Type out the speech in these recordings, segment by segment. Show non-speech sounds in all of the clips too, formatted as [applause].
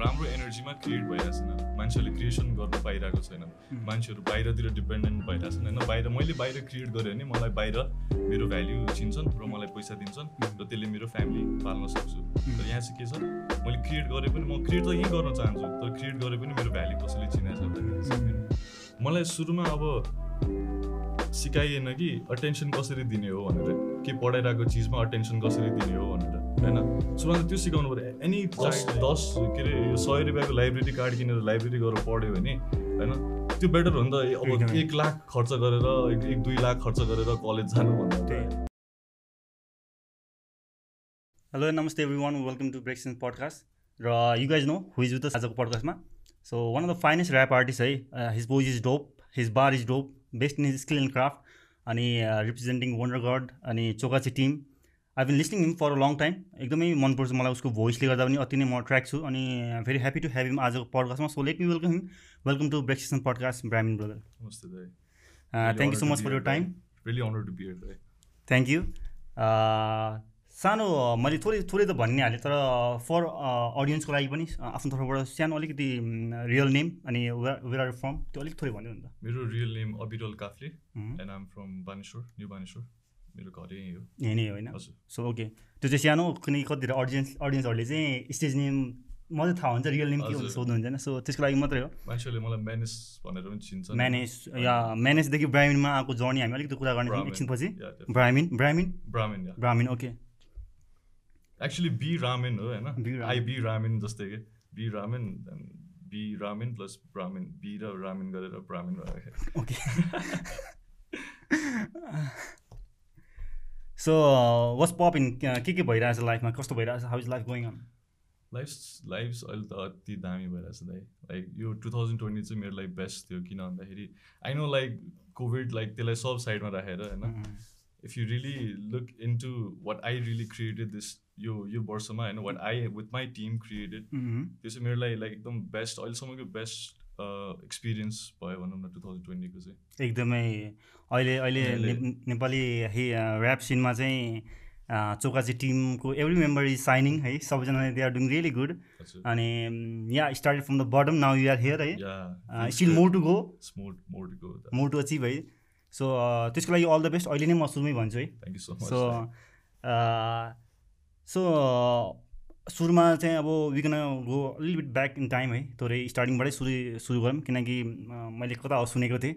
राम्रो एनर्जीमा क्रिएट भइरहेको छैन मान्छेहरूले क्रिएसन गर्न पाइरहेको छैन मान्छेहरू बाहिरतिर डिपेन्डेन्ट भइरहेको छैन होइन। बाहिर मैले बाहिर क्रिएट गरेँ भने मलाई बाहिर मेरो भ्याल्यु चिन्छन् र मलाई पैसा दिन्छन् र त्यसले मेरो फ्यामिली पाल्न सक्छु। तर यहाँ चाहिँ के छ? मैले क्रिएट गरेँ पनि म क्रिएट त यहीँ गर्न चाहन्छु तर क्रिएट गरेँ पनि मेरो भ्याल्यु कसैले चिनेको छ मलाई सुरुमा अब सिकाइएन कि अटेन्सन कसरी दिने हो भनेर के पढाइरहेको चिजमा अटेन्सन कसरी दिने हो भनेर होइन? सुरुमा त त्यो सिकाउनु पऱ्यो। एनी दस दस के अरे यो सय रुपियाँको लाइब्रेरी कार्ड किनेर लाइब्रेरी गएर पढ्यो भने होइन त्यो बेटर हो नि त। अब। एक लाख खर्च गरेर एक दुई लाख खर्च गरेर कलेज जानुभन्दा त्यही। Hello namaste everyone welcome to Brexon podcast र you guys know who is with आजको पडकास्टमा so one of the finest rap artist है his voice is dope his bar is dope best in his skill and craft अनि representing wonder god अनि चोकाची team I been listening him for a long time एकदमै मनपर्छ मलाई उसको भोइसले गर्दा पनि अति नै म ट्र्याक छु अनि very happy to have him आजको पडकास्टमा so let me welcome him welcome to Brexon podcast Brahmin brother thank you so much for your time really honour to be here thank you सानो मैले थोरै थोरै त भनि नै हालेँ तर फर अडियन्सको लागि पनि आफ्नो तर्फबाट सानो अलिकति रियल नेम अनि वेयर आर फ्रम त्यो अलिक थोरै भनिदिनु नि त। मेरो real name Abiral Kafle. And I'm from Baneshwar New Baneshwar मेरो घर हो। यही नै होइन? सो ओके त्यो चाहिँ सानो किनकि कतिवटा अडियन्स अडियन्सहरूले चाहिँ स्टेज नेम मलाई थाहा हुन्छ रियल नेम के हुन्छ। सोध्नुहुन्छ होइन सो त्यसको लागि मात्रै हो। मान्छेहरूले मलाई म्यानेस भनेर पनि चिन्छ म्यानेज या म्यानेजदेखि ब्राह्मिनमा आएको जर्नी हामी अलिकति कुरा Brahmin. एकछिनपछि. Brahmin Brahmin Brahmin Brahmin okay actually B ramen हो होइन। आई बी रामेन जस्तै के? B ramen B ramen plus Brahmin B र रामेन गरेर ब्राह्मिन भयो। Okay [laughs] [laughs] so what's up in के के भइरहेछ लाइफमा कस्तो भइरहेछ? How is life going on life life अहिले त अति दामी भइरहेछ दाइ। लाइक यो टु थाउजन्ड ट्वेन्टी चाहिँ मेरो लागि बेस्ट थियो किन भन्दाखेरि I know like COVID like त्यसलाई सब साइडमा राखेर होइन? If you really look in to what I really created this यो यो वर्षमा होइन? What I with my team created त्यो चाहिँ मेरो लागि लाइक एकदम बेस्ट अहिलेसम्मको बेस्ट एक्सपिरियन्स भयो भनौँ न टु थाउजन्ड ट्वेन्टीको चाहिँ। एकदमै अहिले अहिले नेपाली हे ऱ्याप सिनमा चाहिँ अ, चोकाची टिमको एभ्री मेम्बर इज साइनिङ है। सबैजनाले they are doing really good अनि yeah started from the bottom now you are here है। Yeah still more to go more to achieve है। सो त्यसको लागि अल द बेस्ट अहिले नै म सुरुमै भन्छु है। सो सो सुरुमा चाहिँ अब विकन गो अलिक बिट ब्याक इन टाइम है। थोरै स्टार्टिङबाटै सुरु सुरु गरौँ किनकि मैले कता हो सुनेको थिएँ।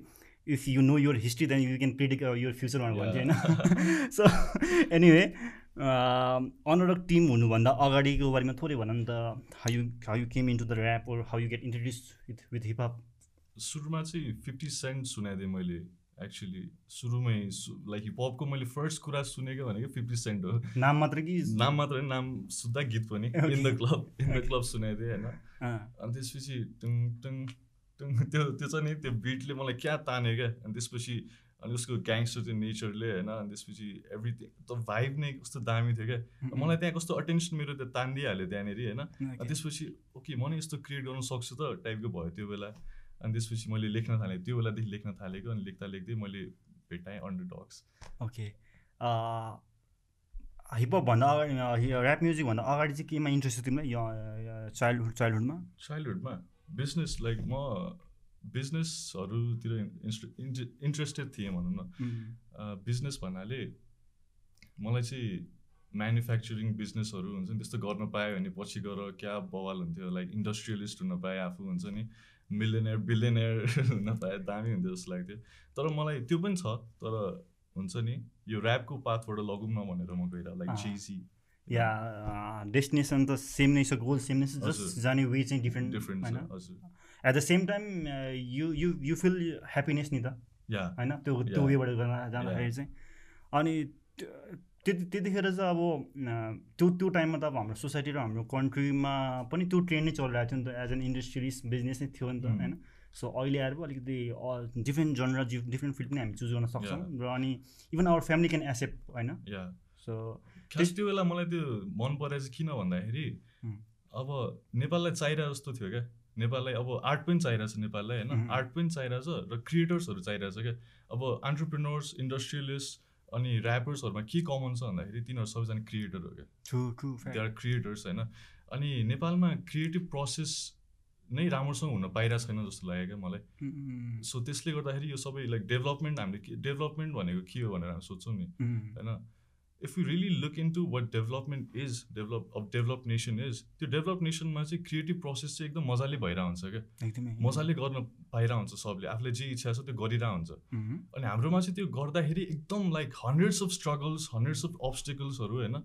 If you know your history then you can predict your future भनेर भन्थ्यो होइन। सो एनिवे अनरक टिम हुनुभन्दा अगाडिको बारेमा थोरै भन नि त। How you how you came in to the rap or how you get introduce with with hip hop सुरुमा चाहिँ फिफ्टी सेन्ट सुनाइदिएँ मैले। एक्चुली सुरुमै लाइक हिपहपको मैले फर्स्ट कुरा सुनेको भनेको फिफ्टी सेन्ट हो। नाम मात्र कि नाम मात्र होइन, नाम सुत्दा गीत पनि. In the club in the club सुनाइदिएँ होइन। अँ, अनि त्यसपछि टुङ टुङ टुङ त्यो त्यो चाहिँ नि त्यो बिटले मलाई क्या तान्यो क्या। अनि त्यसपछि अनि उसको ग्याङ्स्टर त्यो नेचरले होइन। अनि त्यसपछि एभ्रिथिङ त भाइब नै कस्तो दामी थियो क्या। मलाई त्यहाँ कस्तो अटेन्सन मेरो त्यो तानिदिइहाल्यो त्यहाँनिर होइन। अनि. त्यसपछि ओके म नि यस्तो क्रिएट गर्न सक्छु त टाइपको भयो त्यो बेला। अनि त्यसपछि मैले लेख्न थालेँ। त्यो बेलादेखि लेख्न थालेको अनि लेख्दा लेख्दै मैले भेटाएँ अन्डर डग्स ओके हिपहपभन्दा अगाडि ऱ्याप म्युजिकभन्दा अगाडि चाहिँ केमा इन्ट्रेस्ट थियो तिमीलाई? चाइल्डहुड चाइल्डहुडमा चाइल्डहुडमा बिजनेस लाइक म बिजनेसहरूतिर इन्ट्रेस्टेड थिएँ भनौँ न। बिजनेस भन्नाले मलाई चाहिँ म्यानुफ्याक्चरिङ बिजनेसहरू हुन्छ नि त्यस्तो गर्न पायो भने पछि गएर क्या बवाल हुन्थ्यो लाइक इन्डस्ट्रियलिस्ट हुन पाएँ आफू हुन्छ नि। मिलियनर बिलियनर हुन [laughs] पाएँ दामी हुन्थ्यो जस्तो लाग्थ्यो। तर मलाई त्यो पनि छ तर हुन्छ नि यो ऱ्यापको पाथबाट लगौँ न भनेर म गइरहेको लाइक। जेसी या डेस्टिनेसन त सेम नै छ गोल सेम नै छ जस्ट। जाने वे चाहिँ डिफ्रेन्ट डिफ्रेन्ट होइन? At the same time you you you feel happiness नि त या होइन? त्यो त्यो. वेबाट जाँदाखेरि चाहिँ। अनि त्यति त्यतिखेर चाहिँ अब त्यो त्यो टाइममा त अब हाम्रो सोसाइटी र हाम्रो कन्ट्रीमा पनि त्यो ट्रेन्ड नै चलिरहेको थियो नि त एज एन इन्डस्ट्रिज बिजनेस नै थियो नि त. होइन। सो अहिले आएर पो अलिकति डिफ्रेन्ट जनर डिफ्रेन्ट फिल्ड पनि हामी चुज गर्न सक्छौँ र अनि even our family can accept होइन। सो खास त्यो बेला मलाई त्यो मन परेको चाहिँ किन भन्दाखेरि। अब नेपाललाई चाहिरहेको जस्तो थियो क्या। नेपाललाई अब आर्ट पनि चाहिरहेछ नेपाललाई होइन। आर्ट पनि चाहिरहेछ र क्रिएटर्सहरू चाहिरहेछ क्या। अब अन्टरप्रिनर्स इन्डस्ट्रियलिस्ट अनि ऱ्यापर्सहरूमा के कमन छ भन्दाखेरि तिनीहरू सबैजना क्रिएटर हो क्या। दे आर क्रिएटर्स होइन। अनि नेपालमा क्रिएटिभ प्रोसेस नै राम्रोसँग हुन पाइरहेको छैन जस्तो लाग्यो क्या मलाई। सो त्यसले गर्दाखेरि यो सबै लाइक डेभलपमेन्ट हामीले के डेभलपमेन्ट भनेको के हो भनेर हामी सोध्छौँ नि। होइन। If you really look in to what development is develop अब डेभलप नेसन इज त्यो डेभलप नेसनमा चाहिँ क्रिएटिभ प्रोसेस चाहिँ एकदम मजाले भइरहेको हुन्छ क्या। एकदमै। मजाले गर्न पाइरहेको हुन्छ सबले। आफूले जे इच्छा छ त्यो गरिरहेको हुन्छ। अनि हाम्रोमा चाहिँ त्यो गर्दाखेरि एकदम like hundreds of struggles hundreds of अब्सटिकल्सहरू होइन।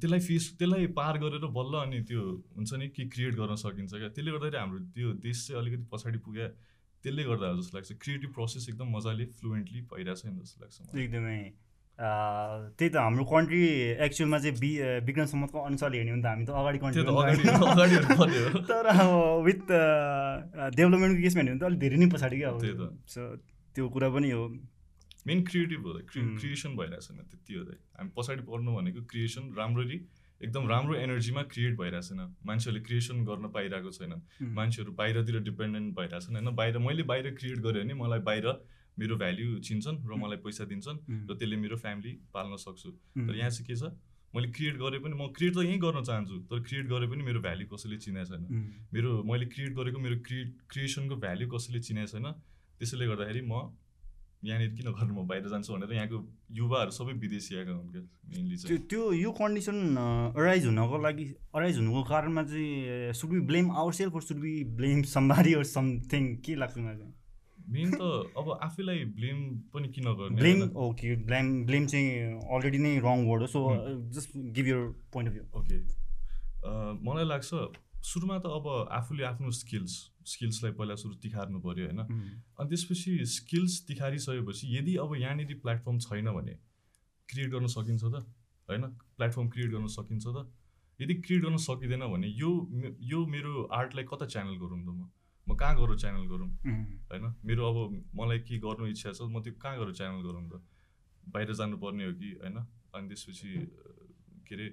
त्यसलाई फेस त्यसलाई पार गरेर बल्ल अनि त्यो हुन्छ नि कि क्रिएट गर्न सकिन्छ क्या। त्यसले गर्दाखेरि हाम्रो त्यो देश चाहिँ अलिकति पछाडि पुग्यो। त्यसले गर्दा जस्तो लाग्छ। क्रिएटिभ प्रोसेस एकदम मजाले फ्लुएन्टली भइरहेको छैन जस्तो लाग्छ एकदमै। त्यही त हाम्रो कन्ट्री एक्चुअलमा चाहिँ बि विज्ञान सम्मतको अनुसारले हेर्ने हो भने त हामी त अगाडि कन्ट्री [laughs] तर अब विथ डेभलपमेन्टको केसमा हेर्ने हो भने त अलिक धेरै नै पछाडि क्या अब। सो त्यो कुरा पनि हो। मेन क्रिएटिभ हो. क्रिएसन भइरहेको छैन त्यति हो हामी पछाडि पर्नु भनेको क्रिएसन राम्ररी एकदम राम्रो एनर्जीमा क्रिएट भइरहेको छैन। मान्छेहरूले क्रिएसन गर्न पाइरहेको छैन उम्, मान्छेहरू बाहिरतिर डिपेन्डेन्ट भइरहेको छन्। होइन बाहिर मैले बाहिर क्रिएट गरेँ भने मलाई बाहिर मेरो भ्याल्यु चिन्छन् र मलाई पैसा दिन्छन् र त्यसले मेरो फ्यामिली पाल्न सक्छु। तर यहाँ चाहिँ के छ? मैले क्रिएट गरेँ पनि म क्रिएट त यहीँ गर्न चाहन्छु तर क्रिएट गरेँ पनि मेरो भ्याल्यु कसैले चिनेको छैन। मेरो मैले क्रिएट गरेको मेरो क्रिएट क्रिएसनको भ्याल्यु कसैले चिनेको छैन। त्यसैले गर्दाखेरि म यहाँनिर किन गर्नु म? बाहिर जान्छु भनेर यहाँको युवाहरू सबै विदेशी आएका हुन् क्या मेनली चाहिँ। त्यो यो कन्डिसन अराइज हुनको लागि अराइज हुनुको कारणमा चाहिँ should be blame our self should be blame somebody or something के लाग्छ मलाई मेन त अब आफैलाई ब्लेम पनि किन गर्ने ब्लेम? ओके ब्लेम ब्लेम चाहिँ अलरेडी नै रङ वर्ड हो so. Just give your point of view okay मलाई लाग्छ सुरुमा त अब आफूले आफ्नो स्किल्स स्किल्सलाई पहिला सुरु तिखार्नु पऱ्यो होइन? अनि त्यसपछि स्किल्स तिखारिसकेपछि यदि अब यहाँनिर प्लेटफर्म छैन भने क्रिएट गर्न सकिन्छ त होइन? प्लेटफर्म क्रिएट गर्न सकिन्छ त। यदि क्रिएट गर्न सकिँदैन भने यो यो मेरो आर्टलाई कता च्यानल गरौँ त म? म कहाँ गएर च्यानल गरौँ? होइन? मेरो अब मलाई के गर्नु इच्छा छ म त्यो कहाँ गएर च्यानल गरौँ त? बाहिर जानुपर्ने हो कि होइन? अनि त्यसपछि के अरे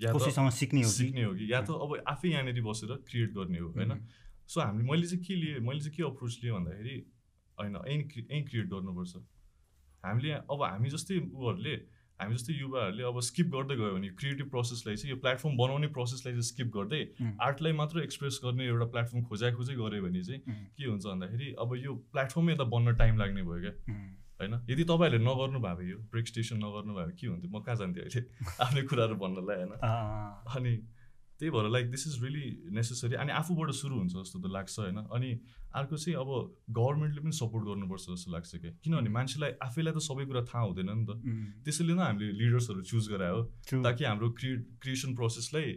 या त सिक्ने हो कि? सिक्ने हो कि? या त अब आफै यहाँनिर बसेर क्रिएट गर्ने हो होइन. सो हामीले मैले चाहिँ के लिएँ मैले चाहिँ के अप्रोच लिएँ भन्दाखेरि होइन यहीँ यहीँ क्रिएट गर्नुपर्छ। हामीले अब हामी जस्तै उहरूले हामी जस्तै युवाहरूले अब स्किप गर्दै गयो भने क्रिएटिभ प्रोसेसलाई चाहिँ यो प्लेटफर्म बनाउने प्रोसेसलाई चाहिँ स्किप गर्दै. आर्टलाई मात्र एक्सप्रेस गर्ने एउटा प्लेटफर्म खोजा खोजै गऱ्यो भने चाहिँ. के हुन्छ भन्दाखेरि अब यो प्लेटफर्मै यता बन्न टाइम लाग्ने भयो क्या. होइन यदि तपाईँहरूले नगर्नु भए यो ब्रेक स्टेसन नगर्नु भने के हुन्थ्यो म कहाँ जान्थेँ अहिले [laughs] आफ्नै कुराहरू भन्नलाई होइन अनि त्यही भएर like this is really necessary अनि आफूबाट सुरु हुन्छ जस्तो त लाग्छ होइन अनि अर्को चाहिँ अब गभर्मेन्टले पनि सपोर्ट गर्नुपर्छ जस्तो लाग्छ क्या किनभने मान्छेलाई आफैलाई त सबै कुरा थाहा हुँदैन नि त. त्यसैले नै हामीले लिडर्सहरू चुज गरायो. ताकि हाम्रो क्रिएट क्रिएसन प्रोसेसलाई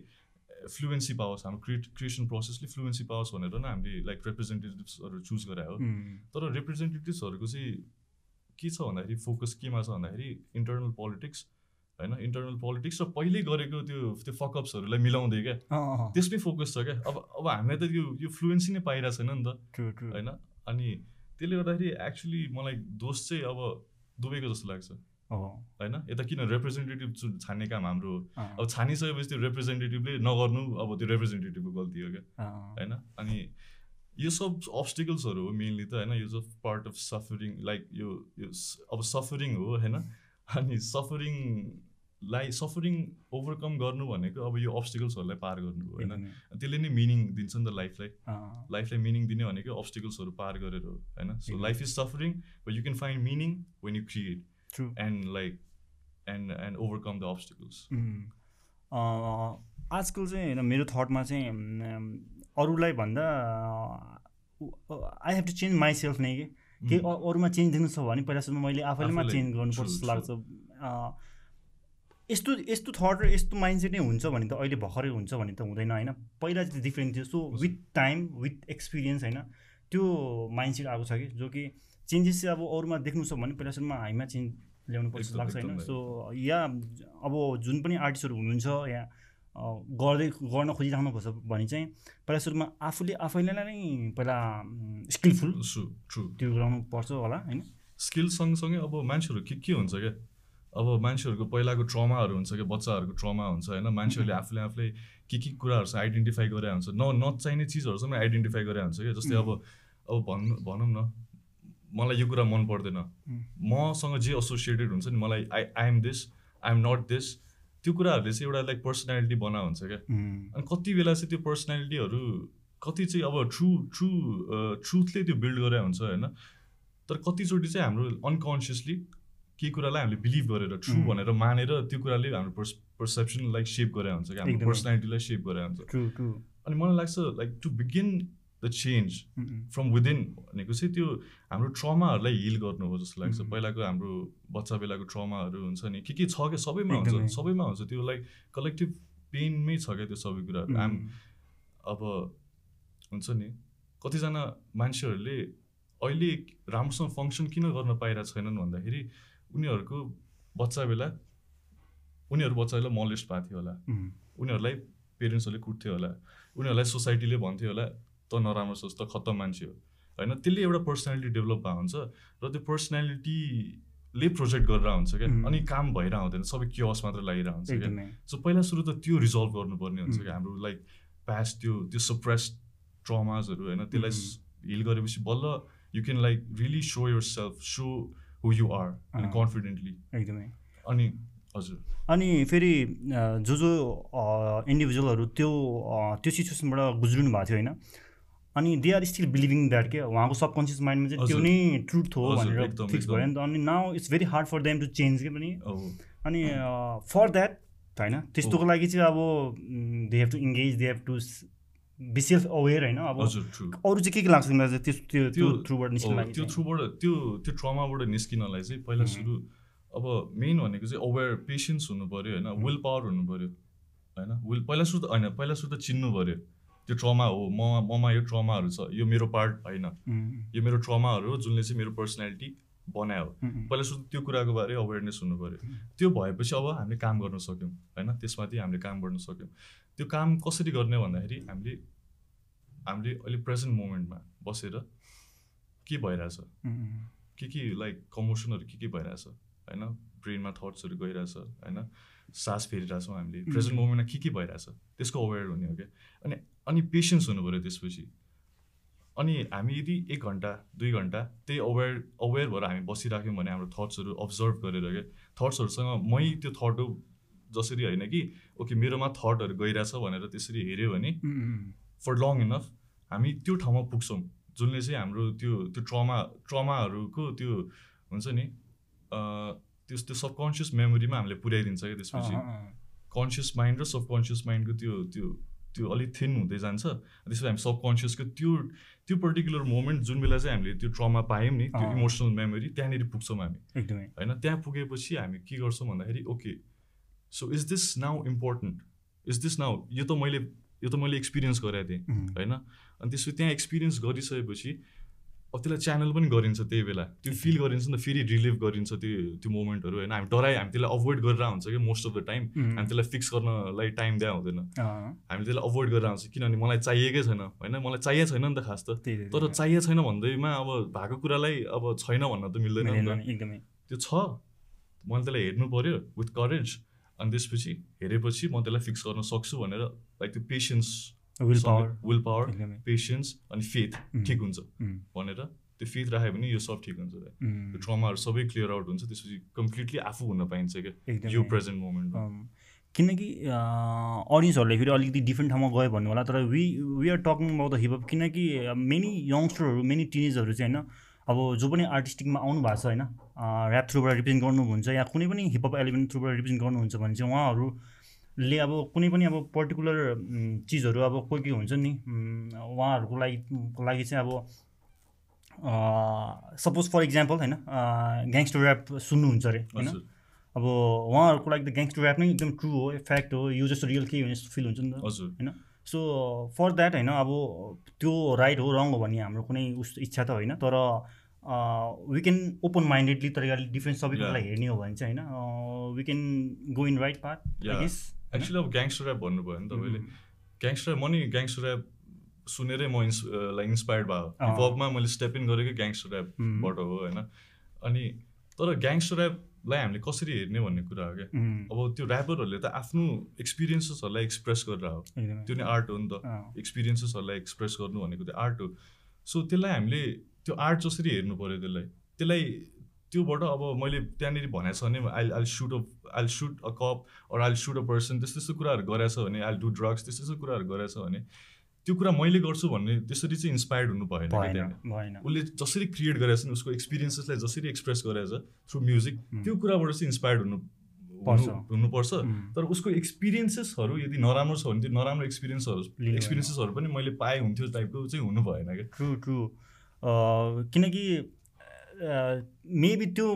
फ्लुएन्सी पाओस् हाम्रो क्रिएट क्रिएसन प्रोसेसले फ्लुएन्सी पाओस् भनेर नै हामीले लाइक रिप्रेजेन्टेटिभ्सहरू चुज गरायो. तर रिप्रेजेन्टेटिभ्सहरूको चाहिँ के छ भन्दाखेरि फोकस केमा छ भन्दाखेरि इन्टरनल पोलिटिक्स होइन इन्टरनल पोलिटिक्स र पहिले गरेको त्यो त्यो फकअप्सहरूलाई मिलाउँदै क्या. त्यसमै फोकस छ क्या। अब अब हामीलाई त यो यो फ्लुएन्सी नै पाइरहेको छैन नि त. होइन? अनि त्यसले गर्दाखेरि एक्चुली मलाई दोष चाहिँ अब दुबईको जस्तो लाग्छ। होइन? यता किन रिप्रेजेन्टेटिभ छान्ने काम हाम्रो अब छानिसकेपछि त्यो रिप्रेजेन्टेटिभले नगर्नु अब त्यो रिप्रेजेन्टेटिभको गल्ती हो क्या. होइन? अनि यो सब अब्सटिकल्सहरू हो मेनली त होइन? यो सब पार्ट अफ सफरिङ लाइक यो अब सफरिङ हो होइन? [laughs] अनि सफरिङलाई सफरिङ ओभरकम गर्नु भनेको अब यो अब्सटिकल्सहरूलाई पार गर्नु हो होइन. त्यसले नै मिनिङ दिन्छ नि त लाइफलाई लाइफलाई मिनिङ दिने भनेको अब्सटिकल्सहरू पार गरेर हो होइन so. Life is suffering but you can find meaning when you create. And like and and overcome the obstacles आजकल चाहिँ होइन मेरो थटमा चाहिँ अरूलाई भन्दा I have to change my self नै कि. के अ- अरूमा चेन्ज दिनु छ भने पहिला सुरु मैले आफैलेमा चेन्ज गर्नुपर्छ जस्तो. लाग्छ यस्तो यस्तो थट र यस्तो माइन्डसेट नै हुन्छ भने त अहिले भर्खरै हुन्छ भने त हुँदैन होइन? पहिला चाहिँ डिफ्रेन्ट थियो। So with time with experience होइन? त्यो माइन्डसेट आएको छ कि जो कि चेन्जेस चाहिँ अब अरूमा देख्नु छ भने पहिला सुरुमा हामीमा चेन्ज ल्याउनु पर्छ लाग्छ होइन? सो या अब जुन पनि आर्टिस्टहरू हुनुहुन्छ या गर्दै गर्न खोजिराख्नुपर्छ भने चाहिँ पहिला सुरुमा आफूले आफैलाई नै पहिला स्किलफुल त्यो गराउनु पर्छ होला होइन? स्किल सँगसँगै अब मान्छेहरू के के हुन्छ क्या? अब मान्छेहरूको पहिलाको ट्रमाहरू हुन्छ क्या बच्चाहरूको ट्रमा हुन्छ होइन? मान्छेहरूले [laughs] आफूले आफूले के के कुराहरू चाहिँ आइडेन्टिफाई गरे हुन्छ? न नचाहिने चिजहरूसँग आइडेन्टिफाई गरे हुन्छ क्या? जस्तै अब अब भन्नु भनौँ न। मलाई यो कुरा मन पर्दैन. मसँग जे एसोसिएटेड हुन्छ नि मलाई I I am this I am not this त्यो कुराहरूले चाहिँ एउटा लाइक पर्सनालिटी बना हुन्छ क्या। अनि कति बेला चाहिँ त्यो पर्सनालिटीहरू कति चाहिँ अब ट्रु ट्रु ट्रुथले त्यो बिल्ड गरे हुन्छ होइन? तर कतिचोटि चाहिँ हाम्रो अनकन्सियसली केही कुरालाई हामीले बिलिभ गरेर ट्रु उम्. भनेर मानेर त्यो कुराले हाम्रो पर्स पर्सेप्सनलाई सेप गरे हुन्छ क्या हाम्रो। पर्सनालिटीलाई सेप गरे हुन्छ अनि मलाई लाग्छ like to begin the change from within भनेको चाहिँ त्यो हाम्रो ट्रमाहरूलाई हिल गर्नु हो जस्तो लाग्छ उम्. पहिलाको हाम्रो बच्चा बेलाको ट्रमाहरू हुन्छ नि के के छ क्या सबैमा हुन्छ। सबैमा हुन्छ त्यो लाइक कलेक्टिभ पेनमै छ क्या त्यो सबै कुराहरू आम अब हुन्छ नि कतिजना मान्छेहरूले अहिले राम्रोसँग फङ्सन किन गर्न पाइरहेको छैनन् भन्दाखेरि उनीहरूको बच्चा बेला उनीहरू बच्चा बेला मलेस्ट भएको थियो होला उनीहरूलाई पेरेन्ट्सहरूले कुट्थ्यो होला। उनीहरूलाई सोसाइटीले भन्थ्यो होला त नराम्रो सोच त खत्तम मान्छे हो। होइन त्यसले एउटा पर्सनालिटी डेभलप भएको हुन्छ र त्यो पर्सनालिटीले प्रोजेक्ट गरेर हुन्छ क्या. अनि काम भइरहेको हुँदैन सबै क्योस मात्र लागिरहेको हुन्छ क्या। सो पहिला सुरु त त्यो रिजल्भ गर्नुपर्ने हुन्छ. क्या। हाम्रो लाइक पास्ट त्यो त्यो सप्रेस ट्रमाजहरू होइन त्यसलाई हिल गरेपछि बल्ल you can like really show your self show who you are अनि। कन्फिडेन्टली एकदमै। अनि हजुर। अनि फेरि जो जो इन्डिभिजुअलहरू त्यो त्यो सिचुएसनबाट गुज्रिनु भएको थियो होइन अनि they are still believing that के उहाँको सबकन्सियस माइन्डमा चाहिँ त्यो। नै ट्रुथ हो भनेर फिक्स भयो नि त। अनि now it's very hard for them to change के पनि। अनि फर द्याट होइन त्यस्तोको लागि चाहिँ अब they have to engage they have to be self aware होइन अब अरू चाहिँ के के लाग्छ तिमीलाई त्यो त्यो त्यो- थ्रुबाट निस्किनु त्यो? थ्रुबाट त्यो त्यो ट्रमाबाट निस्किनलाई चाहिँ पहिला. सुरु अब मेन भनेको चाहिँ अवेर पेसेन्स हुनु पऱ्यो होइन विल पावर हुनु पऱ्यो होइन। विल पहिला सुरु त होइन पहिला सुरु त चिन्नु पऱ्यो त्यो ट्रमा हो म ममा यो ट्रमाहरू छ यो मेरो पार्ट होइन। यो मेरो ट्रमाहरू हो जुनले चाहिँ मेरो पर्सनालिटी बनायो। पहिला सुरु त्यो कुराको बारे अवेरनेस हुनु पऱ्यो त्यो भएपछि अब हामीले काम गर्न सक्यौँ होइन? त्यसमाथि हामीले काम गर्न सक्यौँ। त्यो काम कसरी गर्ने भन्दाखेरि हामीले हामीले अहिले प्रेजेन्ट मोमेन्टमा बसेर के भइरहेछ? के के लाइक कमोसनहरू के के भइरहेछ? होइन? ब्रेनमा थट्सहरू गइरहेछ होइन? सास फेरिरहेछौँ हामीले। प्रेजेन्ट. मोमेन्टमा के के भइरहेछ? त्यसको अवेर हुने हो क्या? अनि अनि पेसेन्स हुनु पऱ्यो त्यसपछि। अनि हामी यदि एक घन्टा दुई घन्टा त्यही अवेर अवेर भएर हामी बसिराख्यौँ भने हाम्रो थट्सहरू अब्जर्भ गरेर क्या थट्सहरूसँग मै त्यो थट हो जसरी होइन कि ओके मेरोमा थटहरू गइरहेछ भनेर त्यसरी हेऱ्यो भने फर लङ इनफ हामी त्यो ठाउँमा पुग्छौँ जुनले चाहिँ हाम्रो त्यो त्यो ट्रमा ट्रमाहरूको त्यो हुन्छ नि त्यो त्यो सबकन्सियस मेमोरीमा हामीले पुर्याइदिन्छ क्या त्यसपछि। कन्सियस माइन्ड र सबकन्सियस माइन्डको त्यो त्यो त्यो अलिक थिन हुँदै जान्छ। त्यसपछि हामी सबकन्सियसको त्यो त्यो पर्टिकुलर मोमेन्ट जुन बेला चाहिँ हामीले त्यो ट्रमा पायौँ नि त्यो। इमोसनल मेमोरी त्यहाँनिर पुग्छौँ हामी। एकदमै। होइन? त्यहाँ पुगेपछि हामी के गर्छौँ भन्दाखेरि okay so is this now important is this now यो त मैले यो त मैले एक्सपिरियन्स गरेको थिएँ होइन? अनि त्यसपछि त्यहाँ एक्सपिरियन्स गरिसकेपछि त्यसलाई च्यानल पनि गरिन्छ त्यही बेला। त्यो फिल गरिन्छ नि त फेरि रिलिभ गरिन्छ त्यो त्यो मोमेन्टहरू होइन। हामी डराइ हामी त्यसलाई अभोइड गरेर हुन्छ कि मोस्ट अफ द टाइम हामी त्यसलाई फिक्स गर्नलाई टाइम दिए हुँदैन। हामी त्यसलाई अभोइड गरेर हुन्छ। किनभने मलाई चाहिएकै छैन होइन? मलाई चाहिएको छैन नि त खास त। तर। चाहिएको छैन भन्दैमा अब भएको कुरालाई अब छैन भन्न त मिल्दैन एकदमै। त्यो छ। मैले त्यसलाई हेर्नु पऱ्यो विथ करेज अनि त्यसपछि हेरेपछि म त्यसलाई फिक्स गर्न सक्छु भनेर लाइक त्यो patience will power will power patience अनि फेथ ठिक हुन्छ। भनेर त्यो फेथ राख्यो भने यो सब ठिक हुन्छ त्यो ट्रमाहरू सबै क्लियर आउट हुन्छ त्यसपछि कम्प्लिटली आफू हुन पाइन्छ क्या। यो प्रेजेन्ट मोमेन्टमा किनकि अडियन्सहरूलाई फेरि अलिकति डिफ्रेन्ट ठाउँमा गयो भन्नु होला तर we we are talking about the hip hop किनकि मेनी यङ्स्टरहरू मेनी टिनेजहरू चाहिँ होइन अब जो पनि आर्टिस्टिकमा आउनु भएको छ होइन ऱ्याप थ्रुबाट रिप्रेजेन्ट गर्नुहुन्छ या कुनै पनि हिपहप एलिमेन्ट थ्रुबाट रिप्रेजेन्ट गर्नुहुन्छ भने चाहिँ उहाँहरूले अब कुनै पनि अब पर्टिकुलर चिजहरू अब कोही कोही हुन्छ नि उहाँहरूको लागि को लागि चाहिँ अब सपोज फर इक्जाम्पल होइन ग्याङ्स्टर ऱ्याप सुन्नुहुन्छ अरे होइन? अब उहाँहरूको लागि त ग्याङ्स्टर ऱ्याप नै एकदम ट्रु हो फ्याक्ट हो यो जस्तो रियल केही भने जस्तो फिल हुन्छ नि त होइन? सो फर द्याट होइन अब त्यो राइट हो रङ हो भन्ने हाम्रो कुनै उस इच्छा त होइन तर वी क्यान ओपन माइन्डेडली तरिकाले डिफ्रेन्ट सबै Yeah. कुरालाई हेर्ने हो भने चाहिँ होइन we can go in right part Yeah. Actually अब ग्याङ्स्टर ऱ्याप भन्नुभयो नि तपाईँले ग्याङ्स्टर म नि ग्याङ्स्टर ऱ्याप सुनेरै म इन्स लाइक इन्सपायर्ड भयो। हिपहपमा मैले स्टेप इन गरेकै ग्याङ्स्टर ऱ्यापबाट हो होइन। अनि तर ग्याङ्स्टर ऱ्यापलाई हामीले कसरी हेर्ने भन्ने कुरा हो क्या? अब त्यो ऱ्यापरहरूले त आफ्नो एक्सपिरियन्सेसहरूलाई एक्सप्रेस गरेर हो। त्यो नै आर्ट हो नि त। एक्सपिरियन्सेसहरूलाई एक्सप्रेस गर्नु भनेको त्यो आर्ट हो। सो त्यसलाई हामीले त्यो आर्ट जसरी हेर्नु पऱ्यो त्यसलाई त्यसलाई त्योबाट अब मैले त्यहाँनिर भनेको छ भने I I shoot a I shoot a cop or I shoot a person त्यस्तो त्यस्तो कुराहरू गरेछ भने आई डु ड्रग्स त्यस्तो त्यस्तो कुराहरू गरेछ भने त्यो कुरा मैले गर्छु भन्ने त्यसरी चाहिँ इन्सपायर्ड हुनु भएन उसले जसरी क्रिएट गरेछ नि उसको एक्सपिरियन्सेसलाई जसरी एक्सप्रेस गरेछ थ्रु म्युजिक। त्यो कुराबाट चाहिँ इन्सपायर्ड हुनु पर्छ। हुनु- हुनुपर्छ तर उसको एक्सपिरियन्सेसहरू यदि नराम्रो छ भने त्यो नराम्रो एक्सपिरियन्सहरू। एक्सपिरियन्सेसहरू पनि मैले पाएँ हुन्थ्यो टाइपको चाहिँ हुनु भएन क्या ट्रु ट्रु किनकि मेबी त्यो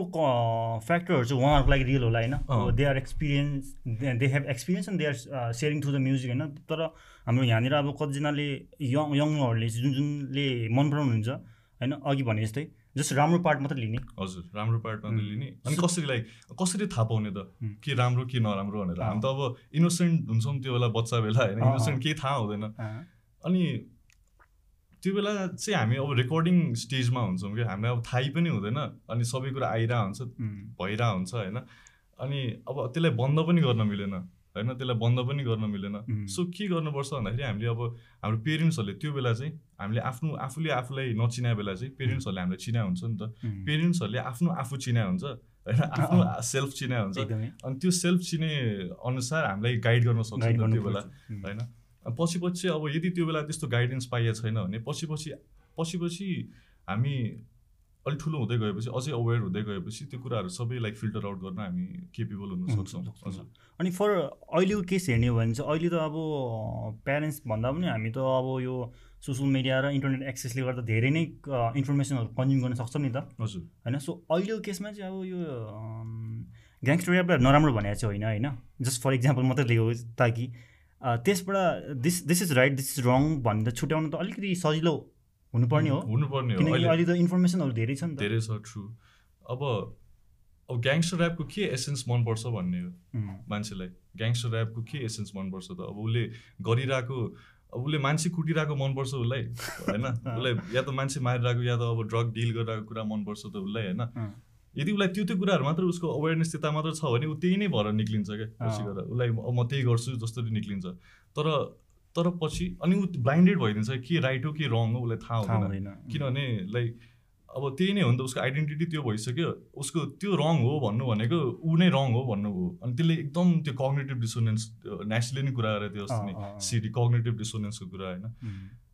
फ्याक्टरहरू चाहिँ उहाँहरूको लागि रियल होला। होइन they are experience they have experience and they are sharing through the music होइन तर हाम्रो यहाँनिर अब कतिजनाले यङ यङहरूले जुन जुनले मन पराउनुहुन्छ होइन अघि भने जस्तै जस्ट राम्रो पार्ट मात्रै लिने हजुर राम्रो पार्ट मात्रै. लिने अनि कसरी लाइक कसरी थाहा पाउने त. के राम्रो के नराम्रो भनेर। हामी त अब इनोसेन्ट हुन्छौँ त्यो बेला बच्चा बेला होइन। इनोसेन्ट केही थाहा हुँदैन अनि त्यो बेला चाहिँ हामी अब रेकर्डिङ स्टेजमा हुन्छौँ कि हामीलाई अब थाहै पनि हुँदैन। अनि सबै कुरा आइरहेको हुन्छ उम्, भइरहेको हुन्छ होइन? अनि अब त्यसलाई बन्द पनि गर्न मिलेन होइन? त्यसलाई बन्द पनि गर्न मिलेन। सो के गर्नुपर्छ भन्दाखेरि हामीले अब हाम्रो पेरेन्ट्सहरूले त्यो बेला चाहिँ हामीले आफ्नो आफूले आफूलाई नचिना बेला चाहिँ पेरेन्ट्सहरूले हामीलाई चिना हुन्छ नि त। पेरेन्ट्सहरूले आफ्नो आफू चिना हुन्छ होइन? आफ्नो सेल्फ चिना हुन्छ। अनि त्यो सेल्फ चिने अनुसार हामीलाई गाइड गर्न सक्छ त्यो बेला होइन? पछि पछि अब यदि त्यो बेला त्यस्तो गाइडेन्स पाइएको छैन भने पछि पछि पछि पछि हामी अलिक ठुलो हुँदै गएपछि अझै अवेर हुँदै गएपछि त्यो कुराहरू सबै लाइक फिल्टर आउट गर्न हामी केपेबल हुन सक्छौँ। अनि फर अहिलेको केस हेर्ने हो भने चाहिँ अहिले त अब प्यारेन्ट्स भन्दा पनि हामी त अब यो सोसियल मिडिया र इन्टरनेट एक्सेसले गर्दा धेरै नै इन्फर्मेसनहरू कन्ज्युम गर्न सक्छौँ नि त। हजुर। होइन? सो अहिलेको केसमा चाहिँ अब यो ग्याङ्स्टर ऱ्यापलाई नराम्रो भनेको चाहिँ होइन होइन? जस्ट फर इक्जाम्पल मात्रै लिएको ताकि त्यसबाट this this is right this is wrong भनेर छुट्याउनु त अलिकति सजिलो हुनुपर्ने हो। हुनुपर्ने हो। किनकि अहिले त इन्फर्मेसनहरू धेरै छ नि धेरै छ ट्रु अब अब ग्याङ्स्टर ऱ्यापको के एसेन्स मनपर्छ भन्ने हो मान्छेलाई? ग्याङ्स्टर ऱ्यापको के एसेन्स मनपर्छ त? अब उसले गरिरहेको अब उसले मान्छे कुटिरहेको मनपर्छ उसलाई होइन? [laughs] उसलाई या त मान्छे मारिरहेको या त अब ड्रग डिल गरिरहेको कुरा मनपर्छ त उसलाई होइन? यदि उसलाई त्यो त्यो कुराहरू मात्र उसको अवेरनेस त्यता मात्र छ भने ऊ त्यही नै भएर निक्लिन्छ क्या पछि। गएर। उसलाई म त्यही गर्छु जसरी निक्लिन्छ। तर तर पछि अनि ऊ ब्लाइन्डेड भइदिन्छ के राइट हो के रङ हो उसलाई थाहा हुँदैन। किनभने लाइक अब त्यही नै हो नि त उसको आइडेन्टिटी त्यो भइसक्यो। उसको त्यो रङ हो भन्नु भनेको ऊ नै रङ हो भन्नु हो। अनि त्यसले एकदम त्यो कग्नेटिभ डिसोनेन्स नेसले नै कुरा गरेर त्यो अस्ति। नै। सिडी कग्नेटिभ डिसोनेन्सको कुरा होइन।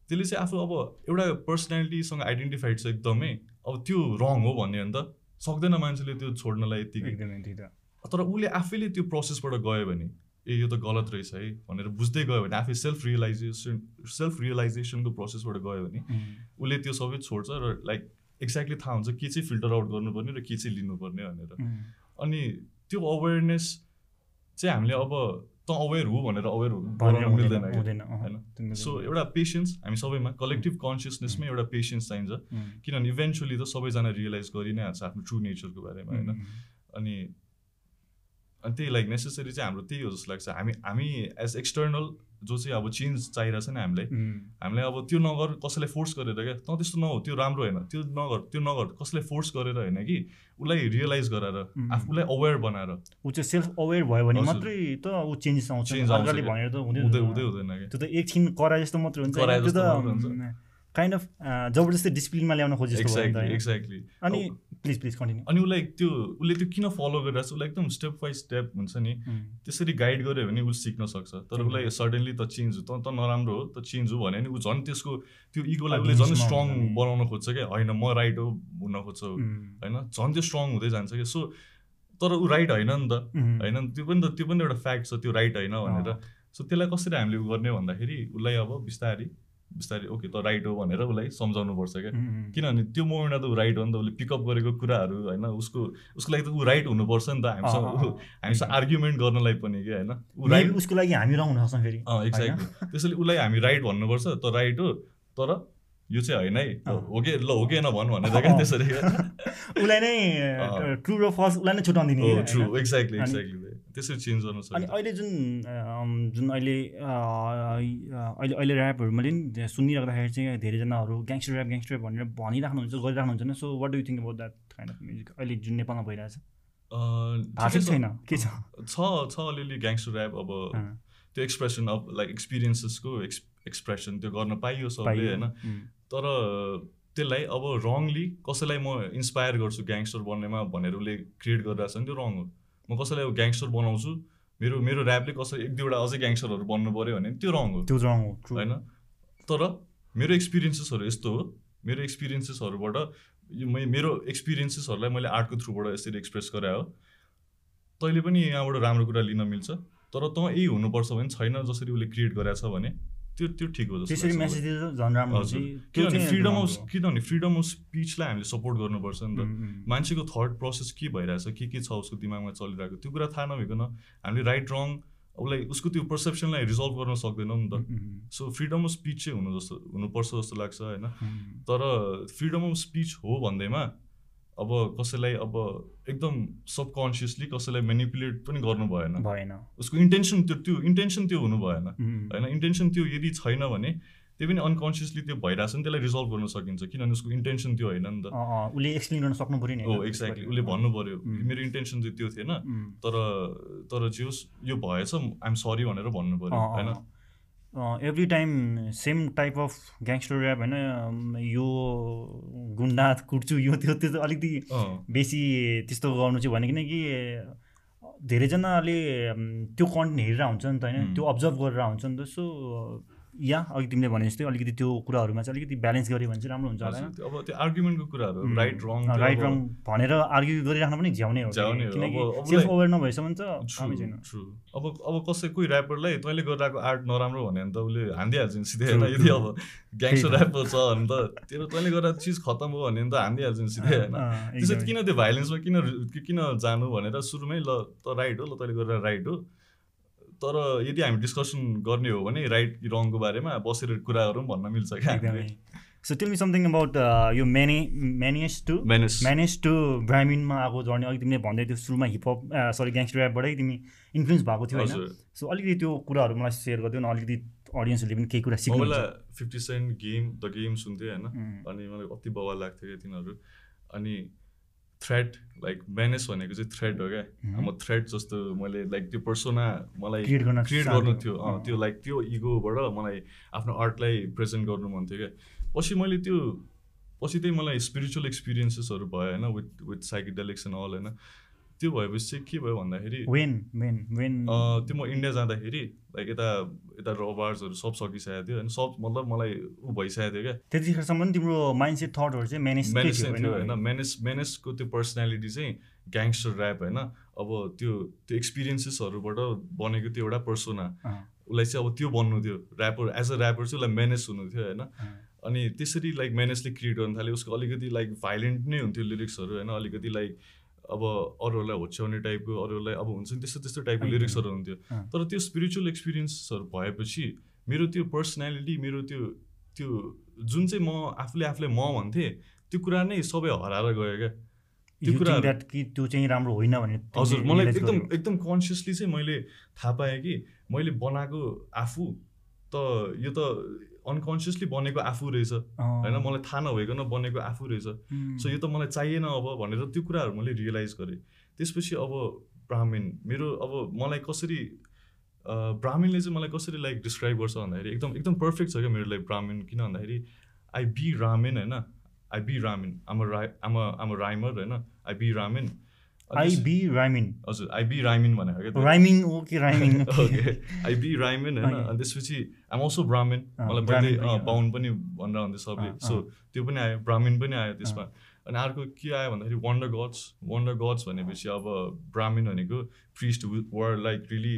त्यसले चाहिँ आफू अब एउटा पर्सनालिटीसँग आइडेन्टिफाइड छ एकदमै। अब त्यो रङ हो भन्ने हो नि त। सक्दैन मान्छेले त्यो छोड्नलाई यत्तिकै एकदमै त्यही त तर उसले आफैले त्यो प्रोसेसबाट गयो भने ए यो त गलत रहेछ है भनेर बुझ्दै गयो भने आफै सेल्फ रियलाइजेसन सेल्फ रियलाइजेसनको प्रोसेसबाट गयो भने उसले त्यो सबै छोड्छ र लाइक एक्ज्याक्टली थाहा हुन्छ के चाहिँ फिल्टर आउट गर्नुपर्ने र के चाहिँ लिनुपर्ने भनेर। अनि त्यो अवेरनेस चाहिँ हामीले अब त अवेर हो भनेर अवेर गराउनु मिल्दैन होइन? सो एउटा पेसेन्स हामी सबैमा कलेक्टिभ कन्सियसनेसमै एउटा पेसेन्स चाहिन्छ किनभने इभेन्चुली त सबैजना रियलाइज गरि नै हाल्छ आफ्नो ट्रु नेचरको बारेमा होइन अनि अनि त्यही लाइक नेसेसरी चाहिँ हाम्रो त्यही हो जस्तो लाग्छ हामी हामी एज एक्सटर्नल जो चाहिँ अब चेन्ज चाहिरहेछ नि हामीलाई। हामीलाई अब त्यो नगर कसैलाई फोर्स गरेर क्या? त त्यस्तो नहो त्यो राम्रो होइन। त्यो नगर त्यो नगर कसैलाई फोर्स गरेर होइन कि? उसलाई रियलाइज गराएर. आफूलाई अवेर बनाएर। ऊ चाहिँ सेल्फ अवेर भयो भने। मात्रै त ऊ चेन्जेस आउँछ। भनेर त हुँदै हुँदै हुँदैन। त्यो त एकछिन कराए जस्तो मात्रै हुन्छ। काइन्ड अफ जबरजस्ती डिसिप्लिनमा ल्याउन खोजे जस्तो भयो नि त एक्ज्याक्टली अनि प्लिज प्लिज कन्टिन्यू अनि उसलाई त्यो उसले त्यो किन फलो गरिरहेको छ उसलाई एकदम स्टेप बाई स्टेप हुन्छ नि त्यसरी गाइड गऱ्यो भने उसले सिक्न सक्छ। तर. उसलाई सडनली त चेन्ज हो त त नराम्रो हो त चेन्ज हो भने नि ऊ झन् त्यसको त्यो इगोलाई उसले झन् स्ट्रङ। बनाउन खोज्छ क्या। होइन म राइट हो हुन खोज्छ होइन झन् त्यो स्ट्रङ हुँदै जान्छ क्या। सो तर ऊ राइट होइन नि त। होइन त्यो पनि त त्यो पनि एउटा फ्याक्ट छ त्यो राइट होइन भनेर। सो त्यसलाई कसरी हामीले गर्ने भन्दाखेरि उसलाई अब बिस्तारै बिस्तारै ओके त राइट हो भनेर उसलाई सम्झाउनु पर्छ क्या। किनभने त्यो मोमेन्टमा त ऊ राइट हो नि त उसले पिकअप गरेको कुराहरू होइन उसको उसको लागि त ऊ राइट हुनुपर्छ नि त हामीसँग हामीसँग आर्ग्युमेन्ट गर्नलाई पनि क्या होइन। ऊ राइट उसको लागि हामी रङ हुन सक्छौँ फेरि अँ एक्ज्याक्टली त्यसैले उसलाई हामी राइट भन्नुपर्छ त राइट हो तर यो चाहिँ होइन है। हो कि ल हो कि भन् भनेर क्या। त्यसरी। [laughs] उसलाई नै। ट्रु र फल्स उसलाई नै होइन? ट्रु एक्ज्याक्टली एक्ज्याक्टली त्यसरी चेन्ज गर्न अनि सक्छ अहिले जुन जुन अहिले अहिले अहिले ऱ्यापहरू मैले नि सुनिराख्दाखेरि चाहिँ धेरैजनाहरू ग्याङ्स्टर ऱ्याप ग्याङ्स्टर ऱ्याप भनेर भनिराख्नुहुन्छ गरिराख्नुहुन्छ so what do think about that kind of music अहिले जुन नेपालमा भइरहेछ। छ। छैन। के छ? छ छ अलिअलि ग्याङ्स्टर ऱ्याप अब त्यो एक्सप्रेसन अफ लाइक एक्सपिरियन्सेसको एक्स एक्सप्रेसन त्यो गर्न पाइयो सबले। होइन। तर त्यसलाई अब रङली कसैलाई म इन्सपायर गर्छु ग्याङ्स्टर बन्नेमा भनेर उसले क्रिएट गरिरहेको छ भने त्यो रङ हो। म कसैलाई ग्याङ्स्टर बनाउँछु? मेरो मेरो ऱ्यापले कसै एक दुईवटा अझै ग्याङ्स्टरहरू बन्नु पऱ्यो भने त्यो रङ हो। त्यो रङ हो. होइन? तर मेरो एक्सपिरियन्सेसहरू यस्तो हो। मेरो एक्सपिरियन्सेसहरूबाट मै मेरो एक्सपिरियन्सेसहरूलाई मैले आर्टको थ्रुबाट यसरी एक्सप्रेस गराए हो तैँले पनि यहाँबाट राम्रो कुरा लिन मिल्छ। तर तँ यही हुनुपर्छ भने छैन जसरी उसले क्रिएट गरेको छ भने। त्यो त्यो ठिक हो जस्तो त्यसरी। मेसेज दिँदा झन् राम्रो किनभने फ्रिडम अफ। किनभने फ्रिडम अफ स्पिचलाई हामीले सपोर्ट गर्नुपर्छ नि त। मान्छेको थट प्रोसेस के भइरहेछ के के छ उसको दिमागमा चलिरहेको त्यो कुरा थाहा नभइकन हामीले राइट रङ उसलाई उसको त्यो पर्सेप्सनलाई रिजल्भ गर्न सक्दैनौँ नि त। सो फ्रिडम अफ स्पिच चाहिँ हुनु जस्तो हुनुपर्छ जस्तो लाग्छ होइन। तर फ्रिडम अफ स्पिच हो भन्दैमा अब कसैलाई अब एकदम सबकन्सियसली कसैलाई मेनिपुलेट पनि गर्नु भएन। भएन। उसको इन्टेन्सन त्यो त्यो इन्टेन्सन त्यो हुनु भएन। होइन इन्टेन्सन त्यो यदि छैन भने त्यो पनि अनकन्सियसली त्यो भइरहेछ नि त्यसलाई रिजल्भ गर्न सकिन्छ। किनभने उसको इन्टेन्सन त्यो होइन नि त। उसले एक्सप्लेन गर्न सक्नु पऱ्यो नि हो? एक्ज्याक्टली उसले भन्नु पर्यो। उम्. मेरो इन्टेन्सन चाहिँ त्यो थिएन। तर तर जे होस् यो भएछ आइएम सरी भनेर भन्नु पर्यो। होइन? Every time same type of gangster rap होइन यो गुन्डा कुट्छु यो त्यो त्यो अलिकति बेसी त्यस्तो गर्नु चाहिँ भने किनकि धेरैजनाले त्यो कन्टेन्ट हेरेर हुन्छ नि त होइन. त्यो अब्जर्भ गरेर हुन्छ नि त सो या अघि तिमीले भने जस्तै अलिकति त्यो कुराहरूमा चाहिँ अलिकति ब्यालेन्स गऱ्यो भने चाहिँ राम्रो हुन्छ होला। अब त्यो आर्ग्युमेन्टको कुराहरू राइट रङ राइट रङ भनेर आर्ग्यु गरिराख्न पनि झ्याउने हो। सेल्फ अवेर नभएसम्म त ट्रु अब अब कसै कोही ऱ्यापरलाई तैँले गरिरहेको आर्ट नराम्रो भन्यो भने त उसले हानिदिइहाल्छ नि सिधै होइन? यदि. अब ग्याङ्स्टर त। ऱ्यापर छ भने त तेरो तैँले गरेर चिज खतम हो भने त हानिदिइहाल्छ नि सिधै होइन? अँ, त्यसो एकदमै। किन त्यो भाइलेन्समा किन किन जानु भनेर सुरुमै ल त राइट हो ल तैँले गरेर राइट हो। तर यदि हामी डिस्कसन गर्ने हो भने राइट रङको बारेमा बसेर कुराहरू पनि भन्न मिल्छ क्या एकदमै। So tell me something about यो mane manias to manes manage to ब्राह्मिनमा आएको जर्नी अघि तिमीले भन्दै थियो सुरुमा हिपहप सरी ग्याङ्स्टर ऱ्यापबाटै तिमी इन्फ्लुएन्स भएको थियो होइन। हजुर। सो अलिकति त्यो कुराहरू मलाई सेयर गरिदियो न। अलिकति अडियन्सहरूले पनि केही कुरा सिक्नु बेला Fifty Cent Game the Game सुन्थेँ होइन। अनि मलाई अति बवाल लाग्थ्यो तिनीहरू। अनि थ्रेड लाइक म्यानेस भनेको चाहिँ थ्रेड हो क्या? म थ्रेड जस्तो मैले लाइक त्यो पर्सोना मलाई क्रिएट गर्न थियो। अँ, त्यो लाइक त्यो इगोबाट मलाई आफ्नो आर्टलाई प्रेजेन्ट गर्नु मन थियो क्या। पछि मैले त्यो पछि चाहिँ मलाई स्पिरिचुअल एक्सपिरियन्सेसहरू भयो होइन with with psychedelics and all होइन। त्यो भएपछि के भयो भन्दाखेरि वेन वेन वेन अँ, त्यो म इन्डिया जाँदाखेरि लाइक यता यता रबार्सहरू सब सकिसकेको थियो होइन सब मतलब मलाई ऊ भइसकेको थियो क्या। त्यतिखेरसम्म तिम्रो माइन्डसेट थटहरू चाहिँ म्यानेज चाहिँ थियो होइन। मेनेस मेनेसको त्यो पर्सनालिटी चाहिँ ग्याङ्स्टर ऱ्याप होइन। अब त्यो त्यो एक्सपिरियन्सेसहरूबाट बनेको त्यो एउटा पर्सोना उसलाई चाहिँ अब त्यो बन्नु थियो। ऱ्यापर एज अ ऱ्यापर चाहिँ उसलाई मेनेस हुनु थियो होइन। अनि त्यसरी लाइक मेनेसले क्रिएट गर्नु थाल्यो। उसको अलिकति लाइक भाइलेन्ट नै हुन्थ्यो लिरिक्सहरू होइन। अलिकति लाइक अब अरूहरूलाई होच्याउने टाइपको अरूहरूलाई अब हुन्छ नि त्यस्तो त्यस्तो टाइपको। लिरिक्सहरू हुन्थ्यो। तर त्यो स्पिरिचुअल एक्सपिरियन्सहरू भएपछि मेरो त्यो पर्सनालिटी मेरो त्यो त्यो जुन चाहिँ म आफूले आफूलाई म भन्थेँ त्यो कुरा नै सबै हराएर गयो क्या त्यो कुराहरू- द्याट कि त्यो चाहिँ राम्रो होइन भने हजुर मलाई एकदम। एकदम कन्सियसली चाहिँ मैले थाहा पाएँ कि मैले बनाएको आफू त यो त अनकन्सियसली बनेको आफू रहेछ। होइन मलाई थाहा नभइकन बनेको आफू रहेछ। सो यो त मलाई चाहिएन अब भनेर त्यो कुराहरू मैले रियलाइज गरेँ। त्यसपछि अब ब्राह्मण मेरो अब मलाई कसरी ब्राह्मणले चाहिँ मलाई कसरी लाइक डिस्क्राइब गर्छ भन्दाखेरि एकदम एकदम पर्फेक्ट छ क्या मेरो लागि ब्राह्मण। किन भन्दाखेरि आई बी रामेन होइन? I B ramen I'm rhy I'm I'm rhymer होइन? I B ramen I B rhymin हजुर आई बी राइमिन भनेको क्या त्यो। राइमिङ हो कि rhyming okay I B rhymin होइन. अनि त्यसपछि आम अल्सो ब्राह्मण अँ, मलाई मैले। बाहुन पनि भनेर हुन्थ्यो सबले अँ, सो अँ। त्यो पनि आयो ब्राह्मण पनि आयो त्यसमा अनि अर्को के आयो भन्दाखेरि वन्डर गड्स वन्डर गड्स भनेपछि अब ब्राह्मण भनेको priest were like really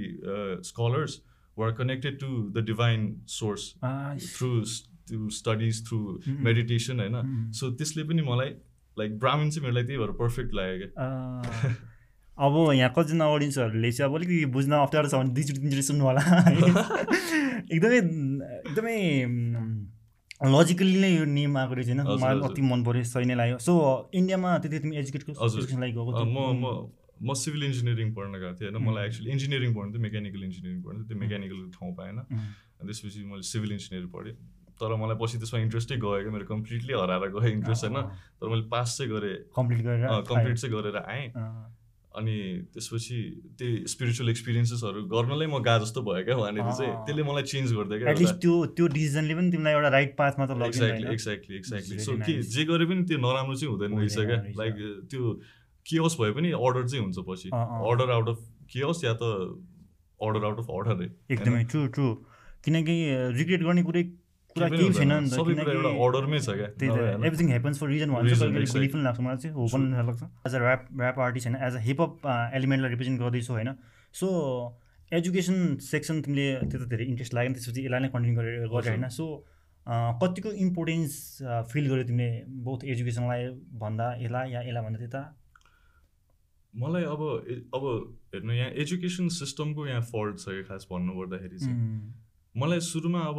scholars were connected to the divine source Ah, through studies through. Meditation होइन. सो त्यसले पनि मलाई लाइक ब्राह्मण चाहिँ मेरो लागि त्यही भएर पर्फेक्ट लाग्यो क्या। अब यहाँ कतिजना अडियन्सहरूले चाहिँ अब अलिकति बुझ्न अप्ठ्यारो छ भने दुईचोटि तिनचोटि सुन्नु होला एकदमै एकदमै लजिकली नै यो नेम आएको रहेछ होइन। मलाई। अति मन पऱ्यो सही नै लाग्यो। सो इन्डियामा त्यति तिमी एजुकेटको लागि गएको? म म म सिभिल इन्जिनियरिङ पढ्न गएको थिएँ होइन। मलाई. एक्चुली इन्जिनियरिङ पढ्नु थियो मेकानिकल इन्जिनियरिङ पढ्नु थियो। त्यो मेकानिकल ठाउँ पाएन। त्यसपछि मैले सिभिल इन्जिनियरिङ पढेँ। तर मलाई पछि त्यसमा इन्ट्रेस्टै गयो क्या मेरो कम्प्लिटली हराएर गयो इन्ट्रेस्ट होइन? तर मैले पास चाहिँ गरेँ। कम्प्लिट गरेर कम्प्लिट चाहिँ गरेर आएँ। अनि त्यसपछि त्यो स्पिरिचुअल एक्सपिरियन्सेसहरू गर्नलाई म गा जस्तो भयो क्या वहाँनिर चाहिँ। त्यसले मलाई चेन्ज गरिदियो क्या त्यो त्यो डिसिजनले पनि तिमीलाई एउटा राइट पाथमा त एक्ज्याक्टली एक्ज्याक्टली एक्ज्याक्टली सो के. जे गरे पनि त्यो नराम्रो चाहिँ हुँदैन रहेछ क्या। लाइक त्यो कियोस भए पनि अर्डर चाहिँ हुन्छ पछि। Order out of chaos yeah त अर्डर आउट अफ अर्डर एकदमै ट्रु ट्रु किनकि रिग्रेट गर्ने कुरै कुरा केही छैन। नि। एभ्रिथिङ फर रिजन भन्छ पनि लाग्छ मलाई चाहिँ हो पनि लाग्छ। As a rap rap artist होइन एज अ हिपहप एलिमेन्टलाई रिप्रेजेन्ट गर्दैछौ होइन। सो एजुकेसन सेक्सन तिमीले त्यो त धेरै इन्ट्रेस्ट लाग्यो त्यसपछि यसलाई नै कन्टिन्यू गरेर गरे होइन। सो कतिको इम्पोर्टेन्स फिल गर्यो तिमीले बोथ एजुकेसनलाई भन्दा यसलाई या यसलाई भन्दा त्यता? मलाई अब अब हेर्नु यहाँ एजुकेसन सिस्टमको यहाँ फल्ट छ खास भन्नुपर्दाखेरि चाहिँ। मलाई सुरुमा अब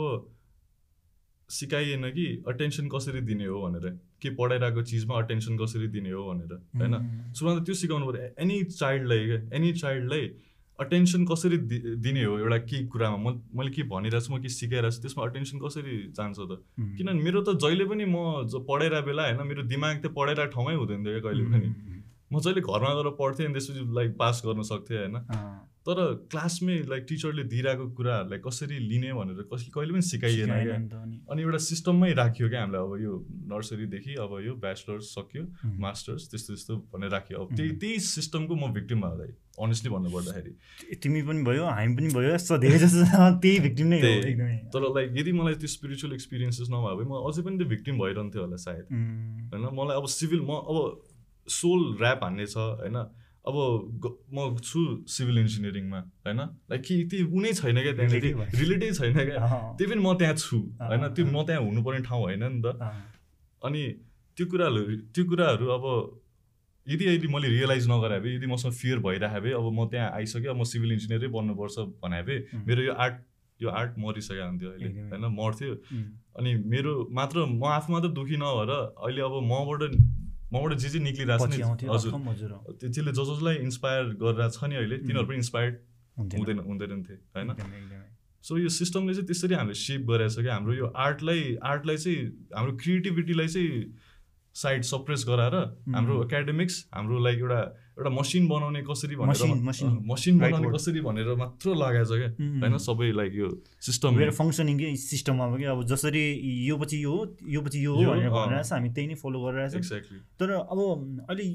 सिकाइएन कि अटेन्सन कसरी दिने हो भनेर के पढाइरहेको चिजमा अटेन्सन कसरी दिने हो भनेर होइन? सुरुमा त त्यो सिकाउनु पऱ्यो। एनी चाइल्डलाई क्या एनी चाइल्डलाई अटेन्सन कसरी दिने हो एउटा के कुरामा? म मैले के भनिरहेको छु म के सिकाइरहेको छु त्यसमा अटेन्सन कसरी जान्छ त? किनभने मेरो त जहिले पनि म पढाइरहेको बेला होइन मेरो दिमाग त पढाइरहेको ठाउँमै हुँदैन थियो क्या कहिले पनि। म जहिले घरमा गएर पढ्थेँ अनि त्यसपछि लाइक पास गर्न सक्थेँ होइन? तर क्लासमै लाइक टिचरले दिइरहेको कुराहरूलाई कसरी लिने भनेर कसले कहिले पनि सिकाइएन क्या। अनि। एउटा सिस्टममै राखियो क्या हामीलाई अब यो नर्सरीदेखि अब यो ब्याचलर्स सक्यो मास्टर्स त्यस्तो त्यस्तो भनेर राख्यो। अब त्यही. त्यही सिस्टमको म भिक्टिम भयो अनेस्टली भन्नुपर्दाखेरि। तिमी पनि भयो हामी पनि भयो धेरै जस्तो [laughs] त्यही भिक्टिम नै हो त्यही। एकदमै। तर लाइक यदि मलाई त्यो स्पिरिचुअल एक्सपिरियन्सेस नभए भए म अझै पनि त्यो भिक्टिम भइरहन्थ्यो होला सायद। होइन मलाई अब सिभिल म अब सोल ऱ्याप हान्ने छ होइन। अब म छु सिभिल इन्जिनियरिङमा होइन? लाइक कि त्यो उनै छैन क्या त्यहाँनिर। रिलेटै छैन क्या। त्यही पनि म त्यहाँ छु होइन? त्यो। म त्यहाँ हुनुपर्ने ठाउँ होइन नि त। अनि त्यो कुराहरू त्यो कुराहरू अब यदि यदि मैले रियलाइज नगरे भए यदि मसँग फियर भइरहेको भए अब म त्यहाँ आइसक्यो अब म सिभिल इन्जिनियरै बन्नुपर्छ भने भए मेरो यो आर्ट यो आर्ट मरिसकेको हुन्थ्यो अहिले। होइन? मर्थ्यो। अनि मेरो मात्र म आफू मात्र दुःखी नभएर अहिले अब मबाट मबाट जे जे निक्लिरहेको छ नि हजुर। त्यसले जस जसलाई इन्सपायर गरिरहेको छ नि अहिले तिनीहरू पनि इन्सपायर्ड। हुँदैन हुँदैन थिए होइन। सो यो सिस्टमले चाहिँ त्यसरी हामीले सेप गरेको छ कि हाम्रो यो आर्टलाई आर्टलाई चाहिँ हाम्रो क्रिएटिभिटीलाई चाहिँ साइड सप्रेस गराएर हाम्रो एकाडेमिक्स हाम्रो लाइक एउटा एउटा मसिन बनाउने कसरी भनेर. मसिन बनाउने. कसरी भनेर मात्र लगाएको छ क्या। होइन? सबै लाइक यो सिस्टम वेयर फङ्सनिङ के सिस्टममा अब कि? अब जसरी यो पछि यो हो यो पछि यो हो भनेर अँ। भनिरहेको छ। हामी त्यही नै फलो गरिरहेको छ। एक्ज्याक्टली तर अब अहिले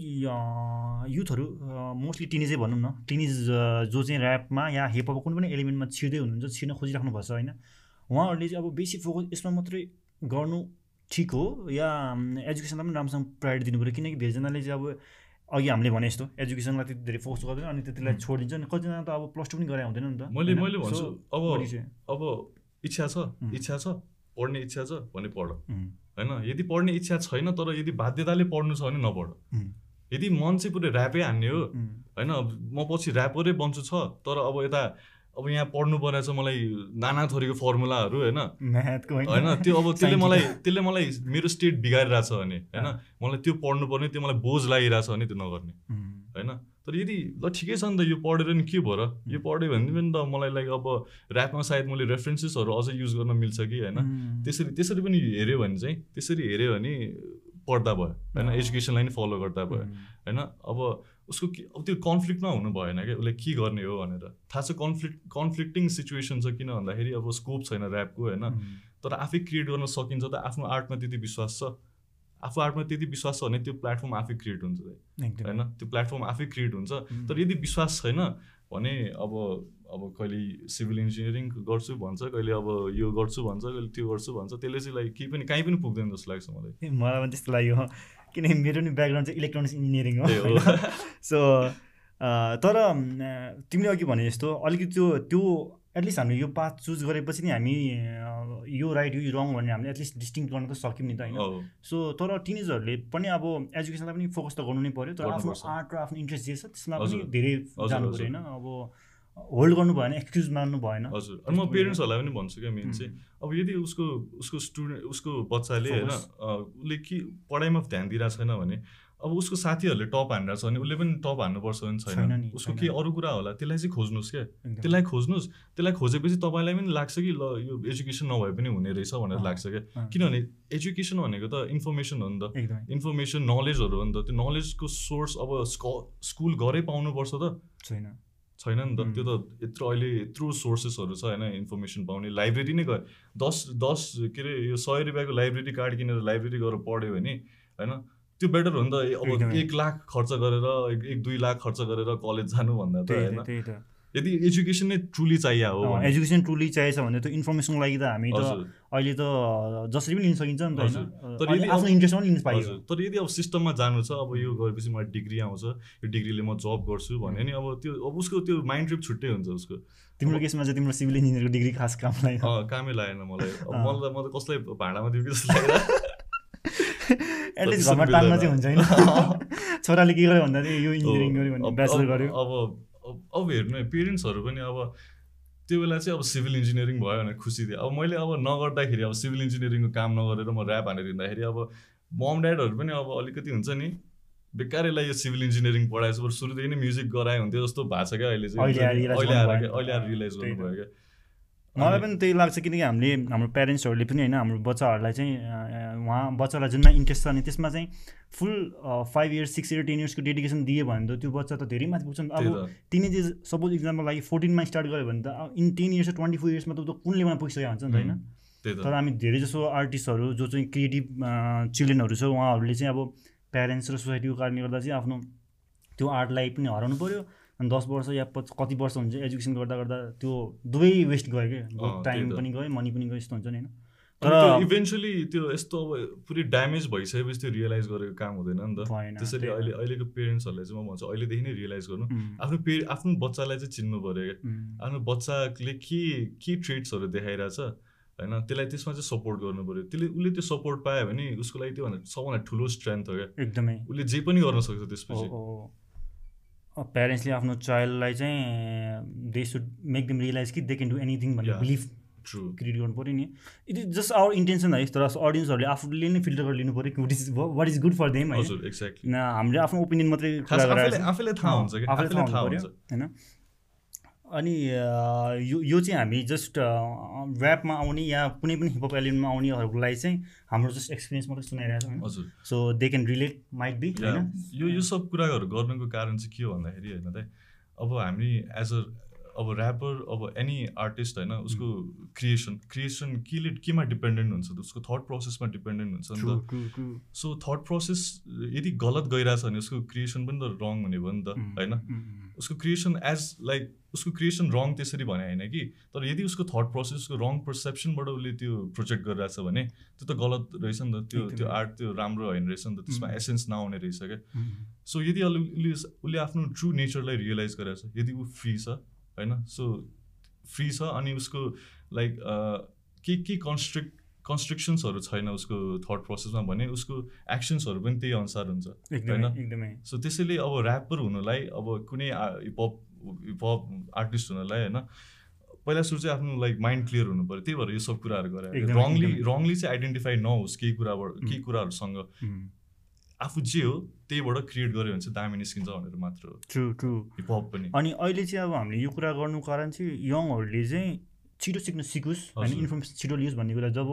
युथहरू मोस्टली टिनेजै भनौँ न। टिनेज जो चाहिँ ऱ्यापमा या हिपहपको कुनै पनि एलिमेन्टमा छिर्दै हुनुहुन्छ छिर्न खोजिराख्नु भएको छ होइन? उहाँहरूले चाहिँ अब बेसी फोकस यसमा मात्रै गर्नु ठिक हो या एजुकेसनलाई पनि राम्रोसँग प्रायोरिटी दिनु पऱ्यो किनकि धेरैजनाले चाहिँ अब अघि हामीले भने जस्तो एजुकेसनलाई त्यति धेरै फोकस गर्दैन अनि त्यतिलाई छोडिदिन्छ अनि कतिजना त अब प्लस टू पनि गरे हुँदैन नि त मैले? मैले भन्छु अब? अब इच्छा छ. इच्छा छ पढ्ने इच्छा छ भने पढ। होइन? यदि पढ्ने इच्छा छैन तर यदि बाध्यताले पढ्नु छ भने नपढ। यदि मन चाहिँ पुरै ऱ्यापै हान्ने हो होइन? म पछि ऱ्यापरै बन्छु छ तर अब यता अब यहाँ पढ्नु परेछ मलाई नाना थरीको फर्मुलाहरू होइन? होइन। त्यो अब त्यसले. मलाई त्यसले मलाई मेरो स्टेट बिगारिरहेछ भने होइन? मलाई त्यो पढ्नु पर्ने त्यो मलाई बोझ लागिरहेछ भने त्यो नगर्ने होइन? तर यदि ल ठिकै छ नि त यो पढेर नि के भयो र? यो पढ्यो भने पनि त मलाई लाइक अब ऱ्यापमा सायद मैले रेफरेन्सेसहरू अझै युज गर्न मिल्छ कि होइन? त्यसरी त्यसरी पनि हेऱ्यो भने चाहिँ त्यसरी हेऱ्यो भने पढ्दा भयो होइन। एजुकेसनलाई नै फलो गर्दा भयो होइन? अब उसको अब त्यो कन्फ्लिक्टमा हुनु भएन क्या? उसले के गर्ने हो भनेर। थाहा छ कन्फ्लिक्ट कन्फ्लिक्टिङ सिचुएसन छ किन भन्दाखेरि अब स्कोप छैन ऱ्यापको होइन? तर आफै क्रिएट गर्न सकिन्छ त आफ्नो आर्टमा त्यति विश्वास छ। आफू आर्टमा त्यति विश्वास छ भने त्यो प्लेटफर्म आफै क्रिएट हुन्छ। होइन? त्यो प्लेटफर्म आफै क्रिएट हुन्छ। तर यदि विश्वास छैन भने अब अब कहिले सिभिल इन्जिनियरिङ गर्छु भन्छ कहिले अब यो गर्छु भन्छ कहिले त्यो गर्छु भन्छ त्यसले चाहिँ लाइक केही पनि कहीँ पनि पुग्दैन जस्तो लाग्छ मलाई। मलाई पनि त्यस्तो लाग्यो। किनकि मेरो नि ब्याकग्राउन्ड चाहिँ इलेक्ट्रोनिक्स इन्जिनियरिङ हो सो [laughs] तर तिमीले अघि भने जस्तो अलिकति त्यो त्यो एटलिस्ट हामीले यो पाथ चुज गरेपछि नि हामी यो राइट यो रङ भन्ने हामीले एटलिस्ट डिस्टिङ गर्न त सक्यौँ नि त होइन सो तर टिनेजहरूले पनि अब एजुकेसनलाई पनि फोकस त गर्नु नै पऱ्यो तर आफ्नो। आर्ट र आफ्नो इन्ट्रेस्ट जे छ त्यसमा पनि। धेरै जानु। पऱ्यो होइन अब होल्ड गर्नु भएन एक्सक्युज मान्नु भएन। हजुर अनि म पेरेन्ट्सहरूलाई पनि भन्छु क्या मेन चाहिँ। अब यदि उसको उसको स्टुडेन्ट उसको बच्चाले होइन उसले के पढाइमा ध्यान दिइरहेको छैन भने अब उसको साथीहरूले टप हानिरहेको छ भने उसले पनि टप हान्नुपर्छ भने छैन। उसको छैन। के अरू कुरा होला त्यसलाई चाहिँ खोज्नुहोस् क्या। त्यसलाई खोज्नुहोस् त्यसलाई खोजेपछि तपाईँलाई पनि लाग्छ कि ल यो एजुकेसन नभए पनि हुने रहेछ भनेर लाग्छ क्या। किनभने एजुकेसन भनेको त इन्फर्मेसन हो नि त। इन्फर्मेसन नलेजहरू हो नि त। त्यो नलेजको सोर्स अब स्क- स्कुल घरै पाउनुपर्छ त। छैन। छैन नि त. त्यो त यत्रो अहिले यत्रो सोर्सेसहरू छ होइन इन्फर्मेसन पाउने। लाइब्रेरी नै गयो दस दस के अरे यो सय रुपियाँको लाइब्रेरी कार्ड किनेर लाइब्रेरी गएर पढ्यो भने होइन त्यो बेटर हो नि त। अब। एक लाख खर्च गरेर एक दुई लाख खर्च गरेर कलेज जानुभन्दा त होइन। यदि एजुकेसन नै ट्रुली चाहियो हो एजुकेसन ट्रुली चाहिएछ भने त इन्फर्मेसनको लागि त हामी त अहिले त जसरी पनि लिन सकिन्छ नि त तर यदि आफ्नो इन्ट्रेस्टमा पनि लिन पाइयो। तर यदि अब सिस्टममा जानु छ अब यो गरेपछि मलाई डिग्री आउँछ यो डिग्रीले म जब गर्छु भने नि अब त्यो अब उसको त्यो माइन्ड ट्रिप छुट्टै हुन्छ उसको। तिम्रो केसमा चाहिँ तिम्रो सिभिल इन्जिनियरको डिग्री खास काम लाग्यो कामै लागेन मलाई। मलाई त म त कसलाई भाँडामा दिउँ जस्तो लागेर एटलिस्ट घरमा मिल्दैन। चाहिँ हुन्छ होइन। [laughs] छोराले के गर्यो भन्दा चाहिँ यो इन्जिनियरिङ गर्यो भने ब्याचलर गर्यो अब अब- अब हेर्नु है पेरेन्ट्सहरू पनि अब त्यो बेला चाहिँ अब सिभिल इन्जिनियरिङ भयो भने खुसी थियो अब मैले अब नगर्दाखेरि अब सिभिल इन्जिनियरिङको काम नगरेर म ऱ्याप हानेर हिँड्दाखेरि अब मम ड्याडहरू पनि अब अलिकति हुन्छ नि बेकारैलाई यो सिभिल इन्जिनियरिङ पढाएछ बरु सुरुदेखि नै म्युजिक गराए हुन्थ्यो जस्तो भएको छ क्या अहिले चाहिँ। अहिले आएर अहिले आएर रियलाइज। गर्नुभयो क्या। मलाई पनि त्यही लाग्छ किनकि हामीले हाम्रो प्यारेन्ट्सहरूले पनि होइन हाम्रो बच्चाहरूलाई चाहिँ उहाँ बच्चालाई जुनमा इन्ट्रेस्ट छ अनि त्यसमा चाहिँ full five years six year ten इयर्सको dedication दियो भने त त्यो बच्चा त धेरै माथि पुग्छ नि त। अब त। टिनेज सपोज इक्जाम्पल लागि फोर्टिनमा स्टार्ट गऱ्यो भने त in ten years twenty four इयर्समा त कुन लेभलमा पुगिसकेको हुन्छ नि त होइन। तर हामी धेरै जसो आर्टिस्टहरू जो चाहिँ क्रिएटिभ चिल्ड्रेनहरू छ उहाँहरूले चाहिँ अब प्यारेन्ट्स र सोसाइटीको कारणले गर्दा चाहिँ आफ्नो त्यो आर्टलाई पनि हराउनु पऱ्यो अनि दस वर्ष या पच कति वर्ष हुन्छ एजुकेसन गर्दा गर्दा त्यो दुवै वेस्ट गयो क्या। टाइम। पनि गयो मनी पनि गयो यस्तो हुन्छ नि होइन। तर इभेन्चुली त्यो यस्तो अब पुरै ड्यामेज भइसकेपछि त्यो रियलाइज गरेको काम हुँदैन नि त। त्यसैले अहिले अहिलेको पेरेन्ट्सहरूलाई चाहिँ म भन्छु अहिलेदेखि नै रियलाइज गर्नु। आफ्नो पे आफ्नो बच्चालाई चाहिँ चिन्नु पऱ्यो क्या। आफ्नो बच्चाले के के ट्रेड्सहरू देखाइरहेछ होइन? त्यसलाई त्यसमा चाहिँ सपोर्ट गर्नु पऱ्यो। त्यसले उसले त्यो सपोर्ट पायो भने उसको लागि त्यो भन्दा सबभन्दा ठुलो स्ट्रेन्थ हो क्या। एकदमै। उसले जे पनि गर्न सक्छ त्यसपछि। प्यारेन्ट्सले आफ्नो चाइल्डलाई चाहिँ they should make them realize कि दे क्यान डु एनिथिङ भन्ने. बिलिभ ट्रु क्रिएट गर्नु पऱ्यो नि। It is just our intention है तर अडियन्सहरूले आफूले नै फिल्टर गरेर लिनु पऱ्यो कि what is what is good for them होइन हजुर एक्ज्याक्टली न हामीले आफ्नो ओपिनियन मात्रै आफैले थाहा हुन्छ होइन? अनि यो यो चाहिँ हामी जस्ट ऱ्यापमा आउने या कुनै पनि हिपहप एलिमेन्टमा आउनेहरूको लागि चाहिँ हाम्रो जस्ट एक्सपिरियन्स मात्रै सुनाइरहेको छ हजुर। So they can relate might be yeah, होइन? यो यो सब कुराहरू गर्नुको कारण चाहिँ के हो भन्दाखेरि होइन त अब हामी एज अ अब ऱ्यापर अब एनी आर्टिस्ट होइन उसको क्रिएसन क्रिएसन केले केमा डिपेन्डेन्ट हुन्छ त उसको थट प्रोसेसमा डिपेन्डेन्ट हुन्छ नि त। सो थट प्रोसेस यदि गलत गइरहेछ भने उसको क्रिएसन पनि त रङ हुने भयो नि त होइन? उसको क्रिएसन एज लाइक उसको क्रिएसन रङ त्यसरी भने होइन कि? तर यदि उसको थट प्रोसेस उसको रङ पर्सेप्सनबाट उसले त्यो प्रोजेक्ट गरिरहेछ भने त्यो त गलत रहेछ नि त। त्यो त्यो। आर्ट त्यो राम्रो होइन रहेछ नि त। त्यसमा. एसेन्स नआउने रहेछ क्या। सो यदि उसले उसले आफ्नो ट्रु नेचरलाई रियलाइज गरेको छ यदि ऊ फ्री छ होइन? सो फ्री छ अनि उसको लाइक के के कन्स्ट्रिक्ट कन्स्ट्रिक्सन्सहरू छैन उसको थट प्रोसेसमा भने उसको एक्सन्सहरू पनि त्यही अनुसार हुन्छ होइन? सो त्यसैले अब ऱ्यापर हुनुलाई अब कुनै हिपहप हिपहप आर्टिस्ट हुनलाई होइन? पहिला सुरु चाहिँ आफ्नो लाइक माइन्ड क्लियर हुनु पऱ्यो त्यही भएर यो सब कुराहरू गरे एकदमै, रङली। रङली चाहिँ आइडेन्टिफाई नहोस् केही कुराबाट केही कुराहरूसँग। आफू जे हो त्यहीबाट क्रिएट गऱ्यो भने चाहिँ दामी निस्किन्छ भनेर मात्र हो। ट्रु ट्रु हिपहप पनि। अनि अहिले चाहिँ अब हामीले यो कुरा गर्नु कारण चाहिँ यङहरूले चाहिँ छिटो सिक्न सिकोस् होइन। इन्फर्मेसन छिटो लियोस् भन्ने कुरा जब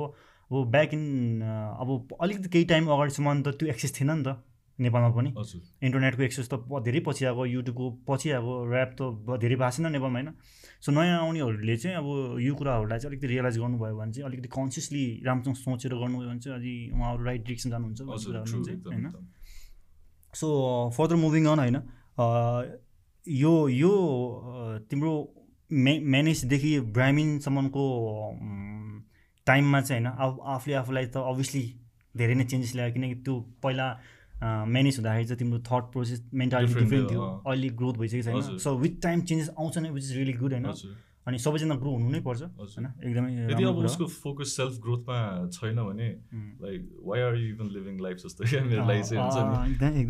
अब ब्याक इन अब अलिकति केही टाइम अगाडिसम्म त त्यो एक्सेस थिएन नि त नेपालमा पनि। इन्टरनेटको एक्सेस त धेरै पछि आएको युट्युबको पछि आएको ऱ्याप त धेरै भएको छैन नेपालमा होइन। सो नयाँ आउनेहरूले चाहिँ अब यो कुराहरूलाई चाहिँ अलिकति रियलाइज गर्नुभयो भने चाहिँ अलिकति कन्सियसली राम्रोसँग सोचेर गर्नुभयो भने चाहिँ अझै उहाँहरू राइट डिरेक्सन जानुहुन्छ होइन। सो फर्दर मुभिङ अन होइन यो यो तिम्रो मे म्यानेजदेखि ब्राह्मिनसम्मको टाइममा चाहिँ होइन आफ आफूले आफूलाई त अभियसली धेरै नै चेन्जेस ल्यायो किनकि त्यो पहिला म्यानेज हुँदाखेरि चाहिँ तिम्रो थट प्रोसेस मेन्टालिटी डिफ्रेन्ट थियो। अहिले ग्रोथ भइसकेको छैन। सो विथ टाइम चेन्जेस आउँछ नै विच इज रियली गुड होइन। अनि सबैजना ग्रो हुनु नै पर्छ होइन। एकदमै यदि अब। उसको फोकस सेल्फ ग्रोथमा छैन भने. Like why are you even living life जस्तो क्या मेरो लागि चाहिँ हुन्छ नि।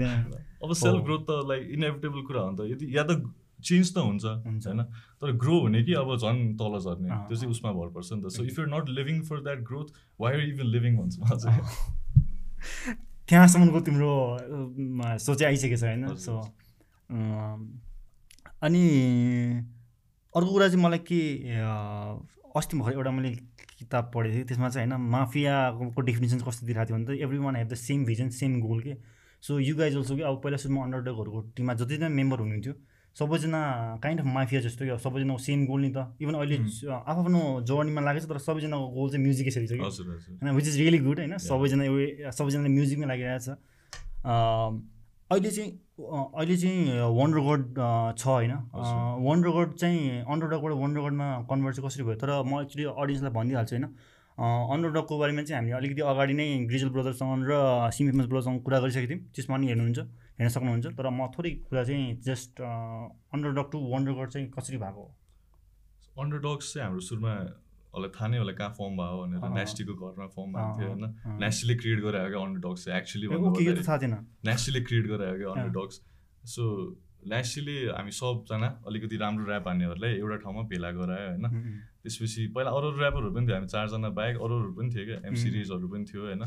अब सेल्फ ग्रोथ त लाइक इनेभिटेबल कुरा हो नि त। यदि या त चेन्ज त हुन्छ। होइन? तर ग्रो हुने कि अब झन् तल झर्ने। त्यो चाहिँ। उसमा भर पर्छ नि त। So if you're not living for that growth why are even living भन्छु म चाहिँ त्यहाँसम्मको तिम्रो सोचाइ आइसकेको छ होइन? सो अनि अर्को कुरा चाहिँ मलाई के अस्ति भर्खर एउटा मैले किताब पढेको थिएँ। त्यसमा चाहिँ होइन माफियाको डेफिनेसन कस्तो दिइरहेको थियो भने त every one have the same vision same goal के? सो यु गाइज अल्सो कि अब पहिला सुरुमा अन्डरडगहरूको टिममा जतिजना मेम्बर हुनुहुन्थ्यो सबैजना काइन्ड अफ माफिया जस्तो कि अब सबैजनाको सेम गोल नि त। इभन अहिले आफ्नो जर्नीमा लागेको छ तर सबैजनाको गोल चाहिँ म्युजिकै छ कि होइन विच इज रियली गुड होइन? सबैजना सबैजनाले म्युजिकमै लागिरहेको छ। अम, अहिले चाहिँ अहिले चाहिँ वन्डर गड छ होइन? वन्डर गड चाहिँ अन्डरडगबाट वन्डर गडमा कन्भर्ट चाहिँ कसरी भयो? तर म एक्चुली अडियन्सलाई भनिदिइहाल्छु होइन? अन्डरडगको बारेमा चाहिँ हामीले अलिकति अगाडि नै ग्रिजल ब्रदर्ससँग र सिमिफेमस ब्रदरसँग कुरा गरिसकेको थियौँ। त्यसमा पनि हेर्नुहुन्छ। हेर्न सक्नुहुन्छ तर म थोरै कुरा चाहिँ just underdog to wonder god चाहिँ कसरी भएको? हो अन्डरडग्स चाहिँ हाम्रो सुरुमा होला थाहा नै होला कहाँ फर्म भयो भनेर। नेस्टीको घरमा फर्म भएको थियो होइन। नेस्टीले क्रिएट गरेर क्या अन्डरडग्स चाहिँ एक्चुली नेस्टीले क्रिएट गरेर क्या अन्डरडग्स सो नेस्टीले हामी सबजना अलिकति राम्रो ऱ्याप हान्नेहरूलाई एउटा ठाउँमा भेला गरायो होइन। त्यसपछि पहिला अरू अरू ऱ्यापरहरू पनि थियो। हामी चारजना बाहेक अरू अरू पनि थियो क्या। एम. सिरिजहरू पनि थियो होइन।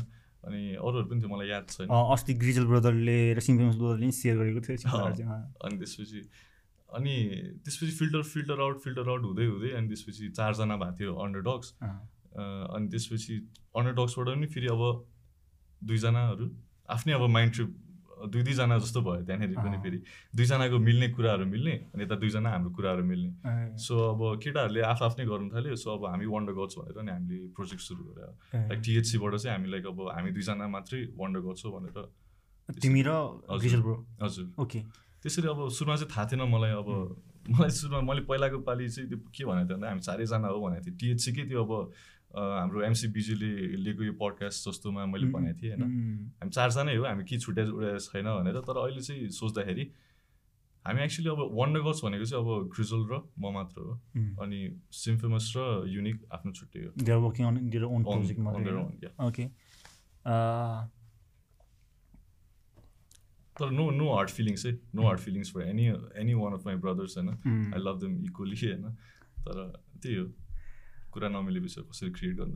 अनि अरूहरू पनि थियो मलाई याद छैन अस्ति ग्रिजल ब्रदरले र सिम्फेमस ब्रदरले नि सेयर गरेको थियो। अनि त्यसपछि अनि त्यसपछि filter filter out filter out हुँदै हुँदै अनि त्यसपछि चारजना भएको थियो अन्डरडग्स अँ। अनि त्यसपछि अन्डरडग्सबाट पनि फेरि अब दुईजनाहरू आफ्नै अब माइन्ड ट्रिप दुई दुईजना जस्तो भयो त्यहाँनिर पनि। फेरि। दुईजनाको मिल्ने कुराहरू मिल्ने अनि यता दुईजना हाम्रो कुराहरू मिल्ने। सो अब केटाहरूले आफ आफ्नै गर्नु थाल्यो सो अब हामी वन्डर गर्छ भनेर नि हामीले प्रोजेक्ट सुरु गऱ्यो। ए। लाइक टिएचसीबाट चाहिँ हामी लाइक अब हामी दुईजना मात्रै वन्डर गर्छौँ भनेर तिमी र हजुर। ओके त्यसरी अब सुरुमा चाहिँ थाहा थिएन मलाई अब। मलाई सुरुमा मैले पहिलाको पालि चाहिँ त्यो के भनेको थिएँ भन्दा हामी चारैजना हो भनेको थिएँ टिएचसीकै त्यो अब हाम्रो एमसी बिजुले लिएको यो पडकास्ट जस्तोमा मैले भनेको थिएँ होइन? हामी चारजनै हो हामी के छुट्याइ उडाएको छैन भनेर तर अहिले चाहिँ सोच्दाखेरि हामी एक्चुली अब वन्डर गर्छ भनेको चाहिँ अब क्रिजल र म मात्र हो। अनि सिम्फेमस र युनिक आफ्नो छुट्टै हो। On मात्रै their होइन? own, yeah. ओके तर नो नो हार्ड फिलिङ्स है no hard feelings for any any one of my brothers होइन? आई लभ देम इक्वली होइन? तर त्यही हो। कुरा नमिलेपछि कसरी क्रिएट गर्नु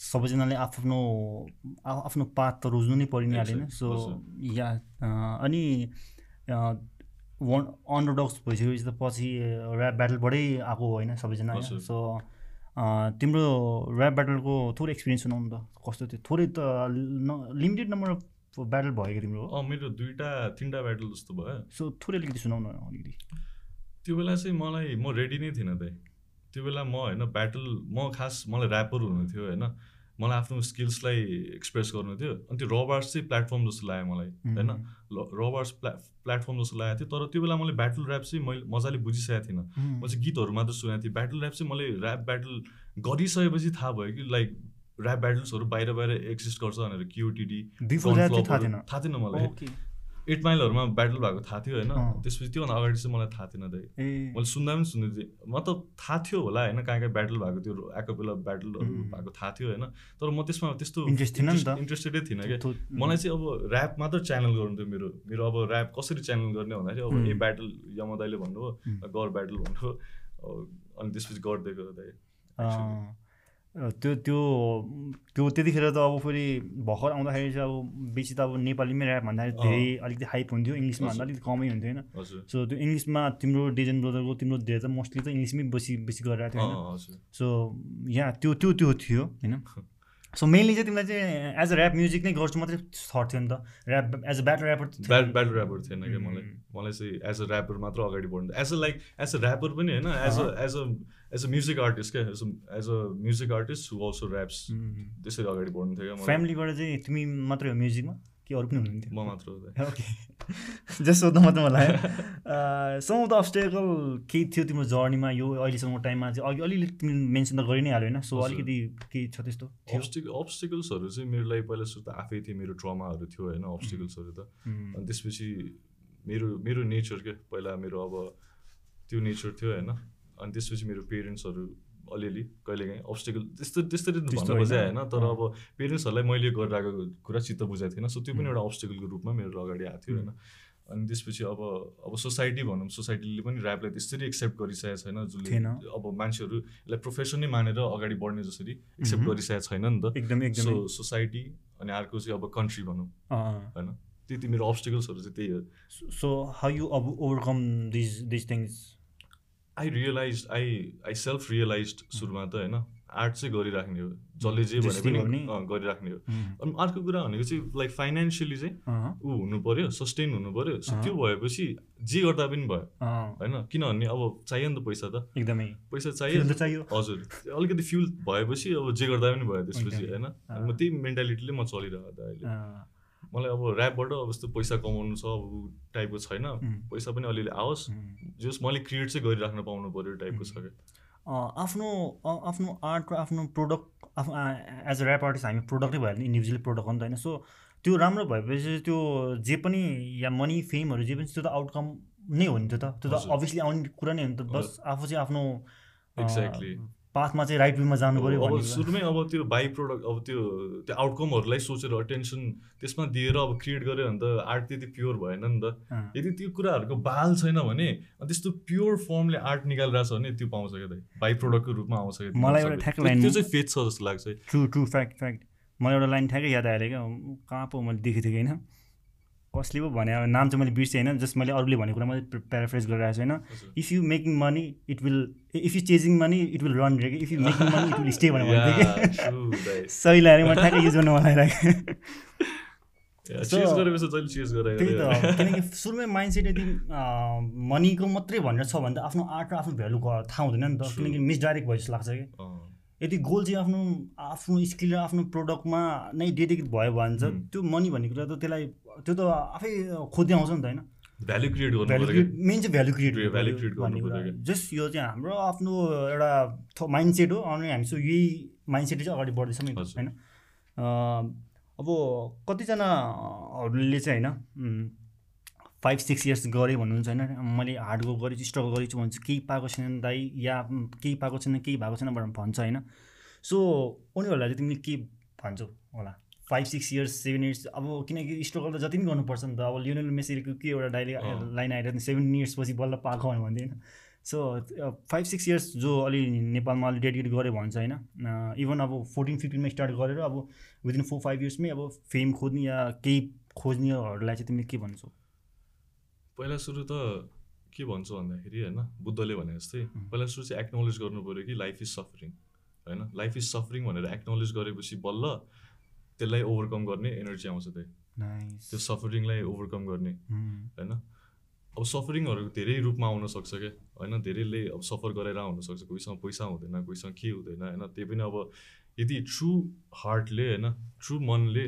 सबैजनाले आफ्नो आफ्नो पात त रोज्नु नै परि नै। हालेन सो। या अनि वान अन्डरडग्स भइसकेपछि त पछि ऱ्याप ब्याटलबाटै आएको हो होइन सबैजना। सो तिम्रो ऱ्याप ब्याटलको थोरै एक्सपिरियन्स सुनाउनु त कस्तो थियो? थोरै त लिमिटेड नम्बर अफ ब्याटल भयो तिम्रो? मेरो दुइटा तिनवटा ब्याटल जस्तो भयो। सो थोरै अलिकति सुनाउनु न अलिकति। त्यो बेला चाहिँ मलाई म रेडी नै थिइनँ दाइ। त्यो बेला म होइन ब्याटल म खास मलाई ऱ्यापर हुनु थियो होइन। मलाई आफ्नो स्किल्सलाई एक्सप्रेस गर्नु थियो। अनि त्यो रबार्स चाहिँ प्लेटफर्म जस्तो लाग्यो मलाई होइन। रबार्स प्ला प्लेटफर्म जस्तो लागेको थियो। तर त्यो बेला मैले ब्याटल ऱ्याप चाहिँ मैले मजाले बुझिसकेको थिइनँ। म चाहिँ गीतहरू मात्र सुनेको थिएँ। ब्याटल ऱ्याप चाहिँ मैले ऱ्याप ब्याटल गरिसकेपछि थाहा भयो कि लाइक ऱ्याप ब्याटल्सहरू बाहिर बाहिर एक्जिस्ट गर्छ भनेर क्युटिडी थाहा थिएन। मलाई। एट माइलहरूमा ब्याटल भएको थाहा थियो होइन। त्यसपछि त्योभन्दा अगाडि चाहिँ मलाई थाहा थिएन दाइ मैले सुन्दा पनि सुन्दै थिएँ म त थाहा थियो होला होइन कहाँ कहाँ ब्याटल भएको त्यो एकोपेला ब्याटलहरू उम्. भएको थाहा थियो होइन तर म त्यसमा त्यस्तो। इन्ट्रेस्टेडै थिइनँ क्या मलाई चाहिँ अब ऱ्याप मात्र च्यानल गर्नु थियो मेरो मेरो अब ऱ्याप कसरी च्यानल गर्ने भन्दाखेरि अब. ए ब्याटल यमदाइले भन्नुभयो. गर ब्याटल भन्नुभयो अनि त्यसपछि गर्दै गर्दै actually. अँ, त्यो त्यो त्यो त्यतिखेर त अब फेरि भर्खर आउँदाखेरि चाहिँ अब बेसी त अब नेपालीमै ऱ्याप भन्दाखेरि। धेरै अलिकति हाइप हुन्थ्यो इङ्ग्लिसमा भन्दा। अलिकति कमै हुन्थ्यो होइन? सो त्यो इङ्ग्लिसमा तिम्रो डेजन ब्रदरको तिम्रो धेरै त मोस्टली त इङ्ग्लिसमै बेसी बेसी गरिरहेको थियो होइन? सो यहाँ त्यो त्यो त्यो थियो होइन? [laughs] सो मेनली चाहिँ तिमीलाई चाहिँ एज अ ऱ्याप म्युजिक नै गर्छु मात्रै थट थियो नि त। Rap as a battler rapper bat battle rapper थिएन क्या मलाई। उम्. मलाई चाहिँ एज अ ऱ्यापर मात्र अगाडि बढ्नु as a like as a rapper पनि होइन as a as a as a music artist क्या। As a music artist who also raps त्यसरी अगाडि बढ्नु थियो क्या फ्यामिलीबाट चाहिँ तिमी मात्रै हो म्युजिकमा कि अरू पनि हुनुहुन्थ्यो। म मात्र। ओके। जस्ट सोध्नु मात्रै मलाई सम अफ द अब्स्टेकल केही थियो तिम्रो जर्नीमा यो अहिलेसम्मको टाइममा चाहिँ अघि अलिअलि तिमीले मेन्सन त गरि नै हाल्यो होइन? सो। अलिकति केही छ त्यस्तो थियो? अब्स्टिक अब्स्टिकल्सहरू चाहिँ मेरो लागि पहिला सुरु त आफै थियो मेरो ट्रमाहरू थियो होइन अब्स्टिकल्सहरू त। अनि त्यसपछि मेरो मेरो नेचर क्या पहिला मेरो अब त्यो नेचर थियो होइन। अनि त्यसपछि मेरो पेरेन्ट्सहरू अलिअलि कहिलेकाहीँ अब्स्टिकल त्यस्तो त्यसरी त्यस्तो भन्नु खोजेँ होइन। तर। अब पेरेन्ट्सहरूलाई मैले गरिरहेको कुरा चित्त बुझाएको थिएन। सो त्यो पनि एउटा अब्स्टिकलको रूपमा मेरो अगाडि आएको थियो होइन। अनि त्यसपछि अब अब सोसाइटी भनौँ सोसाइटीले पनि ऱ्यापलाई त्यसरी एक्सेप्ट गरिसकेको छैन जसले। अब मान्छेहरू यसलाई प्रोफेसनै मानेर अगाडि बढ्ने जसरी एक्सेप्ट। गरिसकेको छैन नि त। एकदमै सो सोसाइटी अनि अर्को चाहिँ अब कन्ट्री भनौँ होइन। त्यति मेरो अब्सटिकल्सहरू चाहिँ त्यही हो। सो हाउ यु अब overcome these these things I realise I I self realise सुरुमा त होइन? आर्ट चाहिँ गरिराख्ने हो। जसले जे भने पनि गरिराख्ने हो। अनि अर्को कुरा भनेको चाहिँ लाइक फाइनेन्सियली चाहिँ ऊ हुनु पऱ्यो सस्टेन हुनु पऱ्यो सो अँ। त्यो भएपछि जे गर्दा पनि भयो। अँ होइन? किनभने अब चाहियो नि त पैसा त। एकदमै। पैसा चाहियो। हजुर। अलिकति फ्युल भएपछि अब जे गर्दा पनि भयो त्यसपछि। होइन। अनि म त्यही मेन्टालिटीले म चलिरहेको त अहिले। मलाई अब ऱ्यापबाट अब यस्तो पैसा कमाउनु छ अब टाइपको छैन। पैसा पनि अलिअलि आओस्। जस मैले क्रिएट चाहिँ गरिराख्न पाउनु पऱ्यो टाइपको छ क्या आफ्नो आफ्नो आर्ट र आफ्नो प्रोडक्ट आफ्नो एज अ ऱ्याप आर्टिस्ट हामी प्रोडक्टै भयो भने इन्डिभिजुअली प्रोडक्ट हो नि त होइन। सो त्यो राम्रो भएपछि त्यो जे पनि या मनी फेमहरू जे पनि त्यो त आउटकम नै हो नि त्यो त। त्यो त। अभियसली आउने कुरा नै हो नि त। बस आफू चाहिँ आफ्नो Exactly. पाथमा चाहिँ राइट वेमा जानु पऱ्यो अब। सुरुमै अब त्यो बाई प्रोडक्ट अब त्यो त्यो आउटकमहरूलाई सोचेर अटेन्सन त्यसमा दिएर अब क्रिएट गऱ्यो भने त आर्ट त्यति प्योर भएन नि त। यदि त्यो कुराहरूको बाल छैन भने त्यस्तो प्योर फर्मले आर्ट निकालिरहेछ भने त्यो पाउँछ क्या दाइ बाई प्रोडक्टको रूपमा आउँछ क्या मलाई। एउटा ठ्याक्क line- त्यो चाहिँ फेथ छ जस्तो लाग्छ ट्रु ट्रु फ्याक्ट फ्याक्ट मलाई एउटा लाइन ठ्याक्कै याद आयो क्या कहाँ पो मैले देखेको थिएँ होइन? कसले पो भने अब नाम चाहिँ मैले बिर्सेँ होइन जस्ट मैले अरूले भनेको कुरा मात्रै प्याराफ्रेज गरिरहेको छु होइन। If you making money it will if you chasing money it will run away if you making money it will stay भनेर भन्थेँ Yeah, कि। सही लाग्यो मैले ठ्याक्कै युज गर्नु मन लागिरहेको किनकि सुरुमै माइन्डसेट यदि मनीको मात्रै भनेर छ भने त आफ्नो आर्ट र आफ्नो भ्यालु थाहा हुँदैन नि त. किनकि मिसडाइरेक्ट भयो जस्तो लाग्छ कि। यदि गोल चाहिँ आफ्नो आफ्नो स्किल र आफ्नो प्रोडक्टमा नै डेडिकेट भयो भने चाहिँ। त्यो मनी भन्ने कुरा त त्यसलाई त्यो त आफै खोज्दै आउँछ नि त होइन भ्याल्यु क्रिएट गर्नु भ्यालु क्रिएट मेन चाहिँ भ्यालु क्रिएट Value create गर्नु। जस्ट यो चाहिँ हाम्रो आफ्नो एउटा माइन्डसेट हो अनि हामी चाहिँ यही माइन्डसेट चाहिँ अगाडि बढ्दैछौँ नि। होइन अब कतिजनाहरूले चाहिँ होइन फाइभ सिक्स इयर्स गरेँ भन्नुहुन्छ होइन? मैले हार्ड वर्क गरेँ स्ट्रगल गरेँ छु भन्छु केही पाएको छैन दाइ या केही पाएको छैन केही भएको छैन भनेर भन्छ होइन? सो उनीहरूलाई चाहिँ तिमीले के भन्छौ होला? Five six years seven years अब किनकि स्ट्रगल त जति पनि गर्नुपर्छ नि त। अब लियोनल मेसीको के एउटा डाइलेक्ट अँ। लाइन थियो सेभेन इयर्स पछि बल्ल पाएको भनेर भन्दै होइन? सो फाइभ सिक्स इयर्स जो अलि नेपालमा अलि डेडिकेट गऱ्यो भन्छ होइन? इभन अब फोर्टिन फिफ्टिनमा स्टार्ट गरेर अब विदिन फोर फाइभ इयर्समै अब फेम खोज्ने या केही खोज्नेहरूलाई चाहिँ तिमीले के भन्छौ? पहिला सुरु त के भन्छु भन्दाखेरि होइन बुद्धले भने जस्तै पहिला सुरु चाहिँ एक्नोलेज गर्नु पऱ्यो कि लाइफ इज सफरिङ होइन? लाइफ इज सफरिङ भनेर एक्नोलेज गरेपछि बल्ल त्यसलाई ओभरकम गर्ने एनर्जी आउँछ त्यही। त्यो सफरिङलाई ओभरकम गर्ने होइन? अब सफरिङहरू धेरै रूपमा आउन सक्छ क्या होइन? धेरैले अब सफर गरेर हुनसक्छ कोहीसँग पैसा हुँदैन कोहीसँग के हुँदैन होइन? त्यही पनि अब यदि ट्रु हार्टले होइन? ट्रु मनले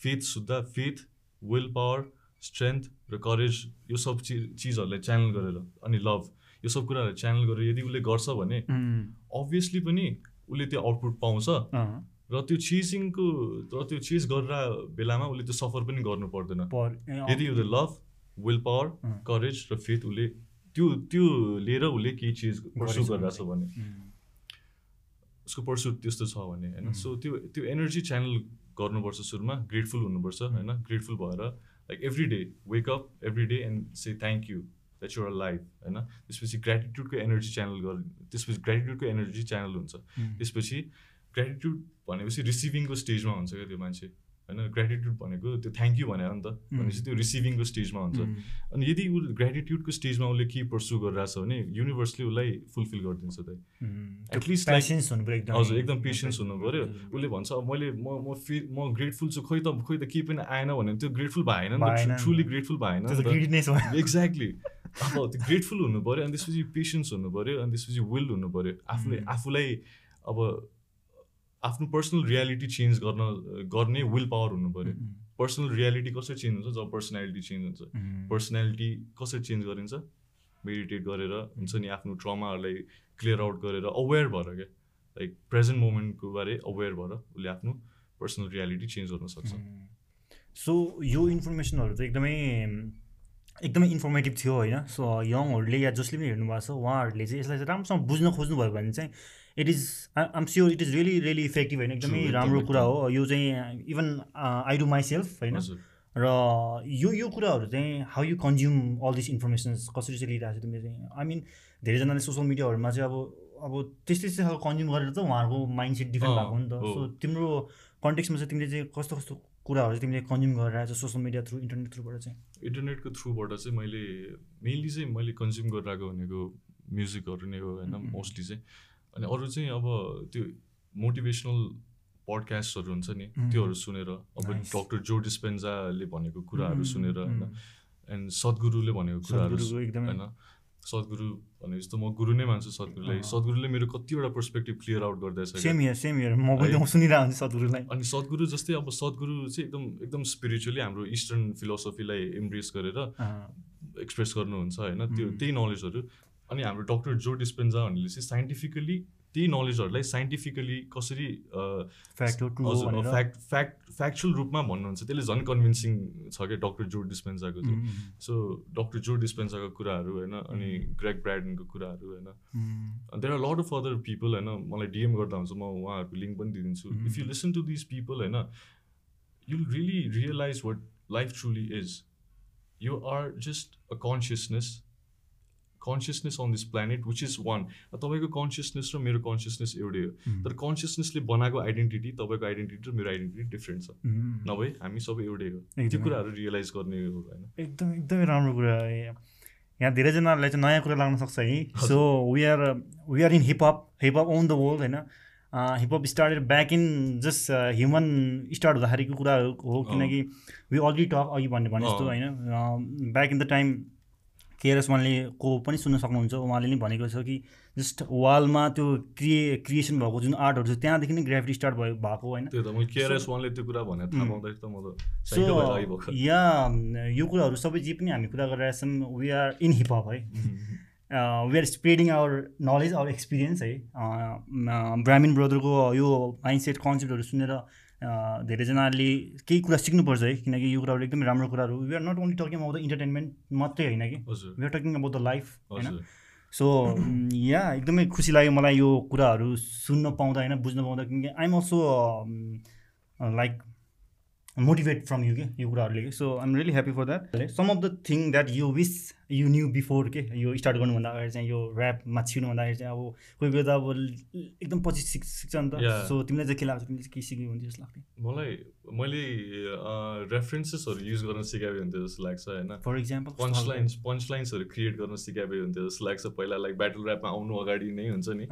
फेथ सुत्दा फेथ विल पावर स्ट्रेन्थ र करेज यो सब चिज चिजहरूलाई च्यानल गरेर अनि लभ यो सब कुराहरू च्यानल गरेर यदि उसले गर्छ भने अभियसली पनि उसले त्यो आउटपुट पाउँछ। र त्यो चिजिङको र त्यो चिज गरेर बेलामा उसले त्यो सफर पनि गर्नु पर्दैन। यदि उसले लभ विल पावर। करेज र फेथ उसले त्यो त्यो लिएर उसले केही चिज पर्सु गरिरहेछ भने। उसको पर्सुट त्यस्तो छ भने होइन? सो त्यो त्यो एनर्जी च्यानल गर्नुपर्छ सुरुमा ग्रेटफुल हुनुपर्छ होइन? ग्रेटफुल भएर like every day wake up every day and say thank you that's your life होइन त्यसपछि ग्रेटिट्युडको एनर्जी च्यानल गर त्यसपछि ग्रेटिट्युडको एनर्जी च्यानल हुन्छ। त्यसपछि ग्रेटिट्युड भनेपछि रिसिभिङको स्टेजमा हुन्छ क्या त्यो मान्छे? होइन ग्रेटिट्युड भनेको त्यो थ्याङ्क यू भनेर नि त। भनेपछि त्यो रिसिभिङको स्टेजमा हुन्छ। अनि यदि ऊ ग्रेटिट्युडको स्टेजमा उसले के पर्सु गरिरहेछ भने युनिभर्सले उसलाई फुलफिल गरिदिन्छ त At least like- पेसेन्स हुनु पऱ्यो हजुर एकदम पेसेन्स हुनु पऱ्यो उसले भन्छ मैले म म फि म ग्रेटफुल छु खोइ त खोइ त केही पनि आएन भने त्यो ग्रेटफुल भएन नि त। ट्रुली ग्रेटफुल भएन एक्ज्याक्टली अब त्यो ग्रेटफुल हुनु पऱ्यो अनि त्यसपछि पेसेन्स हुनु पऱ्यो अनि त्यसपछि विल हुनु पऱ्यो आफूले. आफूलाई अब आफ्नो पर्सनल रियालिटी चेन्ज गर्न गर्ने विल पावर हुनु पऱ्यो। पर्सनल रियालिटी कसरी चेन्ज हुन्छ? जब पर्सनालिटी चेन्ज हुन्छ। पर्सनालिटी कसरी चेन्ज गरिन्छ? मेडिटेट गरेर हुन्छ नि आफ्नो ट्रमाहरूलाई क्लियर आउट गरेर अवेर भएर क्या? लाइक प्रेजेन्ट मोमेन्टको बारे अवेर भएर उसले आफ्नो पर्सनल रियालिटी चेन्ज गर्न सक्छ। सो यो इन्फर्मेसनहरू चाहिँ एकदमै एकदमै इन्फर्मेटिभ थियो होइन? सो यङहरूले या जसले पनि हेर्नु भएको छ उहाँहरूले चाहिँ यसलाई चाहिँ राम्रोसँग बुझ्न खोज्नुभयो भने चाहिँ it is am sure it is really really effective होइन एकदमै राम्रो कुरा। हो। यो चाहिँ इभन आई डु माइसेल्फ होइन? र यो यो कुराहरू चाहिँ how you consume all this informations कसरी चाहिँ लिइरहेको छ तिमीले चाहिँ? आई मिन धेरैजनाले सोसियल मिडियाहरूमा चाहिँ अब अब त्यस्तै त्यस्तै खालको कन्ज्युम गरेर त उहाँहरूको माइन्ड सेट डिफ्रेन्ट भएको हो नि त। सो तिम्रो कन्टेक्समा चाहिँ तिमीले चाहिँ कस्तो कस्तो कुराहरू चाहिँ तिमीले कन्ज्युम गरेर आएको सोसियल मिडिया थ्रु इन्टरनेट थ्रुबाट चाहिँ? इन्टरनेटको थ्रुबाट चाहिँ मैले मेनली चाहिँ मैले कन्ज्युम गरेर आएको भनेको म्युजिकहरू नै हो होइन. मोस्टली चाहिँ। अनि अरू चाहिँ अब त्यो मोटिभेसनल पडकास्टहरू हुन्छ नि. त्योहरू सुनेर अब. डक्टर जो डिस्पेन्जाले भनेको कुराहरू सुनेर होइन. एन्ड सद्गुरुले भनेको कुराहरू होइन सद्गुरु भने जस्तो म गुरु नै मान्छु सद्गुरुलाई। सद्गुरुले मेरो कतिवटा पर्सपेक्टिभ क्लियर आउट गरिदिएछ क्या। सेम सेम म पनि है? त्यो सुनिरहेको हुन्छु सद्गुरुलाई अनि सद्गुरु जस्तै अब सद्गुरु चाहिँ एकदम एकदम स्पिरिचुअली हाम्रो इस्टर्न फिलोसफीलाई इम्ब्रेस गरेर एक्सप्रेस गर्नुहुन्छ होइन त्यो. त्यही नलेजहरू अनि हाम्रो डक्टर जो डिस्पेन्जाहरूले चाहिँ साइन्टिफिकली त्यही नलेजहरूलाई साइन्टिफिकली कसरी फ्याक्ट फ्याक्ट फ्याक्ट फ्याक्चुअल रूपमा भन्नुहुन्छ त्यसले झन् कन्भिन्सिङ छ क्या डक्टर जो डिस्पेन्जाको चाहिँ सो डक्टर जो डिस्पेन्जाको कुराहरू होइन अनि ग्रेक ब्राडनको कुराहरू होइन। There are lot of other people होइन मलाई डिएम गर्दा हुन्छ म उहाँहरूको लिङ्क पनि दिइदिन्छु. If you listen to this people होइन you really realise what life truly is you are just a consciousness consciousness on this planet which is one तपाईँको consciousness र मेरो कन्सियसनेस एउटै हो। तर कन्सियसनेसले बनाएको आइडेन्टिटी तपाईँको आइडेन्टिटी र मेरो आइडेन्टिटी डिफ्रेन्ट छ। नभए हामी सबै एउटै हो। त्यो। कुराहरू रियलाइज गर्ने हो होइन? एकदम एकदमै राम्रो कुरा हो। यहाँ धेरैजनाहरूलाई चाहिँ नयाँ कुरा लाग्न सक्छ है। So we are we are in hip hop hip hop on the world होइन? Hip hop started back in just human start हुँदाखेरिको कुरा हो किनकि वी अलरेडी टक अघि भन्ने भने जस्तो। होइन? Back in the time KRS वानले को पनि सुन्न सक्नुहुन्छ। उहाँले नै भनेको छ कि जस्ट वालमा त्यो क्रिए क्रिएसन भएको जुन आर्टहरू छ त्यहाँदेखि नै ग्राफिटी स्टार्ट भयो भएको होइन। सो या यो कुराहरू सबै जे पनि हामी कुरा गरिरहेछौँ we are in hip hop है। We are spreading our knowledge our experience है। ब्राह्मिन ब्रदरको यो माइन्डसेट कन्सेप्टहरू सुनेर धेरैजनाले केही कुरा सिक्नुपर्छ है किनकि यो कुराहरू एकदमै राम्रो कुराहरू। We are not only talking about the entertainment मात्रै होइन कि। We are talking about the life होइन। सो या एकदमै खुसी लाग्यो मलाई यो कुराहरू सुन्न पाउँदा होइन बुझ्न पाउँदा किनकि I'm also like motivate from you के यो कुराहरूले कि so I'm really happy for that some of the thing that you wish you knew before के यो स्टार्ट गर्नुभन्दा अगाडि चाहिँ यो ऱ्यापमा छिर्नुभन्दाखेरि चाहिँ अब कोही कोही त अब एकदम पछि सिक् सिक्छ नि त. सो तिमीलाई चाहिँ के लाग्छ तिमीले के सिक्यो हुन्थ्यो जस्तो लाग्थ्यो मलाई मैले रेफरेन्सेसहरू युज गर्न सिकाए हुन्थ्यो जस्तो लाग्छ होइन for example punch lines punch लाइन्सहरू create गर्न सिकाए हुन्थ्यो जस्तो लाग्छ पहिला लाइक ब्याटल ऱ्यापमा आउनु अगाडि नै हुन्छ नि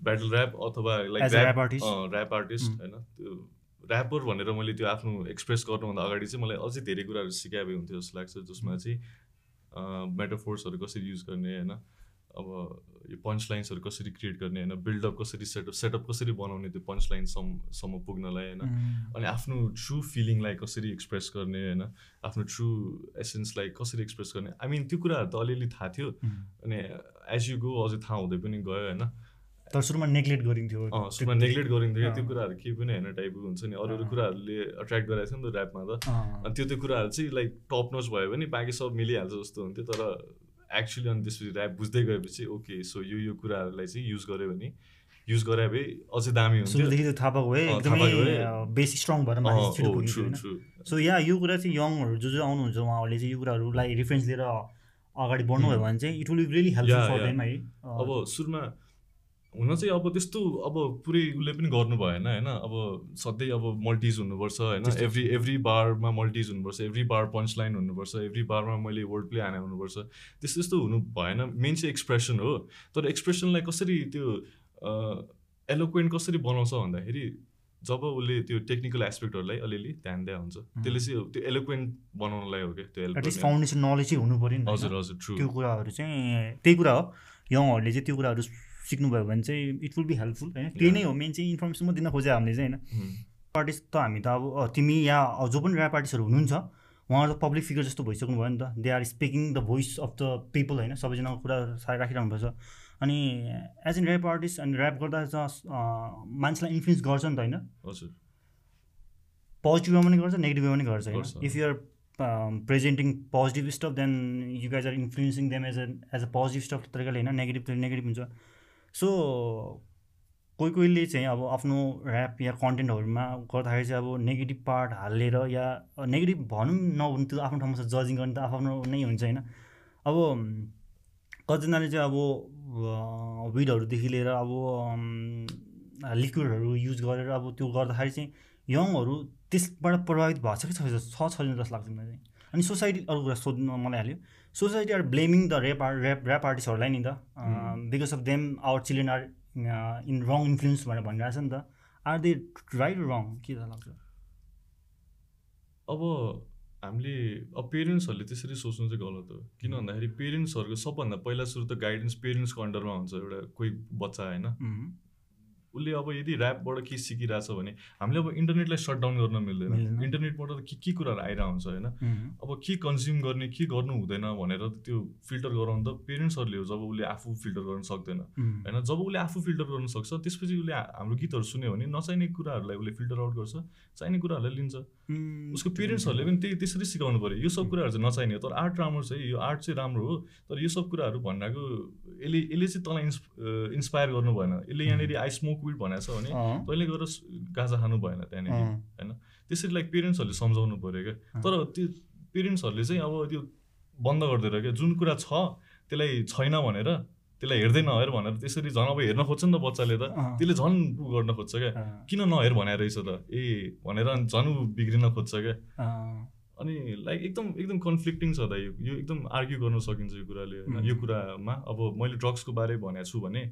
ब्याटल ऱ्याप अथवा like rap artist? Rap artist. होइन त्यो ऱ्यापर भनेर मैले त्यो आफ्नो एक्सप्रेस गर्नुभन्दा अगाडि चाहिँ मलाई अझै धेरै कुराहरू सिकाए हुन्थ्यो जस्तो लाग्छ जसमा चाहिँ मेटाफोर्सहरू कसरी युज गर्ने होइन? अब यो पन्च लाइन्सहरू कसरी क्रिएट गर्ने होइन? बिल्डअप कसरी सेटअप सेटअप कसरी बनाउने त्यो पन्च लाइनसम्म सम्म पुग्नलाई होइन? अनि आफ्नो ट्रु फिलिङलाई कसरी एक्सप्रेस गर्ने होइन? आफ्नो ट्रु एसेन्सलाई कसरी एक्सप्रेस गर्ने? आई मिन त्यो कुराहरू त अलिअलि थाहा थियो। अनि एज यु गो अझै थाहा हुँदै पनि गयो होइन? तर सुरुमा नेग्लेक्ट गरिन्थ्यो। सुरुमा नेग्लेक्ट गरिन्थ्यो। त्यो। कुराहरू केही पनि होइन टाइपको हुन्छ नि। अरू अरू। कुराहरूले एट्र्याक्ट गराएको छ नि त ऱ्यापमा त। अनि त्यो त्यो कुराहरू चाहिँ लाइक टप नोच भयो भने बाँकी सब मिलिहाल्छ जस्तो हुन्थ्यो। तर एक्चुली अनि त्यसपछि ऱ्याप बुझ्दै गएपछि ओके सो यो यो कुराहरूलाई चाहिँ युज गऱ्यो भने युज गरे भए अझै दामी हुन्थ्यो। सुरुदेखि त्यो थाहा पाएको भए अँ, थाहा पाएको एकदमै भए। बेस स्ट्रङ भएर माथि अँ, छिटो हो, पुगिन्थ्यो true, होइन। true. सो या यो कुरा चाहिँ यङहरू जो जो आउनुहुन्छ उहाँहरूले चाहिँ यो कुराहरूलाई रेफरेन्स लिएर अगाडि बढ्नुभयो भने चाहिँ it will really Yeah, for. Them है। अब सुरुमा हुन चाहिँ अब त्यस्तो अब पुरै उसले पनि गर्नु भएन होइन? अब सधैँ अब मल्टिज हुनुपर्छ होइन? एभ्री एभ्री बारमा मल्टिज हुनुपर्छ एभ्री बार पन्च लाइन हुनुपर्छ एभ्री बारमा मैले वर्ड प्ले हाने हुनुपर्छ। त्यस्तो त्यस्तो हुनु भएन। मेन चाहिँ एक्सप्रेसन हो। तर एक्सप्रेसनलाई कसरी त्यो एलोक्वेन्ट कसरी बनाउँछ भन्दाखेरि जब उसले त्यो टेक्निकल एस्पेक्टहरूलाई अलिअलि ध्यान दिए हुन्छ त्यसले चाहिँ त्यो एलोक्वेन्ट बनाउनलाई हो क्या त्यो। फाउन्डेसन नलेज चाहिँ हुनु पऱ्यो नि हजुर? हजुर ट्रु त्यो कुराहरू चाहिँ त्यही कुरा हो। यङहरूले चाहिँ त्यो कुराहरू सिक्नुभयो भने चाहिँ इट विल बी हेल्पफुल होइन? त्यही नै हो मेन चाहिँ इन्फर्मेसन मात्रै दिन खोज्यो हामीले चाहिँ होइन? आर्टिस्ट त हामी त अब तिमी या जो पनि ऱ्याप आर्टिस्टहरू हुनुहुन्छ उहाँहरू त पब्लिक फिगर जस्तो भइसक्नु भयो नि त। They are speaking the voice of the people होइन? सबैजनाको कुरा राखिरहनुपर्छ। अनि एज एन ऱ्याप आर्टिस्ट अनि ऱ्याप गर्दा मान्छेलाई इन्फ्लुएन्स गर्छ नि त होइन? पोजिटिभ वेमा पनि गर्छ नेगेटिभ वेमा पनि गर्छ। होइन? If you're presenting positive stuff then you guys are influencing them as as a positive stuff तरिकाले होइन? नेगेटिभ नेगेटिभ हुन्छ। सो कोही कोहीले चाहिँ अब आफ्नो ऱ्याप या कन्टेन्टहरूमा गर्दाखेरि चाहिँ अब नेगेटिभ पार्ट हालेर या नेगेटिभ भनौँ नभनौँ त्यो आफ्नो ठाउँमा छ जजिङ गर्ने त आफ्नो नै हुन्छ होइन। अब कतिजनाले चाहिँ अब विडहरूदेखि लिएर अब लिक्विडहरू युज गरेर अब त्यो गर्दाखेरि चाहिँ यङहरू त्यसबाट प्रभावित भएको छ कि छ छैन जस्तो लाग्छ मलाई चाहिँ। अनि सोसाइटी अरू कुरा सोध्नु मलाई हाल्यो society are blaming the rap art rap rap आर्टिस्टहरूलाई नि त। Because of them our children are in wrong influence भनेर भनिरहेको छ नि त। आर दे राइट रङ के लाग्छ? अब हामीले अब पेरेन्ट्सहरूले त्यसरी सोच्नु चाहिँ गलत हो। किन भन्दाखेरि पेरेन्ट्सहरूको सबभन्दा पहिला सुरु त गाइडेन्स पेरेन्ट्सको अन्डरमा हुन्छ एउटा कोही बच्चा होइन. उसले अब यदि ऱ्यापबाट के सिकिरहेछ भने हामीले अब इन्टरनेटलाई सट डाउन गर्न मिल्दैन। इन्टरनेटबाट त के के कुराहरू आइरहेको हुन्छ होइन. अब के कन्ज्युम गर्ने के गर्नु हुँदैन भनेर त्यो फिल्टर गराउनु त पेरेन्ट्सहरूले हो जब उसले आफू फिल्टर गर्न सक्दैन. होइन? जब उसले आफू फिल्टर गर्न सक्छ त्यसपछि उसले हाम्रो गीतहरू सुन्यो भने नचाहिने कुराहरूलाई उसले फिल्टर आउट गर्छ चाहिने कुराहरूलाई लिन्छ। उसको पेरेन्ट्सहरूले पनि त्यही त्यसरी सिकाउनु पऱ्यो। यो सब कुराहरू चाहिँ नचाहिने हो। तर आर्ट राम्रो छ यो आर्ट चाहिँ राम्रो हो। तर यो सब कुराहरू भनिरहेको यसले यसले चाहिँ तँलाई इन्स इन्सपायर गर्नु भएन। यसले यहाँनिर आई स्मोक विड भनेको छ भने तैँले गएर गाजा खानु भएन त्यहाँनिर होइन? त्यसरी लाइक पेरेन्ट्सहरूले सम्झाउनु पऱ्यो क्या। तर त्यो पेरेन्ट्सहरूले चाहिँ अब त्यो बन्द गरिदिएर क्या जुन कुरा छ त्यसलाई छैन भनेर त्यसलाई हेर्दै नहेर भनेर त्यसरी झन् अब हेर्न खोज्छ नि त बच्चाले त। त्यसले झन् उ गर्न खोज्छ क्या। किन नहेर भने रहेछ त? ए भनेर अनि झन् ऊ बिग्रिन खोज्छ क्या। अनि लाइक एकदम एकदम कन्फ्लिक्टिङ छ त यो यो एकदम आर्ग्यु गर्न सकिन्छ यो कुराले यो कुरामा अब मैले ड्रग्सको बारे भनेको छु भने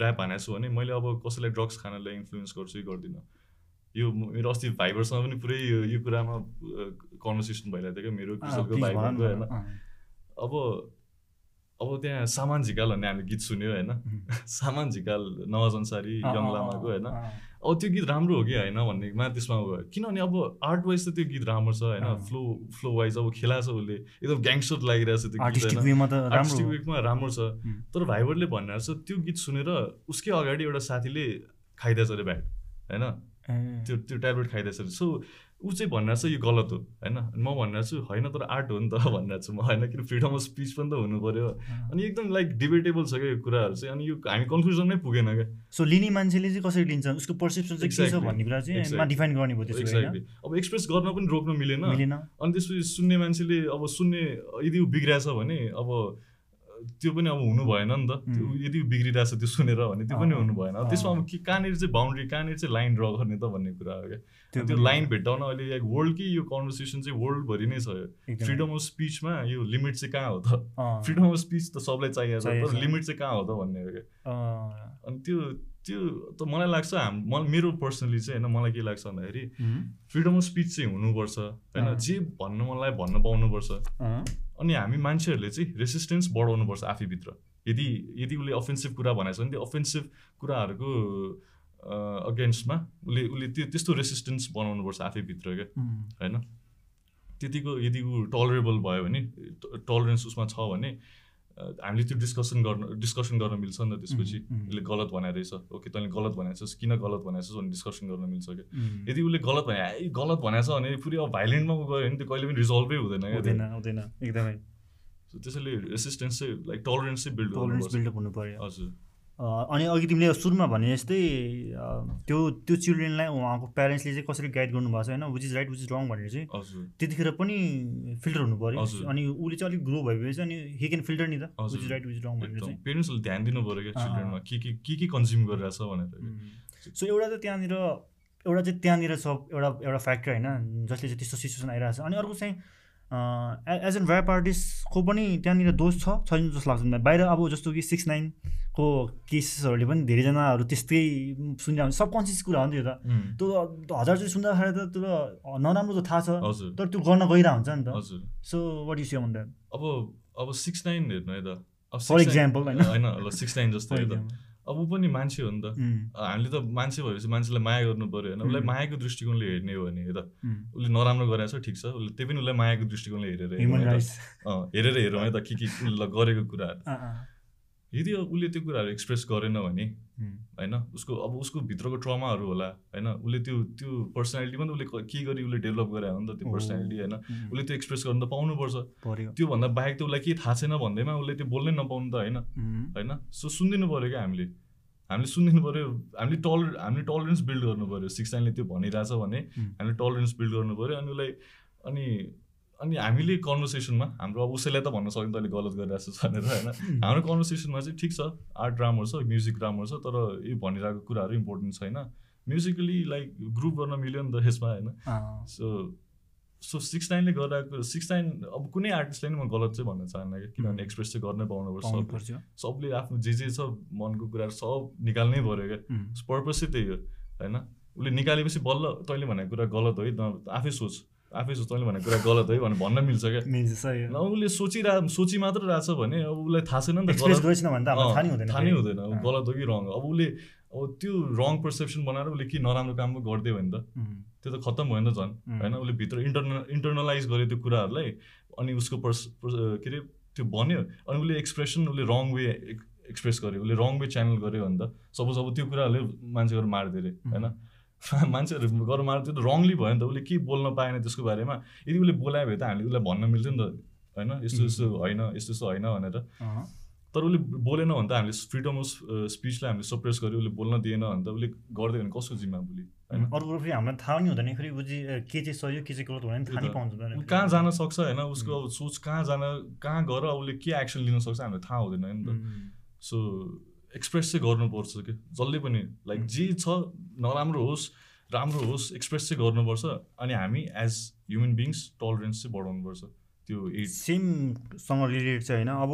ऱ्याप हानेको छु भने मैले अब कसैलाई ड्रग्स खानलाई इन्फ्लुएन्स गर्छु कि गर्दिनँ। यो मेरो अस्ति भाइबरसँग पनि पुरै यो कुरामा कन्भर्सेसन भइरहेको थियो क्या मेरो भाइबरको होइन अब अब त्यहाँ सामान झिकाल भन्ने हामीले गीत सुन्यो होइन. [laughs] सामान झिकाल नवाज अन्सारी यङ लामाको होइन? अब त्यो गीत राम्रो हो कि होइन? भन्नेमा त्यसमा गयो किनभने अब आर्ट वाइज त त्यो गीत राम्रो छ होइन। फ्लो फ्लो वाइज अब खेलाएको छ उसले। एकदम ग्याङ्स्टर लागिरहेको छ त्यो गीत आर्टिस्टिक वेमा राम्रो छ। तर भाइबरले भनिरहेको छ त्यो गीत सुनेर उसकै अगाडि एउटा साथीले खाइदिएछ अरे ब्याग होइन? त्यो त्यो ट्याब्लेट खाइदिएछ अरे। सो ऊ चाहिँ भनिरहेको छ यो गलत हो। होइन? म भनिरहेको छु होइन तर आर्ट हो नि त [laughs] भनिरहेको छु म। होइन? किन फ्रिडम अफ स्पिच पनि त हुनु पऱ्यो। अनि एकदम लाइक डिबेटेबल छ क्या यो कुराहरू चाहिँ। अनि यो हामी कन्क्लुजनमै पुगेन क्या। सो लिने मान्छेले चाहिँ कसरी लिन्छ? उसको पर्सेप्सन चाहिँ के छ. भन्ने कुरा चाहिँ. डिफाइन गर्ने भयो एक्ज्याक्टली अब एक्सप्रेस गर्न पनि रोक्न मिलेन। मिलेन। अनि त्यसपछि सुन्ने मान्छेले अब सुन्ने यदि ऊ बिग्रिरहेछ भने अब त्यो पनि अब हुनु भएन नि त। त्यो. यदि बिग्रिरहेछ त्यो सुनेर भने त्यो पनि हुनु भएन। त्यसमा। अब के कहाँनिर चाहिँ बााउन्ड्री कहाँनिर चाहिँ लाइन ड्र गर्ने त भन्ने कुरा हो क्या। त्यो लाइन भेट्टाउन अहिले लाइक वर्ल्डकै यो कन्भर्सेसन चाहिँ वर्ल्डभरि नै छ। फ्रिडम अफ स्पिचमा यो लिमिट चाहिँ कहाँ हो त? फ्रिडम अफ स्पिच त सबलाई चाहिएको छ तर छ। लिमिट चाहिँ कहाँ हो त भन्ने हो क्या। अनि त्यो त्यो त मलाई लाग्छ हाम म मेरो पर्सनली चाहिँ होइन मलाई के लाग्छ भन्दाखेरि फ्रिडम अफ स्पिच चाहिँ हुनुपर्छ। होइन। जे भन्नु मनलाई भन्न पाउनुपर्छ। अनि हामी मान्छेहरूले चाहिँ रेसिस्टेन्स बढाउनुपर्छ आफैभित्र। यदि यदि उसले अफेन्सिभ कुरा भनेको छ भने त्यो अफेन्सिभ कुराहरूको अगेन्स्टमा उसले उसले त्यो त्यस्तो रेसिस्टेन्स बनाउनुपर्छ आफैभित्र क्या। होइन? त्यतिको यदि ऊ टलरेबल भयो भने टलरेन्स उसमा छ भने हामीले त्यो डिस्कसन गर्न डिस्कसन गर्न मिल्छ नि त त्यसपछि। उसले गलत भनेको रहेछ। ओके तैँले गलत भनेको छस् किन गलत भनेको छस् भने डिस्कसन गर्न मिल्छ क्या हुँ। यदि उसले गलत भने ए गलत भनेको छ भने पुरै अब भाइलेन्टमा गयो भने त्यो कहिले पनि रिजल्भै हुँदैन हुँदैन। हुँदैन। एकदमै। त्यसैले रेसिस्टेन्स चाहिँ लाइक टलरेन्स चाहिँ बिल्ड बिल्डअप हुनु पऱ्यो हजुर। अनि अघि तिमीले सुरुमा भने जस्तै त्यो त्यो चिल्ड्रेनलाई उहाँको प्यारेन्ट्सले चाहिँ कसरी गाइड गर्नुभएको छ होइन? Which is right which is wrong भनेर चाहिँ त्यतिखेर पनि फिल्टर हुनु पऱ्यो। अनि उसले चाहिँ अलिक ग्रो भएपछि अनि हि क्यान फिल्टर नि त। Which. Is right which is wrong भनेर चाहिँ। पेरेन्ट्सहरूले ध्यान दिनु पऱ्यो क्या चिल्ड्रेनमा। के के के के कन्ज्युम गरिरहेछ भनेर। सो एउटा त त्यहाँनिर एउटा चाहिँ त्यहाँनिर छ एउटा एउटा फ्याक्टर होइन? जसले चाहिँ त्यस्तो सिचुएसन आइरहेको छ अनि अर्को चाहिँ एज एन ऱ्याप आर्टिस्टको पनि त्यहाँनिर दोष छ छैन जस्तो लाग्छ मलाई। बाहिर अब जस्तो कि सिक्स नाइनको केसेसहरूले पनि धेरैजनाहरू त्यस्तै सुनिरहेको हुन्छ सबकन्सियस कुरा हो नि त्यो त। त्यो हजार चाहिँ सुन्दाखेरि त त्यो नराम्रो त थाहा छ। तर त्यो गर्न गइरहेको हुन्छ नि त। सो वाट अन द्याट अब अब सिक्स नाइन हेर्नु है त। फर 6ix9 इक्जाम्पल होइन। होइन सिक्स नाइन जस्तो अब ऊ पनि मान्छे हो नि त। हामीले त मान्छे भएपछि मान्छेलाई माया गर्नु पऱ्यो होइन। उसलाई. मायाको दृष्टिकोणले हेर्ने हो भने त उसले नराम्रो गरेको छ ठिक छ। उसले त्यही पनि उसलाई मायाको दृष्टिकोणले हेरेर हेरेर हेरौँ है त के के उसले गरेको कुराहरू। यदि उसले त्यो कुराहरू एक्सप्रेस गरेन भने होइन? उसको अब उसको भित्रको ट्रमाहरू होला होइन? उसले त्यो त्यो पर्सनालिटी पनि उसले क- गरी उसले डेभलप गरे हो नि त त्यो। पर्सनालिटी होइन? उसले त्यो एक्सप्रेस गर्नु त पाउनुपर्छ। त्योभन्दा बाहेक त उसलाई केही थाहा छैन भन्दैमा उसले त्यो बोल्नै नपाउनु त होइन. होइन? सो सुनिदिनु पऱ्यो क्या हामीले। हामीले सुनिदिनु पऱ्यो हामीले टल हामीले टलरेन्स बिल्ड गर्नु पऱ्यो सिक्स नाइनले त्यो भनिरहेछ भने. हामीले टलरेन्स बिल्ड गर्नु पऱ्यो अनि उसलाई अनि अनि हामीले कन्भर्सेसनमा हाम्रो अब उसैलाई त भन्न सक्दैन तैँले गलत गरिरहेको छ भनेर होइन? हाम्रो कन्भर्सेसनमा चाहिँ ठिक छ आर्ट राम्रो छ म्युजिक राम्रो छ तर यो भनिरहेको कुराहरू इम्पोर्टेन्ट छैन। म्युजिकली लाइक ग्रुप गर्न मिल्यो नि त यसमा होइन? सो सो सिक्स नाइनले गरिरहेको सिक्स नाइन अब कुनै आर्टिस्टलाई नि म गलत चाहिँ भन्न चाहन्न कि किनभने एक्सप्रेस चाहिँ गर्नै पाउनुपर्छ पाउनु सबले। आफ्नो जे जे छ मनको कुराहरू सब निकाल्नै पऱ्यो क्या। पर्पज चाहिँ त्यही हो होइन? उसले निकालेपछि बल्ल तैँले भनेको कुरा गलत हो है त आफै सोच। आफै सोच तैँले भनेको कुरा गलत है भनेर भन्न मिल्छ क्या। मिल्छ उसले सोचिरह सोची मात्र रहेछ भने अब उसलाई थाहा छैन नि त थाहा नै हुँदैन। गलत हो कि रङ अब उसले अब त्यो रङ पर्सेप्सन बनाएर उसले के नराम्रो काम गरिदियो भने त। त्यो त खत्तम भयो नि त झन्। होइन उसले भित्र इन्टरनल इन्टरनलाइज गर्यो त्यो कुराहरूलाई अनि उसको पर्स- के अरे त्यो भन्यो अनि उसले एक्सप्रेसन उसले रङ वे एक्सप्रेस गर्यो। उसले रङ वे च्यानल गर्यो भने त सपोज अब त्यो कुराहरूले मान्छेहरू मारिदियो अरे होइन। [laughs] मान्छेहरू गरेर मारिदियो त रङली भयो नि त। उसले के बोल्न पाएन त्यसको बारेमा? यदि उसले बोलायो भने त हामीले उसलाई भन्न मिल्थ्यो नि त होइन? यस्तो यस्तो होइन यस्तो यस्तो होइन भनेर। तर उसले बोलेन भने त हामीले फ्रिडम अफ स्पिचलाई हामीले सप्रेस गर्यो उसले बोल्न दिएन भने त उसले गरिदियो भने कसको जिम्मा बोली होइन? अर्को फेरि हामीलाई थाहा नि हुँदैन फेरि बुझी के चाहिँ सही हो के चाहिँ गलत थाहा कहाँ जान सक्छ होइन? उसको अब सोच कहाँ जान कहाँ गएर उसले के एक्सन लिन सक्छ हामीलाई थाहा हुँदैन नि त। सो एक्सप्रेस चाहिँ गर्नुपर्छ कि? जसले पनि लाइक जे छ नराम्रो होस् राम्रो होस् एक्सप्रेस चाहिँ गर्नुपर्छ अनि हामी एज ह्युमन बिङ्स टलरेन्स चाहिँ बढाउनुपर्छ। त्यो सेमसँग रिलेटेड चाहिँ होइन। अब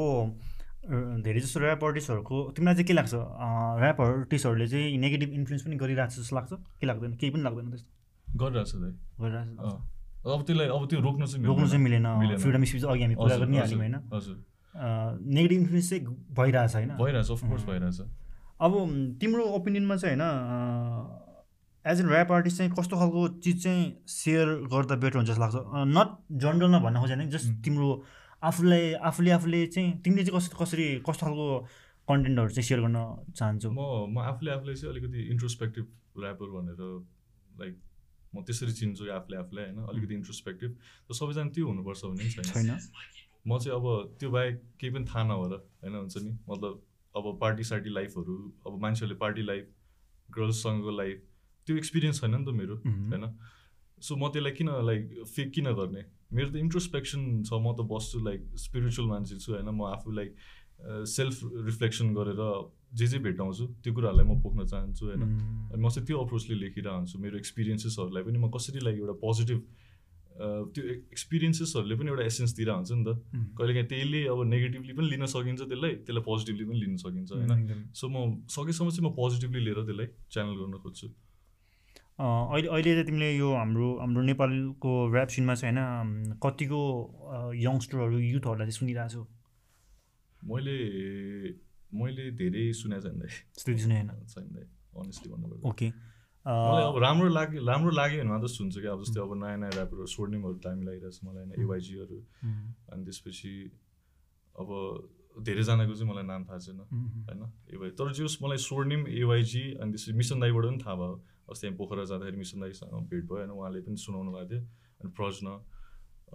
धेरै जस्तो ऱ्याप आर्टिस्टहरूको तिमीलाई चाहिँ के लाग्छ? ऱ्याप आर्टिस्टहरूले चाहिँ नेगेटिभ इन्फ्लुएन्स पनि गरिरहेको छ जस्तो लाग्छ? के लाग्दैन? केही पनि लाग्दैन त्यस्तो? गरिरहेछ दाइ गरिरहेको छ। अब त्यसलाई अब त्यो रोक्न चाहिँ रोक्नु चाहिँ। मिलेन। फ्रिडम स्पिच अघि हामी कुरा हजुर, पनि हाल्यौँ हजुर, होइन। हजुर। नेगेटिभ इन्फ्लुएन्स चाहिँ भइरहेछ होइन? भइरहेछ अफकोर्स। भइरहेछ। अब तिम्रो ओपिनियनमा चाहिँ होइन एज एन ऱ्याप आर्टिस्ट चाहिँ कस्तो खालको चिज चाहिँ सेयर गर्दा बेटर हुन्छ जस्तो लाग्छ? नट जनरलमा भन्न खोजेन जस्ट. तिम्रो आफूलाई आफूले आफूले चाहिँ तिमीले चाहिँ कस्तो कसरी कस्तो खालको कन्टेन्टहरू चाहिँ सेयर गर्न चाहन्छौ? म म आफूले आफूलाई चाहिँ अलिकति इन्ट्रोस्पेक्टिभ ऱ्यापर भनेर लाइक म त्यसरी चिन्छु आफूले आफूलाई होइन अलिकति इन्ट्रोस्पेक्टिभ त सबैजना त्यो हुनुपर्छ भन्ने पनि छैन। म चाहिँ अब त्यो बाहेक केही पनि थाहा नभएर होइन हुन्छ नि? मतलब अब पार्टी सार्टी लाइफहरू अब मान्छेहरूले पार्टी लाइफ गर्ल्ससँगको लाइफ त्यो एक्सपिरियन्स छैन नि त मेरो. होइन? सो म त्यसलाई किन लाइक फेक किन गर्ने? मेरो त इन्ट्रोस्पेक्सन छ म त बस्छु लाइक स्पिरिचुअल मान्छे छु होइन? म आफू लाइक सेल्फ रिफ्लेक्सन गरेर जे जे भेटाउँछु त्यो कुराहरूलाई म पोख्न चाहन्छु होइन? म चाहिँ त्यो अप्रोचले लेखिरहन्छु मेरो एक्सपिरियन्सेसहरूलाई पनि म कसरी लाइक एउटा पोजिटिभ त्यो एक्सपिरियन्सेसहरूले पनि एउटा एसेन्स दिइरहन्छ नि त. कहिलेकाहीँ त्यसले अब नेगेटिभली पनि लिन सकिन्छ त्यसलाई त्यसलाई पोजिटिभली पनि लिन सकिन्छ होइन। सो म सकेसम्म चाहिँ म पोजिटिभली लिएर त्यसलाई च्यानल गर्न खोज्छु। अहिले अहिले चाहिँ तिमीले यो हाम्रो हाम्रो नेपालको ऱ्याप सिनमा चाहिँ होइन कतिको यङ्स्टरहरू युथहरूलाई चाहिँ सुनिरहेको छौ? मैले मैले धेरै सुनेको छैन छैन। अनेस्टली भन्नुपर्दा। ओके मलाई अब राम्रो लाग्यो राम्रो लाग्यो भने मात्र सुन्छु क्या अब जस्तै अब नयाँ नयाँ ऱ्यापरहरू स्वर्णिमहरू दामी लागिरहेको छ मलाई होइन एवाइजीहरू अनि त्यसपछि अब धेरैजनाको चाहिँ मलाई नाम थाहा छैन होइन एवाई तर जे मलाई स्वर्णिम एवाइजी अनि त्यसपछि मिसन दाईबाट पनि थाहा भयो। अस्ति पोखरा जाँदाखेरि मिसन दाईसँग भेट भयो होइन उहाँले पनि सुनाउनु भएको थियो। अनि प्रज्न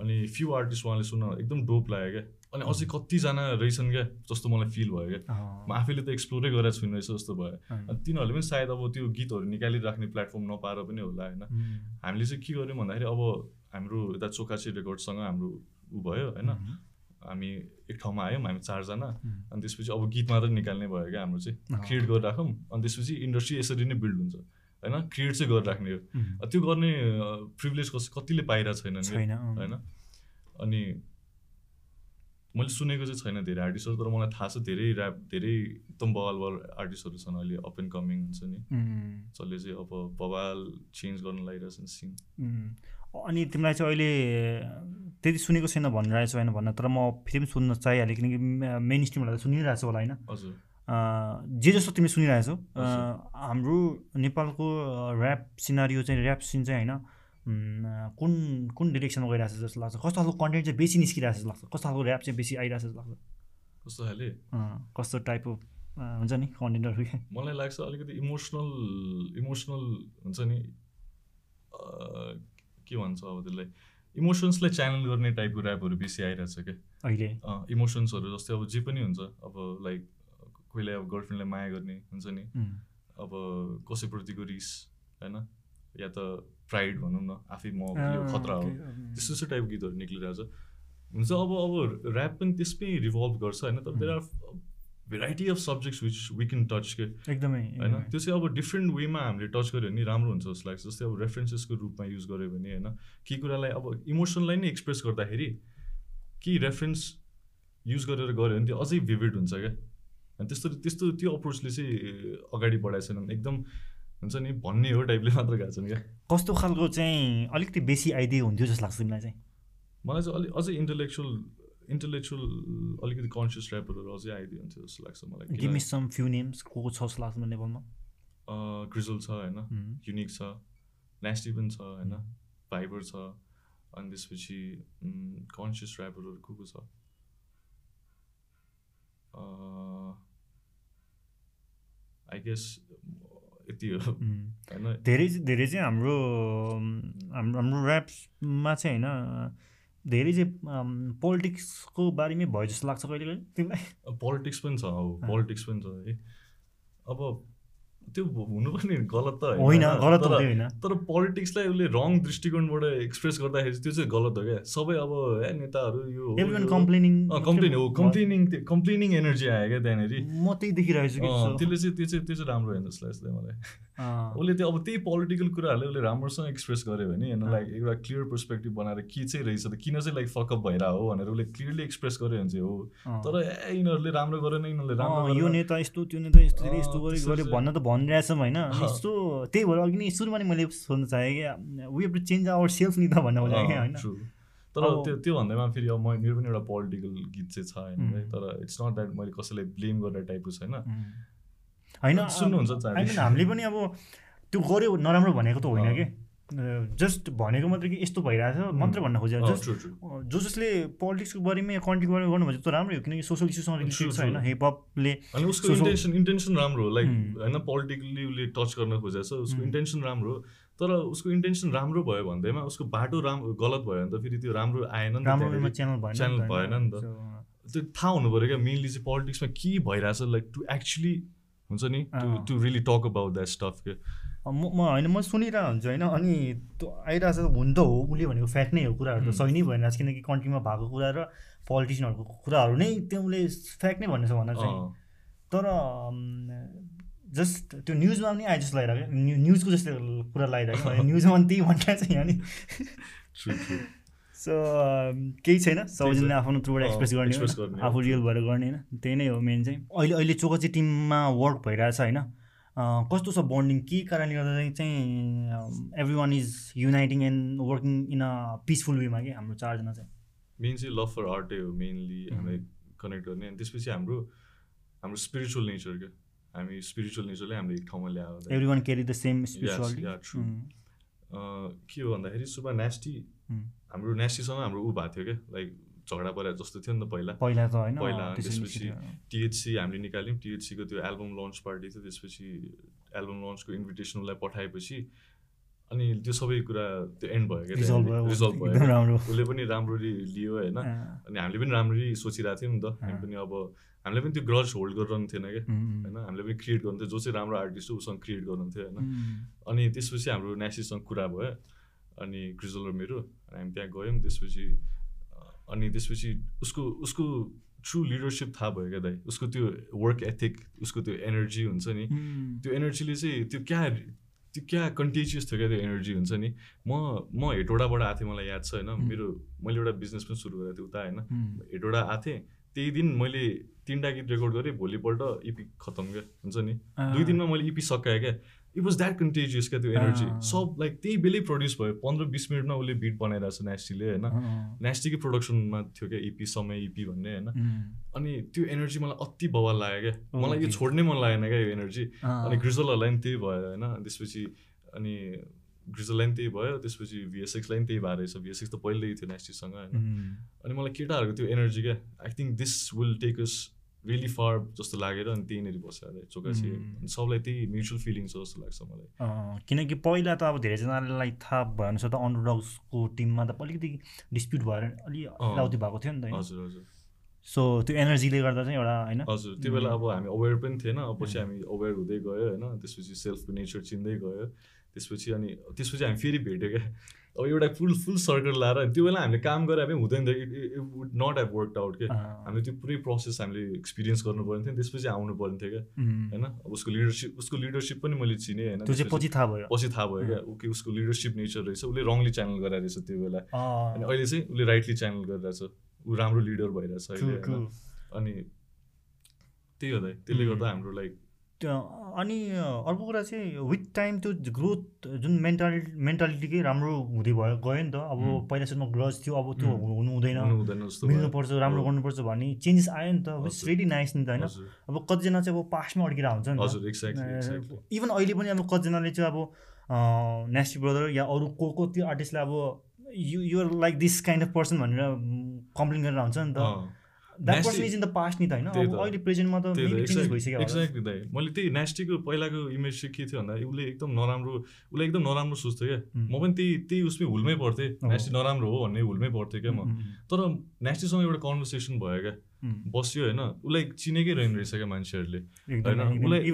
अनि फ्यु आर्टिस्ट उहाँले सुन्न एकदम डोप लाग्यो क्या। अनि अझै कतिजना रहेछन् क्या जस्तो मलाई फिल भयो क्या। म आफैले त एक्सप्लोरै गरेको छुइनँ रहेछ जस्तो भयो। अनि तिनीहरूले पनि सायद अब त्यो गीतहरू निकालिराख्ने प्लेटफर्म नपाएर पनि होला होइन। हामीले चाहिँ के गर्यौँ भन्दाखेरि अब हाम्रो यता चोकाची रेकर्डसँग हाम्रो ऊ भयो होइन। हामी एक ठाउँमा आयौँ हामी चारजना। अनि त्यसपछि अब गीत मात्रै निकाल्ने भयो क्या हाम्रो चाहिँ। क्रिएट गरेर राखौँ अनि त्यसपछि इन्डस्ट्री यसरी नै बिल्ड हुन्छ होइन। क्रिएट चाहिँ गरेर राख्ने हो त्यो गर्ने प्रिभिलेज कस कतिले पाइरहेको छैन। होइन। अनि मैले सुनेको चाहिँ छैन धेरै आर्टिस्टहरू तर मलाई थाहा छ धेरै ऱ्याप धेरै एकदम बवाल बवाल आर्टिस्टहरू छन् अहिले अप एन्ड कमिङ हुन्छ नि. जसले चाहिँ अब बवाल चेन्ज गर्न लागिरहेछन् सिन. अनि तिमीलाई चाहिँ अहिले त्यति सुनेको छैन भनिरहेको होइन भन्न तर म फेरि पनि सुन्न चाहिहालेँ किनकि मेन स्ट्रिमहरूलाई त सुनिरहेको होला होइन हजुर जे जस्तो तिमी सुनिरहेछौ। हाम्रो नेपालको ऱ्याप सिनारियो चाहिँ ऱ्याप सिन चाहिँ होइन कुन कुन डिरेक्सनमा गइरहेको छ जस्तो लाग्छ? कस्तो खालको कन्टेन्ट चाहिँ बेसी निस्किरहेको छ जस्तो लाग्छ? कस्तो खालको ऱ्याप चाहिँ बेसी आइरहेको छ जस्तो लाग्छ? कस्तो खाले? कस्तो टाइप अफ हुन्छ नि कन्टेन्टहरू मलाई लाग्छ अलिकति इमोसनल इमोसनल हुन्छ नि के भन्छ अब त्यसलाई? इमोसन्सलाई च्यानल गर्ने टाइपको ऱ्यापहरू बेसी आइरहेछ क्या। अहिले? इमोसन्सहरू जस्तै अब जे पनि हुन्छ अब लाइक कोहीलाई अब गर्लफ्रेन्डलाई माया गर्ने हुन्छ नि। अब कसैप्रतिको रिस होइन? या त प्राइड भनौँ न आफै म यो खतरा हो. त्यस्तो त्यस्तो टाइपको गीतहरू निक्लिरहेछ। हुन्छ अब अब ऱ्याप पनि त्यसमै रिभल्भ गर्छ होइन? तर there are variety of subjects which we can touch के एकदमै होइन? त्यो चाहिँ अब डिफ्रेन्ट वेमा हामीले टच गऱ्यो भने राम्रो हुन्छ जस्तो लाग्छ। जस्तै अब रेफरेन्सेसको रूपमा युज गऱ्यो भने होइन? केही कुरालाई अब इमोसनलाई नै एक्सप्रेस गर्दाखेरि केही रेफरेन्स युज गरेर गऱ्यो भने त्यो अझै भिभिड हुन्छ क्या अनि त्यस्तो त्यस्तो त्यो अप्रोचले चाहिँ अगाडि बढाएको छैन एकदम हुन्छ नि? भन्ने हो टाइपले मात्र गएको छन् क्या। कस्तो खालको चाहिँ अलिकति बेसी आइडिया हुन्थ्यो जस्तो लाग्छ तिमीलाई चाहिँ? मलाई चाहिँ अलिक अझै इन्टलेक्चुअल इन्टलेक्चुअल अलिकति कन्सियस ऱ्यापरहरू अझै आइदियो हुन्थ्यो जस्तो लाग्छ मलाई। Give me some few names को को छ जस्तो लाग्छ मलाई नेपालमा ग्रिजल छ होइन युनिक छ नेस्टी पनि छ होइन भाइबर छ अनि त्यसपछि कन्सियस ऱ्यापरहरू को को छ? आई गेस यति हो। होइन धेरै धेरै चाहिँ हाम्रो हाम्रो हाम्रो ऱ्याप्समा चाहिँ होइन धेरै चाहिँ पोलिटिक्सको बारेमै भयो जस्तो लाग्छ कहिले कहिले। तिमीलाई? पोलिटिक्स पनि छ अब पोलिटिक्स पनि छ है। अब त्यो हुनु पनि गलत त होइन। गलत होइन तर पोलिटिक्सलाई उसले रङ दृष्टिकोणबाट एक्सप्रेस गर्दाखेरि त्यो चाहिँ गलत हो क्या। सबै अब ए नेताहरू यो कम्प्लेनिङ कम्प्लेन हो। कम्प्लेनिङ कम्प्लेनिङ एनर्जी आयो क्या त्यहाँनिर। म त्यही देखिरहेको छु त्यसले चाहिँ त्यो चाहिँ त्यो चाहिँ राम्रो होइन जस्तो लाग्छ मलाई। उसले त्यो अब त्यही पोलिटिकल कुराहरूले उसले राम्रोसँग एक्सप्रेस गर्यो भने होइन लाइक एउटा क्लियर पर्सपेक्टिभ बनाएर के चाहिँ रहेछ त किन चाहिँ लाइक फकअप भइरहेको हो भनेर उसले क्लियरली एक्सप्रेस गर्यो भने चाहिँ हो। तर ए यिनीहरूले राम्रो गरेन यिनीहरूले राम्रो यो नेता यस्तो त्यो नेता यस्तो यस्तो भन्न त भनिरहेछौँ होइन। यस्तो त्यही भएर अघि नै सुरुमा नि मैले सोध्न चाहेँ कि we have to change ourself नि त भन्न खोजेँ क्या होइन। तर त्यो त्यो भन्दैमा फेरि अब म मेरो पनि एउटा पोलिटिकल गीत चाहिँ छ होइन तर इट्स नट द्याट मैले कसैलाई ब्लेम गर्ने टाइपको छैन होइन। सुन्नुहुन्छ हामीले पनि अब त्यो गऱ्यो नराम्रो भनेको त होइन कि। जस्ट भनेको मात्रै कि यस्तो भइरहेछ मात्र भन्न खोजेको जस्ट जो जसले पोलिटिक्सको बारेमा कन्ट्रीको बारेमा गर्नु भनेको त राम्रै हो किनकि सोसल इस्युसँग रिलेटेड छ होइन? हिपहपले अनि उसको इन्टेन्सन इन्टेन्सन राम्रो हो लाइक होइन पोलिटिकली उसले टच गर्न खोजेको छ उसको इन्टेन्सन राम्रो हो तर उसको इन्टेन्सन राम्रो भयो भन्दैमा उसको बाटो राम्रो गलत भयो भने त फेरि त्यो राम्रो आएन नि त च्यानल भएन नि त त्यो थाहा हुनु पऱ्यो क्या मेनली चाहिँ पोलिटिक्समा के भइरहेछ लाइक टु एक्चुली हुन्छ नि to to really talk about that stuff के म म होइन म सुनिरहेको हुन्छु होइन। अनि त्यो आइरहेको छ हुन त हो उसले भनेको फ्याक्ट नै हो कुराहरू त सही नै भइरहेको छ किनकि कन्ट्रीमा भएको कुरा र पोलिटिसियनहरूको कुराहरू नै त्यो उसले फ्याक्ट नै भन्नेछ भनेर चाहिँ। तर जस्ट त्यो न्युजमा पनि आए जस्तो लगाइरहेको न्युजको जस्तो कुरा लगाइरहेको न्युजमा पनि त्यही भनिरहेको छ यहाँनिर सो केही छैन। सबैजनाले आफ्नो थ्रुबाट एक्सप्रेस गर्ने आफू रियल भएर गर्ने होइन। त्यही नै हो मेन चाहिँ। अहिले अहिले चोकची टिममा वर्क भइरहेछ होइन। कस्तो छ बन्डिङ के कारणले गर्दा चाहिँ every one is uniting and working in a peaceful वेमा कि हाम्रो चारजना चाहिँ? मेन चाहिँ लभ फर आर्टै हो मेनली हामीलाई कनेक्ट गर्ने। अनि त्यसपछि हाम्रो हाम्रो स्पिरिचुअल नेचर क्या हामी स्पिरिचुअल नेचरले हामीले एक ठाउँमा ल्याएर every one carry the same के हो भन्दाखेरि सुबा नेस्टी हाम्रो नेस्टीसँग हाम्रो ऊ भएको थियो क्या लाइक झगडा परेर जस्तो थियो नि त पहिला। पहिला त होइन पहिला त्यसपछि टिएचसी हामीले निकाल्यौँ। टिएचसीको त्यो एल्बम लन्च पार्टी थियो त्यसपछि एल्बम लन्चको इन्भिटेसन उसलाई पठाएपछि अनि त्यो सबै कुरा त्यो एन्ड भयो क्या रिजल्भ भयो उसले पनि राम्ररी लियो होइन। अनि हामीले पनि राम्ररी सोचिरहेको थियौँ नि त। हामी पनि अब हामीले पनि त्यो ग्रज होल्ड गरिरहनु थिएन क्या। होइन हामीले पनि क्रिएट गर्नु थियो। जो चाहिँ राम्रो आर्टिस्ट हो उसँग क्रिएट गर्नु थियो होइन। अनि त्यसपछि हाम्रो नेसीसँग कुरा भयो। अनि क्रिजल र मेरो हामी त्यहाँ गयौँ। त्यसपछि अनि त्यसपछि उसको उसको ट्रु लिडरसिप थाहा भयो क्या दाइ? उसको त्यो वर्क एथिक उसको त्यो एनर्जी हुन्छ नि। त्यो एनर्जीले चाहिँ त्यो क्या त्यो क्या कन्टेजियस थियो क्या त्यो एनर्जी हुन्छ नि? म म हेटौडाबाट आएको थिएँ मलाई याद छ होइन? मेरो मैले एउटा बिजनेस पनि सुरु गरेको थिएँ उता होइन? हेटौडा आएको थिएँ त्यही दिन मैले तिनवटा गीत रेकर्ड गरेँ भोलिपल्ट इपी खतम क्या? हुन्छ नि? दुई दिनमा मैले इपी सकाएँ क्या? इट वाज द्याट कन्टेजियस क्या त्यो एनर्जी सब लाइक त्यही बेलै प्रड्युस भयो। पन्ध्र बिस मिनटमा उसले बिट बनाइरहेको छ नेस्टीले होइन? नेस्टीकै प्रडक्सनमा थियो क्या? इपी समय इपी भन्ने होइन? अनि त्यो एनर्जी मलाई अति बवाल लाग्यो क्या? मलाई यो छोड्नै मन लागेन क्या यो एनर्जी अनि ग्रिजलहरूलाई पनि त्यही भयो होइन? त्यसपछि अनि ग्रिजललाई पनि त्यही भयो। त्यसपछि भिएसएक्सलाई पनि त्यही भएको रहेछ। भिएसएक्स त पहिल्यै थियो नेस्टीसँग होइन? अनि मलाई केटाहरूको त्यो एनर्जी क्या? I think this will take us really far जस्तो लागेर अनि त्यहीँनिर बसेर चोकासी। सबलाई त्यही म्युचुअल फिलिङ छ जस्तो लाग्छ मलाई। किनकि पहिला त अब धेरैजनालाई थाहा भने त अन्डरडग्सको टिममा त अलिकति डिस्प्युट भएर अलि लाउती भएको थियो नि त हजुर हजुर। सो त्यो एनर्जीले गर्दा चाहिँ एउटा होइन? हजुर त्यो बेला अब हामी अवेर पनि थिएन। पछि हामी अवेर हुँदै गयो होइन। त्यसपछि सेल्फको नेचर चिन्दै गयो। त्यसपछि अनि त्यसपछि हामी फेरि भेट्यो क्या। अब एउटा फुल फुल सर्कल लाएर त्यो बेला हामीले काम गरे भए हुँदैन थियो। It would not have work out क्या हामीले त्यो पुरै प्रोसेस हामीले एक्सपिरियन्स गर्नु पर्ने थियो त्यसपछि आउनु पर्ने थियो क्या। होइन? अब उसको लिडरसिप उसको लिडरसिप पनि मैले चिनेँ होइन? त्यो चाहिँ पछि थाहा भयो। पछि थाहा भयो क्या। ऊ कि उसको लिडरसिप नेचर रहेछ उसले रङली च्यानल गरेर रहेछ त्यो बेला। अनि अहिले चाहिँ उसले राइटली च्यानल गरिरहेछ ऊ राम्रो लिडर भइरहेछ अहिले अनि त्यही हो त त्यसले गर्दा हाम्रो लाइक अनि अर्को कुरा चाहिँ विथ टाइम त्यो ग्रोथ जुन मेन्टालिटी मेन्टालिटीकै राम्रो हुँदै भयो गयो नि त। अब पहिला सुरुमा ग्रज थियो अब त्यो हुनु हुँदैन। मिल्नुपर्छ राम्रो गर्नुपर्छ भन्ने चेन्जेस आयो नि त विच रेडी नाइस नि त होइन? अब कतिजना चाहिँ अब पास्टमा अड्किरहेको हुन्छ नि त। इभन अहिले पनि अब कतिजनाले चाहिँ अब नेस्टी ब्रदर या अरू को को त्यो आर्टिस्टलाई अब you you're like this kind of person भनेर कम्प्लेन गरेर हुन्छ नि त। That person is in the past नि त। होइन अहिले प्रेजेन्टमा त भइसक्यो एक्ज्याक्टली दाइ मैले त्यही नेस्टीको पहिलाको इमेज चाहिँ के थियो भन्दा उसले एकदम नराम्रो उसले एकदम नराम्रो सोच्थ्यो क्या। म पनि त्यही त्यही उसमै हुलमै पर्थेँ नेस्टी नराम्रो हो भन्ने हुलमै पर्थेँ क्या म। तर नेस्टीसँग एउटा कन्भर्सेसन भयो क्या। बस्यो होइन। उसलाई चिनेकै रहेन रहेछ क्या मान्छेहरूले। होइन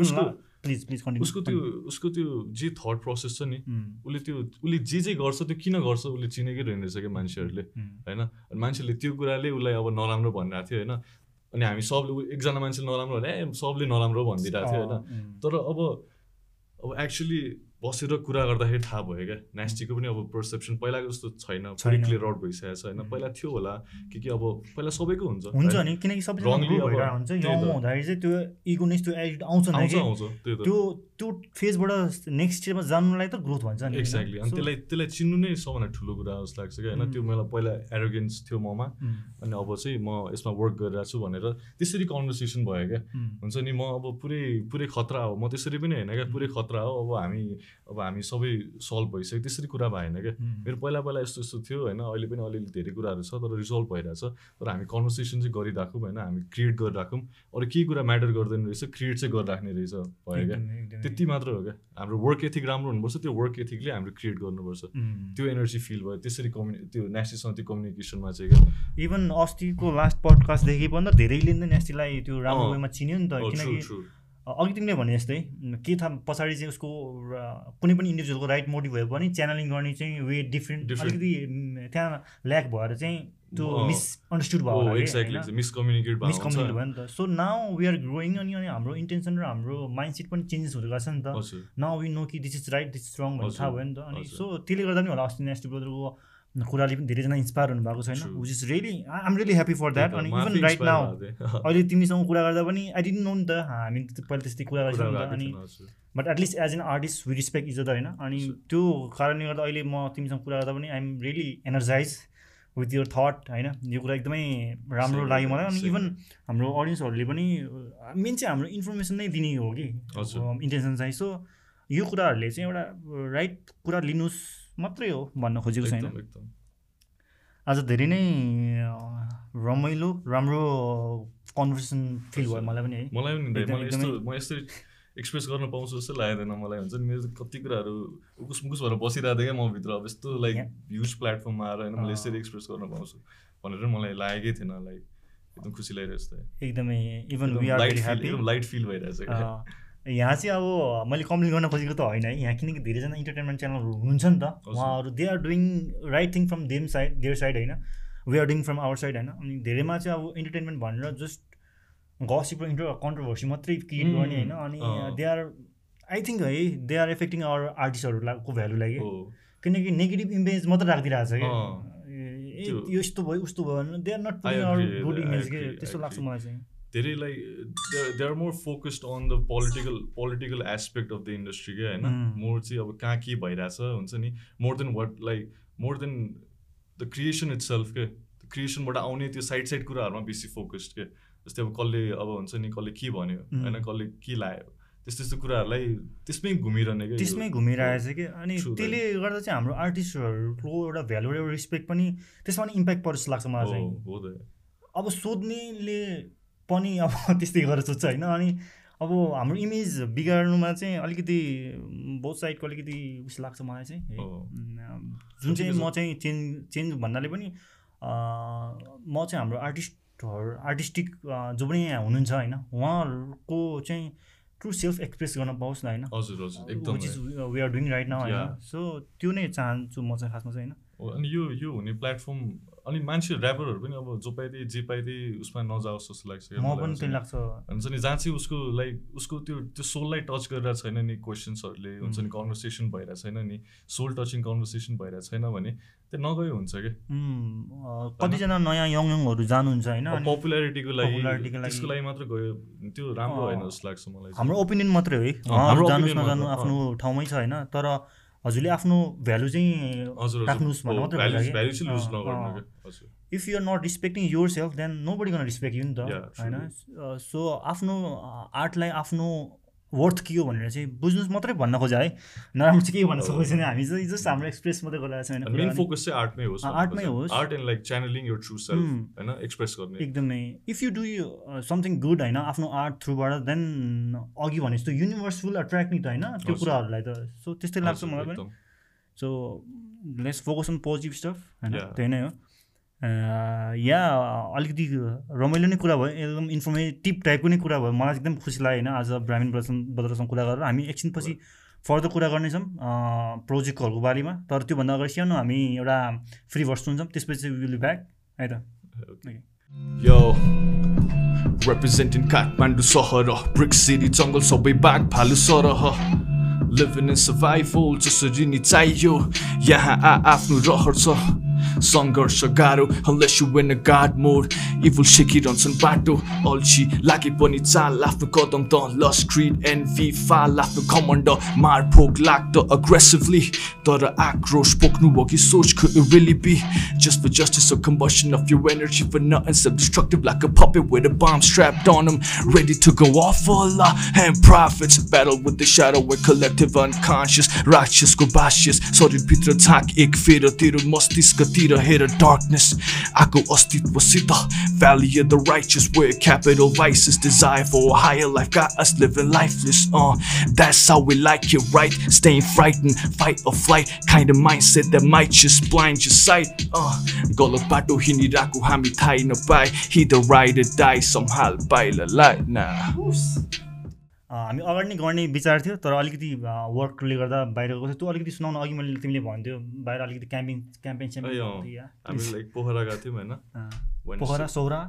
उसलाई प्लिज प्लिज उसको त्यो उसको त्यो जे थट प्रोसेस छ नि उसले त्यो उसले जे जे गर्छ त्यो किन गर्छ उसले चिनेकै रहेन रहेछ क्या मान्छेहरूले होइन? मान्छेले त्यो कुराले उसलाई अब नराम्रो भनिरहेको थियो होइन? अनि हामी सबले एकजना मान्छे नराम्रो भने ए सबले नराम्रो भनिदिइरहेको थियो होइन? तर अब अब एक्चुली बसेर कुरा गर्दाखेरि थाहा भयो क्या। नेस्टीको पनि अब पर्सेप्सन पहिलाको जस्तो छैन। क्लियर आउट भइसकेको छ होइन? पहिला थियो होला के के अब पहिला सबैको हुन्छ हुन्छ नि किनकि सबै हुन्छ। हुँदाखेरि चाहिँ त्यो इगोनेस त्यो आउँछ त्यो त्यो फेजबाट नेक्स्ट इयरमा जानुलाई त ग्रोथ भन्छ नि एक्ज्याक्टली अनि त्यसलाई त्यसलाई चिन्नु नै सबभन्दा ठुलो कुरा जस्तो लाग्छ क्या होइन? त्यो मलाई पहिला एरोगेन्स थियो ममा। अनि अब चाहिँ म यसमा वर्क गरिरहेको छु भनेर त्यसरी कन्भर्सेसन भयो क्या। हुन्छ नि म अब पुरै पुरै खतरा हो। म त्यसरी पनि होइन क्या पुरै खतरा हो। अब हामी अब हामी सबै सल्भ भइसक्यो त्यसरी कुरा भएन क्या। मेरो पहिला पहिला यस्तो यस्तो थियो होइन अहिले पनि अलिअलि धेरै कुराहरू छ तर रिजल्भ भइरहेछ। तर हामी कन्भर्सेसन चाहिँ गरिराखौँ होइन हामी क्रिएट गरिराखौँ। अरू केही कुरा म्याटर गर्दैन रहेछ क्रिएट चाहिँ गरिराख्ने रहेछ भयो क्या। त्यति मात्र हो क्या। हाम्रो वर्क एथिक राम्रो हुनुपर्छ त्यो वर्क एथिकले हाम्रो क्रिएट गर्नुपर्छ। त्यो एनर्जी फिल भयो त्यसरी कम्युनि त्यो नेस्टीसँग त्यो कम्युनिकेसनमा चाहिँ क्या। इभन अस्तिको लास्ट पडकास्टदेखि पनि त धेरैले नै नेस्टीलाई त्यो राम्रो वेमा चिन्यो नि त किनकि अघि तिमीले भने जस्तै के थाहा पछाडि चाहिँ उसको कुनै पनि इन्डिभिजुअलको राइट मोटिभ भयो भने च्यानलिङ गर्ने चाहिँ वे डिफ्रेन्ट अलिकति त्यहाँ ल्याक भएर चाहिँ त्यो मिसअन्डरस्टुड भयो मिसकम्युनिकेट भयो नि त। So now we are growing अनि अनि हाम्रो इन्टेन्सन र हाम्रो माइन्ड सेट पनि चेन्जेस हुँदै गएको छ नि त। नाउ वी नो कि this is right this is wrong भन्ने थाहा भयो नि त। अनि सो त्यसले गर्दा पनि होला अस्ति नेक्स्ट ब्रदरको कुराले पनि धेरैजना इन्सपायर हुनुभएको छैन which is really I'm really happy for that अनि इभन राइट नाउ अहिले तिमीसँग कुरा गर्दा पनि आई डिन्ट नो नि त हामी पहिला त्यस्तै कुरा गर्छौँ अनि but at least as an artist we respect each other होइन? अनि त्यो कारणले गर्दा अहिले म तिमीसँग कुरा गर्दा पनि I'm really energise with your thought होइन? यो कुरा एकदमै राम्रो लाग्यो मलाई अनि इभन हाम्रो अडियन्सहरूले पनि मेन चाहिँ हाम्रो इन्फर्मेसन नै दिने हो कि इन्टेन्सन चाहिँ। सो यो कुराहरूले चाहिँ एउटा राइट कुरा लिनुहोस् मात्रै हो भन्न खोजेको छैन। आज धेरै नै रमाइलो राम्रो कन्भर्सेसन फिल भयो मलाई पनि है। मलाई पनि म यस्तै एक्सप्रेस गर्न पाउँछु जस्तो लागेन मलाई हुन्छ नि। मेरो कति कुराहरू उकुस मुकुस भएर बसिरहेको थिएँ क्या म भित्र अब यस्तो लाइक ह्युज प्लेटफर्ममा आएर होइन मैले यसरी एक्सप्रेस गर्न पाउँछु भनेर मलाई लागेकै थिएन। लाइक एकदम खुसी लागिरहेको छ एकदमै इभन लाइट फिल भइरहेछ। यहाँ चाहिँ अब मैले कम्प्लेन गर्न खोजेको त होइन है। यहाँ किनकि धेरैजना इन्टरटेनमेन्ट च्यानलहरू हुनुहुन्छ नि त। उहाँहरू they are doing right thing from them side their side होइन। We are doing from our side होइन। अनि धेरैमा चाहिँ अब इन्टरटेनमेन्ट भनेर जस्ट गसिप र इन्टर कन्ट्रोभर्सी मात्रै क्रिएट गर्ने होइन। अनि दे आर आई थिङ्क है दे आर एफेक्टिङ आवर आर्टिस्टहरूको भ्यालुलाई कि। किनकि नेगेटिभ इमेज मात्रै राखिदिरहेको छ कि। ए यस्तो भयो उस्तो भयो भने they are not good image के। त्यस्तो लाग्छ मलाई चाहिँ। धेरै like they are more focused on the political political aspect of the industry क्या होइन मोर चाहिँ अब कहाँ के भइरहेछ हुन्छ नि? More than what like more than the creation itself के क्रिएसनबाट आउने त्यो साइड साइड कुराहरूमा बेसी फोकस्ड के? जस्तै अब कसले अब हुन्छ नि कसले के भन्यो होइन? कसले के लायो? त्यस्तो त्यस्तो कुराहरूलाई त्यसमै घुमिरहने कि? त्यसमै घुमिरहेछ कि? अनि त्यसले गर्दा चाहिँ हाम्रो आर्टिस्टहरूको एउटा भ्यालु एउटा रिस्पेक्ट पनि त्यसमा पनि इम्प्याक्ट पर्छ जस्तो लाग्छ मलाई चाहिँ। अब सोध्नेले पनि अब [laughs] त्यस्तै गरेर सोध्छ होइन? अनि अब हाम्रो इमेज बिगार्नुमा चाहिँ अलिकति बहुत साइडको अलिकति उस लाग्छ मलाई चाहिँ जुन चाहिँ म चाहिँ चेन्ज चेन्ज भन्नाले पनि म चाहिँ हाम्रो आर्टिस्टहरू आर्टिस्टिक जो पनि यहाँ हुनुहुन्छ होइन उहाँहरूको चाहिँ ट्रु सेल्फ एक्सप्रेस गर्न पाओस् न होइन? हजुर हजुर एकदम। We are doing right now होइन. सो त्यो नै चाहन्छु म चाहिँ खासमा चाहिँ होइन। हो, अनि यो यो हुने प्लेटफर्म अनि मान्छे ऱ्यापरहरू पनि अब जो पाइदिए जे पाइदिए उसमा नजाओस् जस्तो लाग्छ म पनि। त्यही लाग्छ हुन्छ नि जहाँ चाहिँ उसको लाइक उसको त्यो त्यो सोललाई टच गरिरहेको छैन नि क्वेसन्सहरूले हुन्छ नि. कन्भर्सेसन भइरहेको छैन नि सोल टचिङ कन्भर्सेसन भइरहेको छैन भने त्यो नगयो हुन्छ कि कतिजना नयाँ यङ यङहरू जानुहुन्छ होइन पपुलारिटीको लागि त्यसको लागि मात्र गयो त्यो राम्रो। होइन जस्तो लाग्छ मलाई। हाम्रो ओपिनियन मात्रै हो है आफ्नो ठाउँमै छ होइन तर हजुरले आफ्नो भ्यालु चाहिँ राख्नुहोस् भन्नु if you're not respecting yourself then nobody gonna respect you नि त होइन. सो आफ्नो आर्टलाई आफ्नो वर्थ के हो भनेर चाहिँ बुझ्नुहोस् मात्रै भन्न खोज्यो है नराम्रो चाहिँ के भन्न. सकेको छैन हामी चाहिँ जस्ट हाम्रो एक्सप्रेस मात्रै गरिरहेको छ होइन मेन फोकस चाहिँ आर्टमै होस् आर्टमै होस्। Art and like channelling your true self होइन एक्सप्रेस गर्ने एकदमै if you do something good होइन आफ्नो आर्ट थ्रुबाट देन अघि भने जस्तो युनिभर्स विल एट्र्याक्ट नि त होइन त्यो। कुराहरूलाई त सो त्यस्तै लाग्छ मलाई पनि। So let's focus on positive stuff होइन. त्यही नै हो या अलिकति रमाइलो नै कुरा भयो एकदम इन्फर्मेटिभ टाइपको नै कुरा भयो। मलाई एकदम खुसी लाग्यो होइन आज ब्राह्मीण ब्रदरसँग कुरा गरेर। हामी एकछिनपछि फर्दर कुरा गर्नेछौँ प्रोजेक्टहरूको बारेमा। तर त्योभन्दा अगाडि सानो हामी एउटा फ्री भर्स सुन्छौँ त्यसपछि विल ब्याक है त? Representing Kathmandu सहर ब्रिक सिटी जङ्गल सबै बाघ भालु सरह लिभिङ इन सर्भाइभल जसरी नि चाहियो यहाँ आ आफ्नो रहर छ सङ्घर्ष गाह्रो unless you in a god mode evil सेकिरहन्छन् बाटो अल्छी लागे पनि चाल आफ्नो कदम त लस क्रिड एन्भी फाल आफ्नो कमण्ड मारफोक लाग्द aggressively तर आक्रोश पोख्नु हो कि सोच could it really be just for justice or combustion of your energy for nothing self-destructive like a puppet with a bomb strapped on him ready to go off for Allah and profits battle with the shadow with collective unconscious righteous go bashes शरीर भित्र झाँक एक फेर तेरो मस्तिष्कतिर हेर darkness आएको अस्तित्वसित valley of the righteous where capital vices desire for a higher life got us living lifeless uh that's how we like it right staying frightened fight or flight kind of mindset that might just blind your sight uh गलत बाटो हिँडिरहेको हामी थाहै नपाए either ride or die somehow बाहिरलाई ना अँ, हामी अगाडि नै गर्ने विचार थियो तर अलिकति वर्कले गर्दा बाहिर गएको थियो। त्यो अलिकति सुनाउन अघि मैले तिमीले भन्थ्यो बाहिर अलिकति क्याम्पिङ अँ। हामी लाइक पोखरा गएको थियौँ होइन। पोखरा सौरा।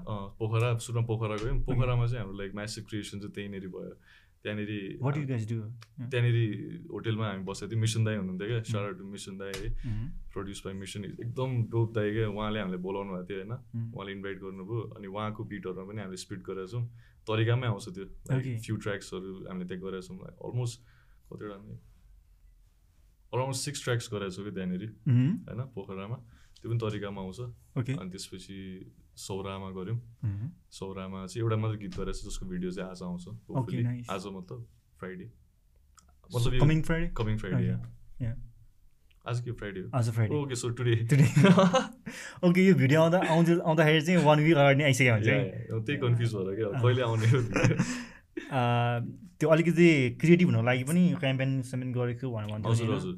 पोखरा सुरुमा पोखरा गयौँ। पोखरामा चाहिँ हाम्रो लाइक म्यासिभ क्रिएसन चाहिँ त्यहीँनिर भयो। त्यहाँनिर त्यहाँनिर होटेलमा हामी बसेको थियौँ। मिसन दाई हुनुहुन्थ्यो क्या। सारा टु मिसन दाई। है प्रड्युस बाई मिसन एकदम डोप दाई क्या। उहाँले हामीलाई बोलाउनु भएको थियो होइन। उहाँले इन्भाइट गर्नुभयो। अनि उहाँको बिटहरूमा पनि हामीले स्पिड गरेका छौँ। तरिकामै आउँछ त्यो. फ्यु ट्र्याक्सहरू हामीले त्यहाँ गरेका छौँ अलमोस्ट कतिवटा अलमोस्ट सिक्स ट्र्याक्स गरेका छौँ कि त्यहाँनिर होइन पोखरामा। त्यो पनि तरिकामा आउँछ। अनि त्यसपछि सौरामा गऱ्यौँ। सौरामा चाहिँ एउटा मात्रै गीत गरेको छ जसको भिडियो चाहिँ आज आउँछ. आज मतलब फ्राइडे। मतलब कमिङ फ्राइडे कमिङ फ्राइडे. आज के फ्राइडे हो। आज Friday. Okay so today. [laughs] Okay यो भिडियो आउँदा आउँदै आउँदाखेरि चाहिँ वान विक अगाडि नै आइसक्यो हुन्छ त्यही कन्फ्युज भएर क्या। कहिले आउने [laughs] त्यो अलिकति क्रिएटिभ हुनको लागि पनि क्याम्पेन स्याम्पेन गरेको भनेर भन्थ्यो हजुर? हजुर।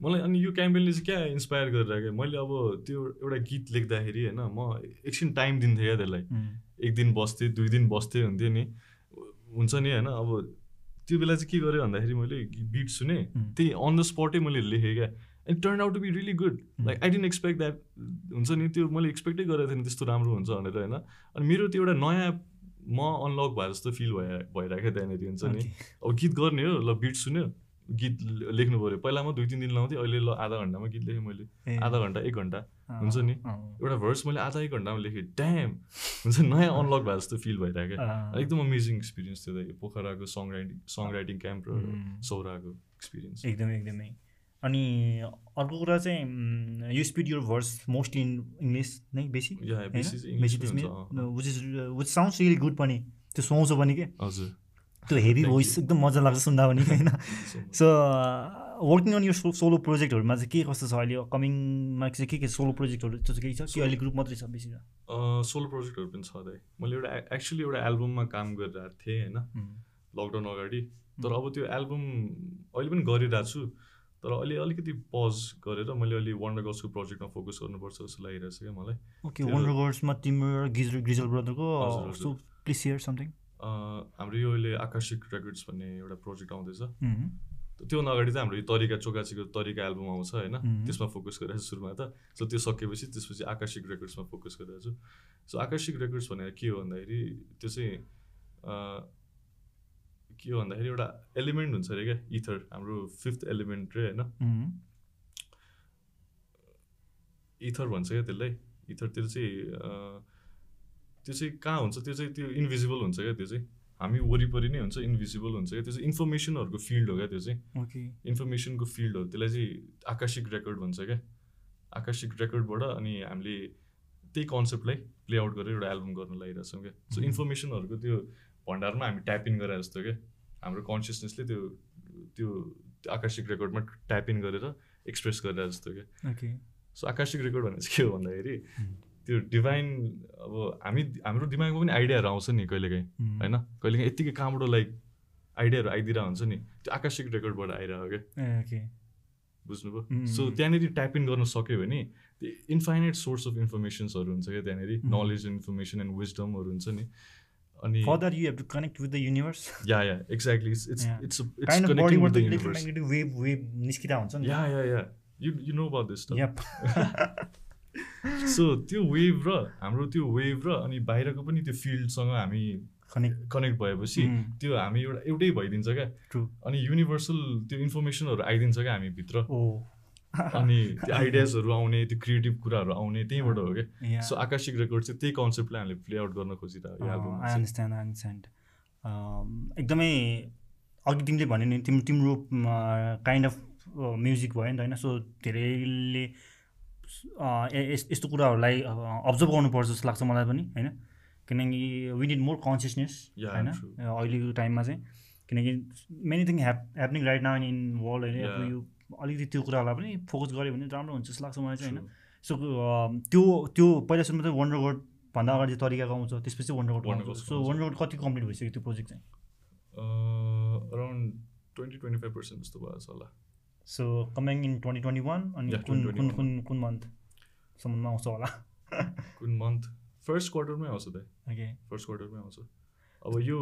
मलाई अनि यो क्याम्पेनले चाहिँ क्या इन्सपायर गरेर क्या? मैले अब त्यो एउटा गीत लेख्दाखेरि होइन म एकछिन टाइम दिन्थेँ क्या त्यसलाई। एक दिन बस्थेँ दुई दिन बस्थेँ हुन्थ्यो नि। हुन्छ नि होइन अब त्यो बेला चाहिँ के गरेँ भन्दाखेरि मैले बिट सुने. त्यही अन द स्पटै मैले लेखेँ क्या। And turn out to be really good like I didn't expect that हुन्छ नि त्यो मैले एक्सपेक्टै गरेको थिएँ त्यस्तो राम्रो हुन्छ भनेर होइन? अनि मेरो त्यो एउटा नयाँ म अनलक भए जस्तो फिल भए भइरहेको त्यहाँनिर हुन्छ नि. अब गीत गर्ने हो ल बिट सुन्यो गीत लेख्नु पऱ्यो। पहिला म दुई तिन दिन लाउँथेँ अहिले ल आधा घन्टामा गीत लेखेँ मैले। आधा घन्टा एक घन्टा हुन्छ नि? एउटा भर्स मैले आधा एक घन्टामा लेखेँ। ड्याम हुन्छ नयाँ अनलक भए जस्तो फिल भइरहेको। एकदम अमेजिङ एक्सपिरियन्स थियो पोखराको song writing song writing camp र सौराको एक्सपिरियन्स एकदमै एकदमै। अनि अर्को कुरा चाहिँ you spit your verse mostly in English नै बेसी? Which is which sounds really good पनि। त्यो सुहाउँछ पनि के? हजुर। त्यो हेभी भोइस. एकदम मजा लाग्छ सुन्दा पनि होइन. सो वर्किङ अन यो सोलो प्रोजेक्टहरूमा चाहिँ के कस्तो छ अहिले? कमिङमा चाहिँ के के सोलो प्रोजेक्टहरू त्यो चाहिँ केही छ? कि अहिले ग्रुप मात्रै छ बेसी सोलो प्रोजेक्टहरू पनि छ दाइ मैले एउटा एक्चुली एउटा एल्बममा काम गरिरहेको थिएँ होइन? लकडाउन अगाडि। तर अब त्यो एल्बम अहिले पनि गरिरहेको छु। तर अहिले अलिकति पज गरेर मैले अहिले वन्डर गर्ल्सको प्रोजेक्टमा फोकस गर्नुपर्छ जस्तो लागिरहेको छ क्या मलाई। ओके वन्डर तिम्रो गिजल ब्रदरको सेयर समथिङ हाम्रो यो अहिले आकाशिक रेकर्ड्स भन्ने एउटा प्रोजेक्ट आउँदैछ। त्योभन्दा अगाडि चाहिँ हाम्रो यो तरिका चोकाचीको तरिका एल्बम आउँछ होइन. त्यसमा फोकस गरिरहेको छु सुरुमा त। सो त्यो सकेपछि त्यसपछि आकाशिक रेकर्ड्समा फोकस गरिरहेको छु। सो आकाशिक रेकर्ड्स भनेर के हो भन्दाखेरि त्यो चाहिँ के हो भन्दाखेरि एउटा एलिमेन्ट हुन्छ अरे क्या इथर हाम्रो फिफ्थ एलिमेन्ट रे होइन? इथर भन्छ क्या त्यसलाई। इथर त्यो चाहिँ त्यो चाहिँ कहाँ हुन्छ? त्यो चाहिँ त्यो इन्भिजिबल हुन्छ क्या त्यो चाहिँ। हामी वरिपरि नै हुन्छ इन्भिजिबल हुन्छ क्या। त्यो चाहिँ इन्फर्मेसनहरूको फिल्ड हो क्या त्यो चाहिँ। इन्फर्मेसनको फिल्ड हो। त्यसलाई चाहिँ आकाशिक रेकर्ड भन्छ क्या। आकाशिक रेकर्डबाट अनि हामीले त्यही कन्सेप्टलाई प्ले आउट गरेर एउटा एल्बम गर्न लागिरहेको छौँ क्या सो. इन्फर्मेसनहरूको त्यो भण्डारमा हामी ट्याप इन गरे जस्तो क्या। हाम्रो कन्सियसनेसले त्यो त्यो त्यो आकाशिक रेकर्डमा ट्याप इन गरेर एक्सप्रेस गरेर जस्तो क्या। सो आकाशिक रेकर्ड भनेर चाहिँ के हो भन्दाखेरि. त्यो डिभाइन अब हामी हाम्रो दिमागमा पनि आइडियाहरू आउँछ नि कहिलेकाहीँ होइन? कहिलेकाहीँ यत्तिकै कहाँबाट लाइक आइडियाहरू आइदिरहेको हुन्छ नि त्यो आकाशिक रेकर्डबाट आइरहेको क्या। बुझ्नुभयो. सो त्यहाँनिर ट्याप इन गर्न सक्यो भने त्यो इन्फाइनाइट सोर्स अफ इन्फर्मेसन्सहरू हुन्छ क्या त्यहाँनिर. नलेज इन्फर्मेसन एन्ड विजडमहरू हुन्छ नि। अनि that, you have to connect with the universe. Yeah yeah exactly it's it's. It's it's connecting with the universe wave wave निस्किरहेको हुन्छ नि yeah yeah yeah you you know about this Yep. [laughs] So त्यो wave र हाम्रो त्यो wave र अनि बाहिरको पनि त्यो फिल्डसँग हामी Connect. कनेक्ट भएपछि Mm. त्यो हामी एउटा एउटै भइदिन्छ क्या. अनि युनिभर्सल त्यो इन्फर्मेसनहरू आइदिन्छ क्या हामी भित्र Oh. अनि [laughs] त्यो आइडियाजहरू आउने त्यो क्रिएटिभ कुराहरू आउने त्यहीँबाट हो क्या. सो आकाशिक रेकर्ड चाहिँ त्यही कन्सेप्टलाई हामीले प्ले आउट गर्न खोजिरहेको I understand. Um, एकदमै अघि तिमीले भन्यो नि तिम्रो तिम्रो काइन्ड अफ म्युजिक भयो नि त होइन? सो धेरैले यस्तो कुराहरूलाई अब्जर्भ गर्नुपर्छ जस्तो लाग्छ मलाई पनि होइन? किनकि वी निड मोर कन्सियसनेस होइन? अहिलेको टाइममा चाहिँ। किनकि many thing hap happening right now in world होइन? अलिकति त्यो कुराहरूलाई पनि फोकस गऱ्यो भने राम्रो हुन्छ जस्तो लाग्छ मलाई चाहिँ होइन. सो त्यो त्यो पहिला सुरुमा चाहिँ वन्डर गोड भन्दा अगाडि चाहिँ तरिकाको आउँछ त्यसपछि वन्डर गोड आउँछ। सो। वन्डर गोड कति कम्प्लिट भइसक्यो त्यो प्रोजेक्ट चाहिँ? Around twenty twenty five percent जस्तो भएको छ होला। So coming in twenty twenty one अनि कुन कुन 2021. कुन कुन मन्थसम्ममा आउँछ होला? कुन मन्थ फर्स्ट क्वार्टरमै आउँछ त। ओके फर्स्ट क्वार्टरमै आउँछ। अब यो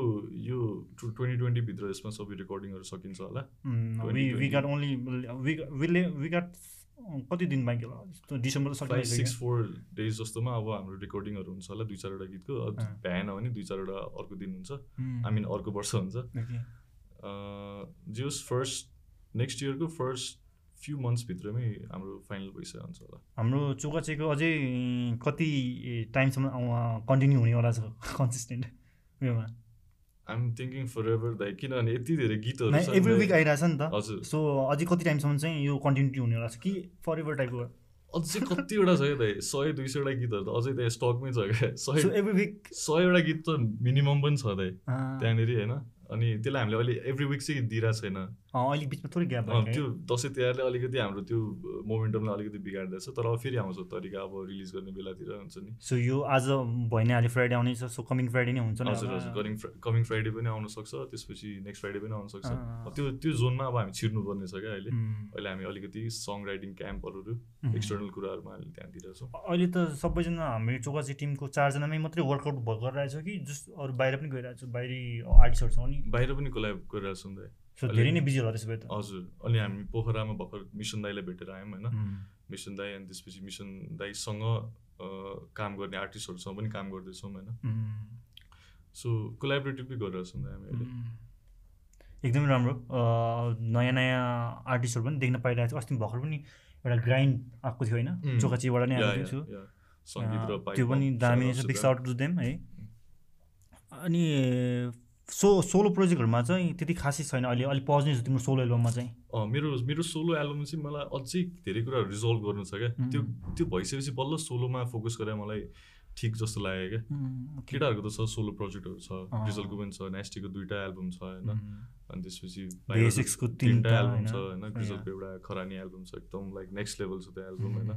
यो ट्वेन्टी ट्वेन्टीभित्र यसमा सबै रेकर्डिङहरू सकिन्छ होला। We we 2020. गाट ओन्ली वीले वी गाट कति दिन बाँकी होला? जस्तो डिसेम्बर सिक्स फोर डेज जस्तोमा अब हाम्रो रेकर्डिङहरू हुन्छ होला दुई चारवटा गीतको। भ्याएन भने दुई चारवटा अर्को दिन हुन्छ। आई मिन अर्को वर्ष हुन्छ। ओके। जियोस् फर्स्ट नेक्स्ट इयरको फर्स्ट फ्यु मन्थ्सभित्रमै हाम्रो फाइनल भइसकेको हुन्छ होला। हाम्रो चोकाचेको अझै कति टाइमसम्म कन्टिन्यू हुनेवाला छ [laughs] कन्सिस्टेन्ट। उयोमा आइएम थिङ्किङ फर एभर दाइ किनभने यति धेरै गीतहरू एभ्री। विक आइरहेछ नि त। हजुर। सो अझै कति टाइमसम्म चाहिँ यो कन्टिन्युटी हुनेवाला छ कि फर एभर टाइपको अझै कतिवटा छ दाइ सय दुई सयवटा गीतहरू त अझै त्यहाँ स्टकमै छ क्या? सय एभ्री विक सयवटा गीत त मिनिमम पनि छ दाइ त्यहाँनिर होइन। अनि त्यसलाई हामीले अहिले एभ्री विक चाहिँ दिइरहेको छैन। अहिले बिचमा थोरै ग्याप त्यो दसैँ तिहारले अलिकति हाम्रो त्यो मोमेन्टमलाई अलिकति बिगारिदिएछ तर अब फेरि आउँछ तरिका अब रिलिज गर्ने बेलातिर हुन्छ नि। सो यो आज भयो भने अहिले फ्राइडे आउनेछ सो कमिङ फ्राइडे नै हुन्छ हजुर। हजुर कमिङ कमिङ फ्राइडे पनि आउन सक्छ त्यसपछि नेक्स्ट फ्राइडे पनि आउन सक्छ। त्यो त्यो जोनमा अब हामी छिर्नुपर्ने छ क्या अहिले। अहिले हामी अलिकति सङ राइटिङ क्याम्पहरू। एक्सटर्नल कुराहरूमा अहिले त्यहाँ दिइरहेछौँ। अहिले त सबैजना हाम्रो चोकाची टिमको चारजनामै मात्रै वर्कआउट गरिरहेछ कि जस्ट अरू बाहिर पनि गइरहेको छ बाहिरी आर्टिस्टहरूसँग नि। बाहिर पनि कोलाब गरिरहेछौँ दाइ सो धेरै नै बिजी होला त्यसो भए त। हजुर अनि हामी पोखरामा भर्खर मिसन दाईलाई भेटेर आयौँ होइन। मिसन दाई अनि त्यसपछि मिसन दाईसँग काम गर्ने आर्टिस्टहरूसँग पनि काम गर्दैछौँ होइन। सो कोलाबरेटिभली गरिरहेछौँ दाइ हामी अहिले। एकदमै राम्रो। नयाँ नयाँ आर्टिस्टहरू पनि देख्न पाइरहेको छ। अस्ति भर्खर पनि एउटा ग्राइन्ड आएको थियो होइन. चोकाचीबाट नै आएको थियो। त्यो पनि दामी छ them. साउट टु देम है। अनि सो सोलो प्रोजेक्टहरूमा चाहिँ त्यति खासै छैन अहिले अलिक पज नै छ तिम्रो सोलो एल्बममा चाहिँ मेरो मेरो सोलो एल्बम चाहिँ मलाई अझै धेरै कुराहरू रिजल्भ गर्नु छ क्या. त्यो त्यो भइसकेपछि बल्ल सोलोमा फोकस गरेर मलाई ठिक जस्तो लाग्यो क्या. केटाहरूको त छ सोलो प्रोजेक्टहरू छ। रिजल्टको पनि छ नेस्टीको दुइटा एल्बम छ होइन अनि त्यसपछि तिनवटा एल्बम? छ होइन. ग्रिजलको एउटा खरानी एल्बम छ एकदम लाइक नेक्स्ट लेभल छ त्यो एल्बम होइन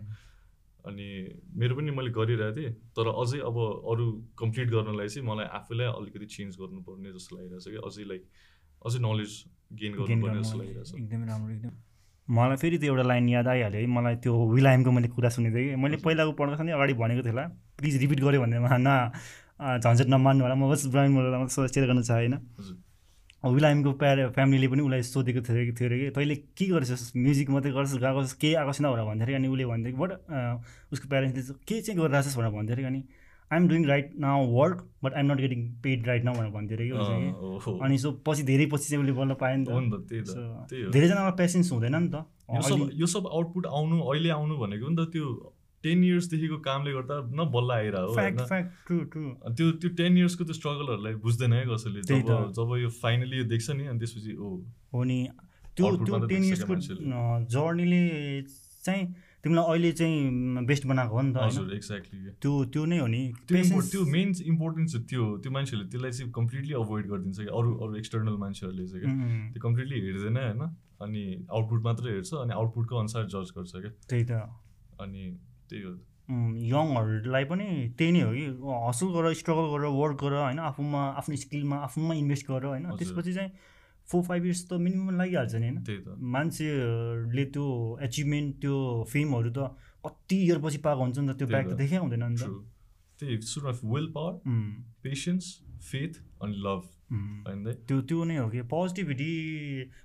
अनि मेरो पनि मैले गरिरहेको थिएँ तर अझै अब अरू कम्प्लिट गर्नलाई चाहिँ मलाई आफूलाई अलिकति चेन्ज गर्नुपर्ने जस्तो लागिरहेछ कि अझै लाइक अझै नलेज गेन गर्नुपर्ने जस्तो गर्नु लागिरहेछ एकदमै राम्रो एकदम। मलाई फेरि त्यो एउटा लाइन याद आइहाल्यो है मलाई त्यो विलायमको मैले कुरा सुनेको थिएँ कि। मैले पहिलाको पढ्दा नि अगाडि भनेको थिएँ होला प्लिज रिपिट गऱ्यो भन्नेमा न झन्झट नमान्नु होला म बस बोलेर मात्रै सेयर गर्न चाहेँ होइन विलायमको प्यारे फ्यामिलीले पनि उसलाई सोधेको थियो थियो अरे कि तैँले के गर्छस्? म्युजिक मात्रै गर्छस्? गाएको केही आएको छैन? भनेर भन्दै थियो अनि उसले भन्दै बट उसको प्यारेन्ट्सले के चाहिँ गरिरहेको छस् भनेर भन्दै थियो अनि I'm doing right now work but I'm not getting paid right now भनेर भन्दै थियो कि। अनि सो पछि धेरै पछि चाहिँ उसले बोल्न पायो नि त। धेरैजनालाई पेसेन्स हुँदैन नि त। यो सब अहिले- यो सब आउटपुट आउनु अहिले आउनु भनेको नि त त्यो टेन इयर्सदेखिको कामले गर्दा न बल्ल आइरह होइन? त्यो त्यो टेन इयर्सको त्यो स्ट्रगलहरूलाई बुझ्दैन है कसैले। जब यो फाइनली यो देख्छ नि अनि त्यसपछि ओ। हो नि। त्यो त्यो टेन इयर्सको। जर्नीले चाहिँ तिमीलाई अहिले चाहिँ बेस्ट बनाएको हो नि त हजुर एक्ज्याक्टली त्यो त्यो नै हो नि। त्यो मेन इम्पोर्टेन्स त्यो त्यो मान्छेहरूले त्यसलाई चाहिँ कम्प्लिटली अभोइड गरिदिन्छ कि अरू अरू एक्सटर्नल मान्छेहरूले चाहिँ क्या। त्यो कम्प्लिटली हेर्दैन होइन? अनि आउटपुट मात्रै हेर्छ अनि आउटपुटको अनुसार जज गर्छ क्या। त्यही त। अनि त्यही हो यङहरूलाई पनि त्यही नै हो कि हसल गर स्ट्रगल गर वर्क गर होइन आफूमा आफ्नो स्किलमा आफूमा इन्भेस्ट गर होइन। त्यसपछि चाहिँ फोर फाइभ इयर्स त मिनिमम लागिहाल्छ नि होइन मान्छेहरूले त्यो एचिभमेन्ट त्यो फेमहरू त कति इयर पछि पाएको हुन्छ नि त त्यो ब्याक त। देखै हुँदैन नि त त्यही सुरुमा विल पावर पेसेन्स फेथ अनि लभ? त्यो त्यो नै हो कि? पोजिटिभिटी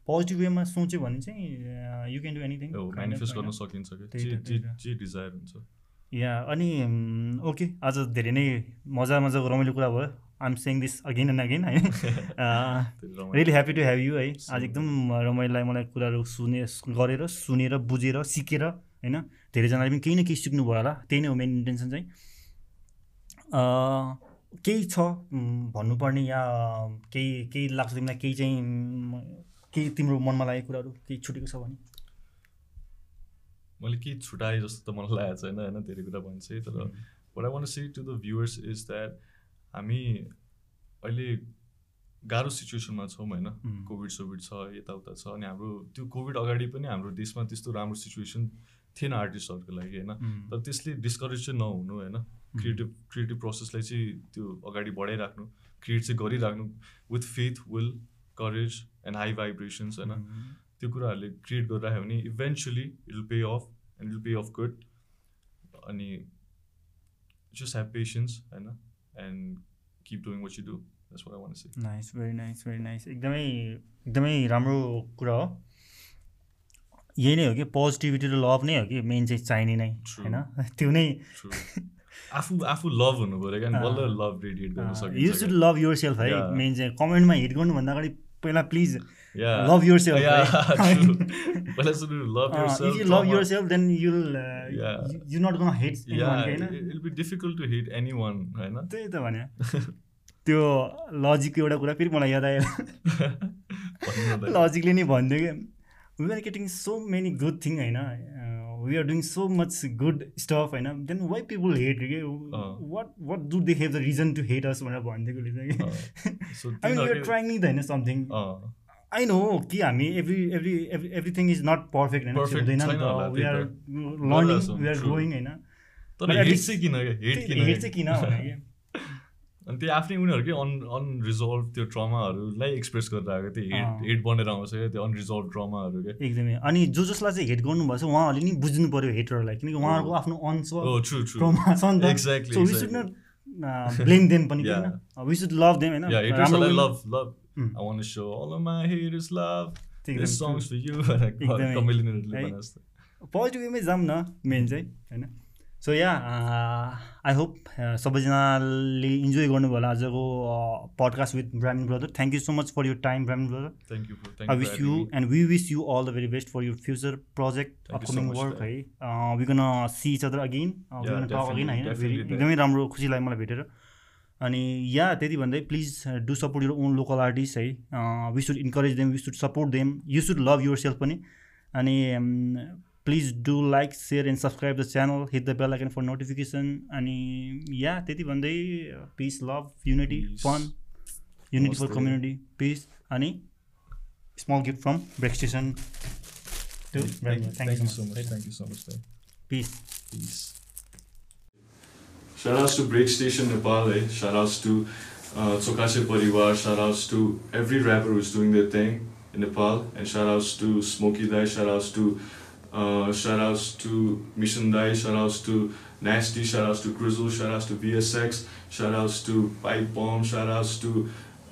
पोजिटिभ वेमा सोच्यो भने चाहिँ यु क्यान डु एनिथिङ हो मेनिफेस्ट गर्न सकिन्छ जे डिजायर हुन्छ। या अनि ओके आज धेरै नै मजा मजाको रमाइलो कुरा भयो। I'm saying this again and again होइन? [laughs] रमाइलो। Really happy to have you है। आज एकदम रमाइलोलाई मलाई कुराहरू सुने गरेर सुनेर बुझेर सिकेर होइन? धेरैजनाले पनि केही न केही सिक्नुभयो होला। त्यही नै हो मेन इन्टेन्सन चाहिँ। अँ, केही छ भन्नुपर्ने या केही केही लाग्छ तिमीलाई केही चाहिँ केही तिम्रो मनमा लागेको कुराहरू केही छुटेको छ भने? मैले केही छुट्याएँ जस्तो त मलाई लागेको छैन होइन? धेरै कुरा भन्छ तर what I want say to the viewers is that हामी अहिले गाह्रो सिचुएसनमा छौँ होइन. कोभिड सोभिड छ यताउता छ अनि हाम्रो त्यो कोभिड अगाडि पनि हाम्रो देशमा त्यस्तो राम्रो सिचुएसन थिएन आर्टिस्टहरूको लागि होइन? तर त्यसले डिस्करेज चाहिँ नहुनु होइन? क्रिएटिभ क्रिएटिभ प्रोसेसलाई चाहिँ त्यो अगाडि बढाइराख्नु क्रिएट चाहिँ गरिराख्नु with faith will courage and high vibrations होइन? उम्, त्यो कुराहरूले क्रिएट गरिराख्यो भने eventually it will pay off and will pay off good अनि जस्ट ह्याभ पेसेन्स होइन? And keep doing what you do that's what I want say nice very nice very nice एकदमै एकदमै राम्रो कुरा हो। यही नै हो कि पोजिटिभिटी र लभ नै हो कि मेन चाहिँ चाहिने नै. होइन? [laughs] त्यो नै आफू आफू लभ हुनु पऱ्यो क्या। बल्ल लभ रेडिएट गर्न यु सकिन्छ सुड लभ युर सेल्फ है. मेन चाहिँ कमेन्टमा हिट गर्नुभन्दा अगाडि पहिला please. Love yourself you love yourself then you'll. You not gonna hate it'll be difficult to hate anyone, होइन त्यही त भने [laughs] त्यो लजिकको एउटा कुरा फेरि मलाई याद आयो। [laughs] लजिकले नै भनिदियो कि we are getting so many good thing होइन we are doing so much good stuff होइन देन वाइ पिपुल हेट के what what do they have the reason to hate us भनेर भनिदिएकोले चाहिँ अँ, so आई युआर ट्राइङ नि त होइन समथिङ आई नो कि हामी every every every everything is not perfect होइन Perfect हुँदैन नि त we are. Learning we are. Growing होइन हेट चाहिँ किन क्या हेट किन हेट चाहिँ किन भने कि अनि त्यो आफ्नै उनीहरूकै अन अनरिजल्भ त्यो ट्रमाहरूलाई एक्सप्रेस गरेर आएको त्यो। हेट हेट बनेर आउँछ क्या त्यो अनरिजल्भ ट्रमाहरू क्या एकदमै अनि जो जसलाई चाहिँ हेट गर्नुभएको छ उहाँहरूले नि बुझ्नु पऱ्यो हेटरलाई किनकि उहाँहरूको आफ्नो अनस ट्रोमा छ नि we should. Not blame them पनि Yeah. किन वी सुड लभ देम होइन या हेटर्सहरूलाई राम्रो love love. I want so all of my haters love एकदम this true. Songs for you एकदमै। कमेलिनहरूले है। भने जस्तो पोजिटिभ वेमै जाऊँ न मेन चाहिँ होइन सो या आई होप सबैजनाले इन्जोय गर्नुभयो होला आजको podcast with Brahmin brother thank you so much for your time Brahmin brother thank you I wish you and we wish you all the very best for your future project upcoming work. है we gonna see each other again again होइन. एकदमै राम्रो खुसी लाग्यो मलाई भेटेर। अनि yeah त्यति भन्दै please do support your own local artist है we should encourage them we should support them you should love yourself पनि। अनि Please do like share and subscribe the channel hit the bell icon for notification अनि yeah त्यति भन्दै peace love unity Peace. Fun unity for नमस्ते। Community peace अनि small gift from break station to Thank you so much. Thank you so much. man. Peace Peace. Shout outs to Break Station Nepal, eh? Shout outs to uh, Tsokase Parivar. Shout outs to every rapper who's doing their thing in Nepal. And shout outs to Smokey Dai. Shout outs to uh, shout outs to Mission Dai. Shout outs to Nasty, shout outs to Grizzle, shout outs to VSX, shout outs to Pipe Bomb, shout outs to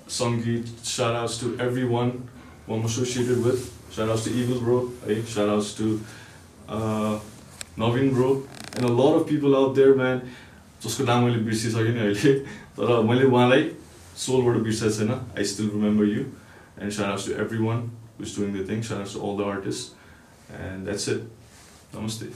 Sangeet, shout outs to everyone who I'm associated with. Shout outs to Evil Bro, hey, shout outs to uh, Navin Bro, and a lot of people out there, man. जसको नाम मैले बिर्सिसकेँ नि अहिले तर मैले उहाँलाई सोलबाट बिर्सेको छैन I still remember you and shout outs to everyone who's doing the thing shout outs to all the artist and that's it नमस्ते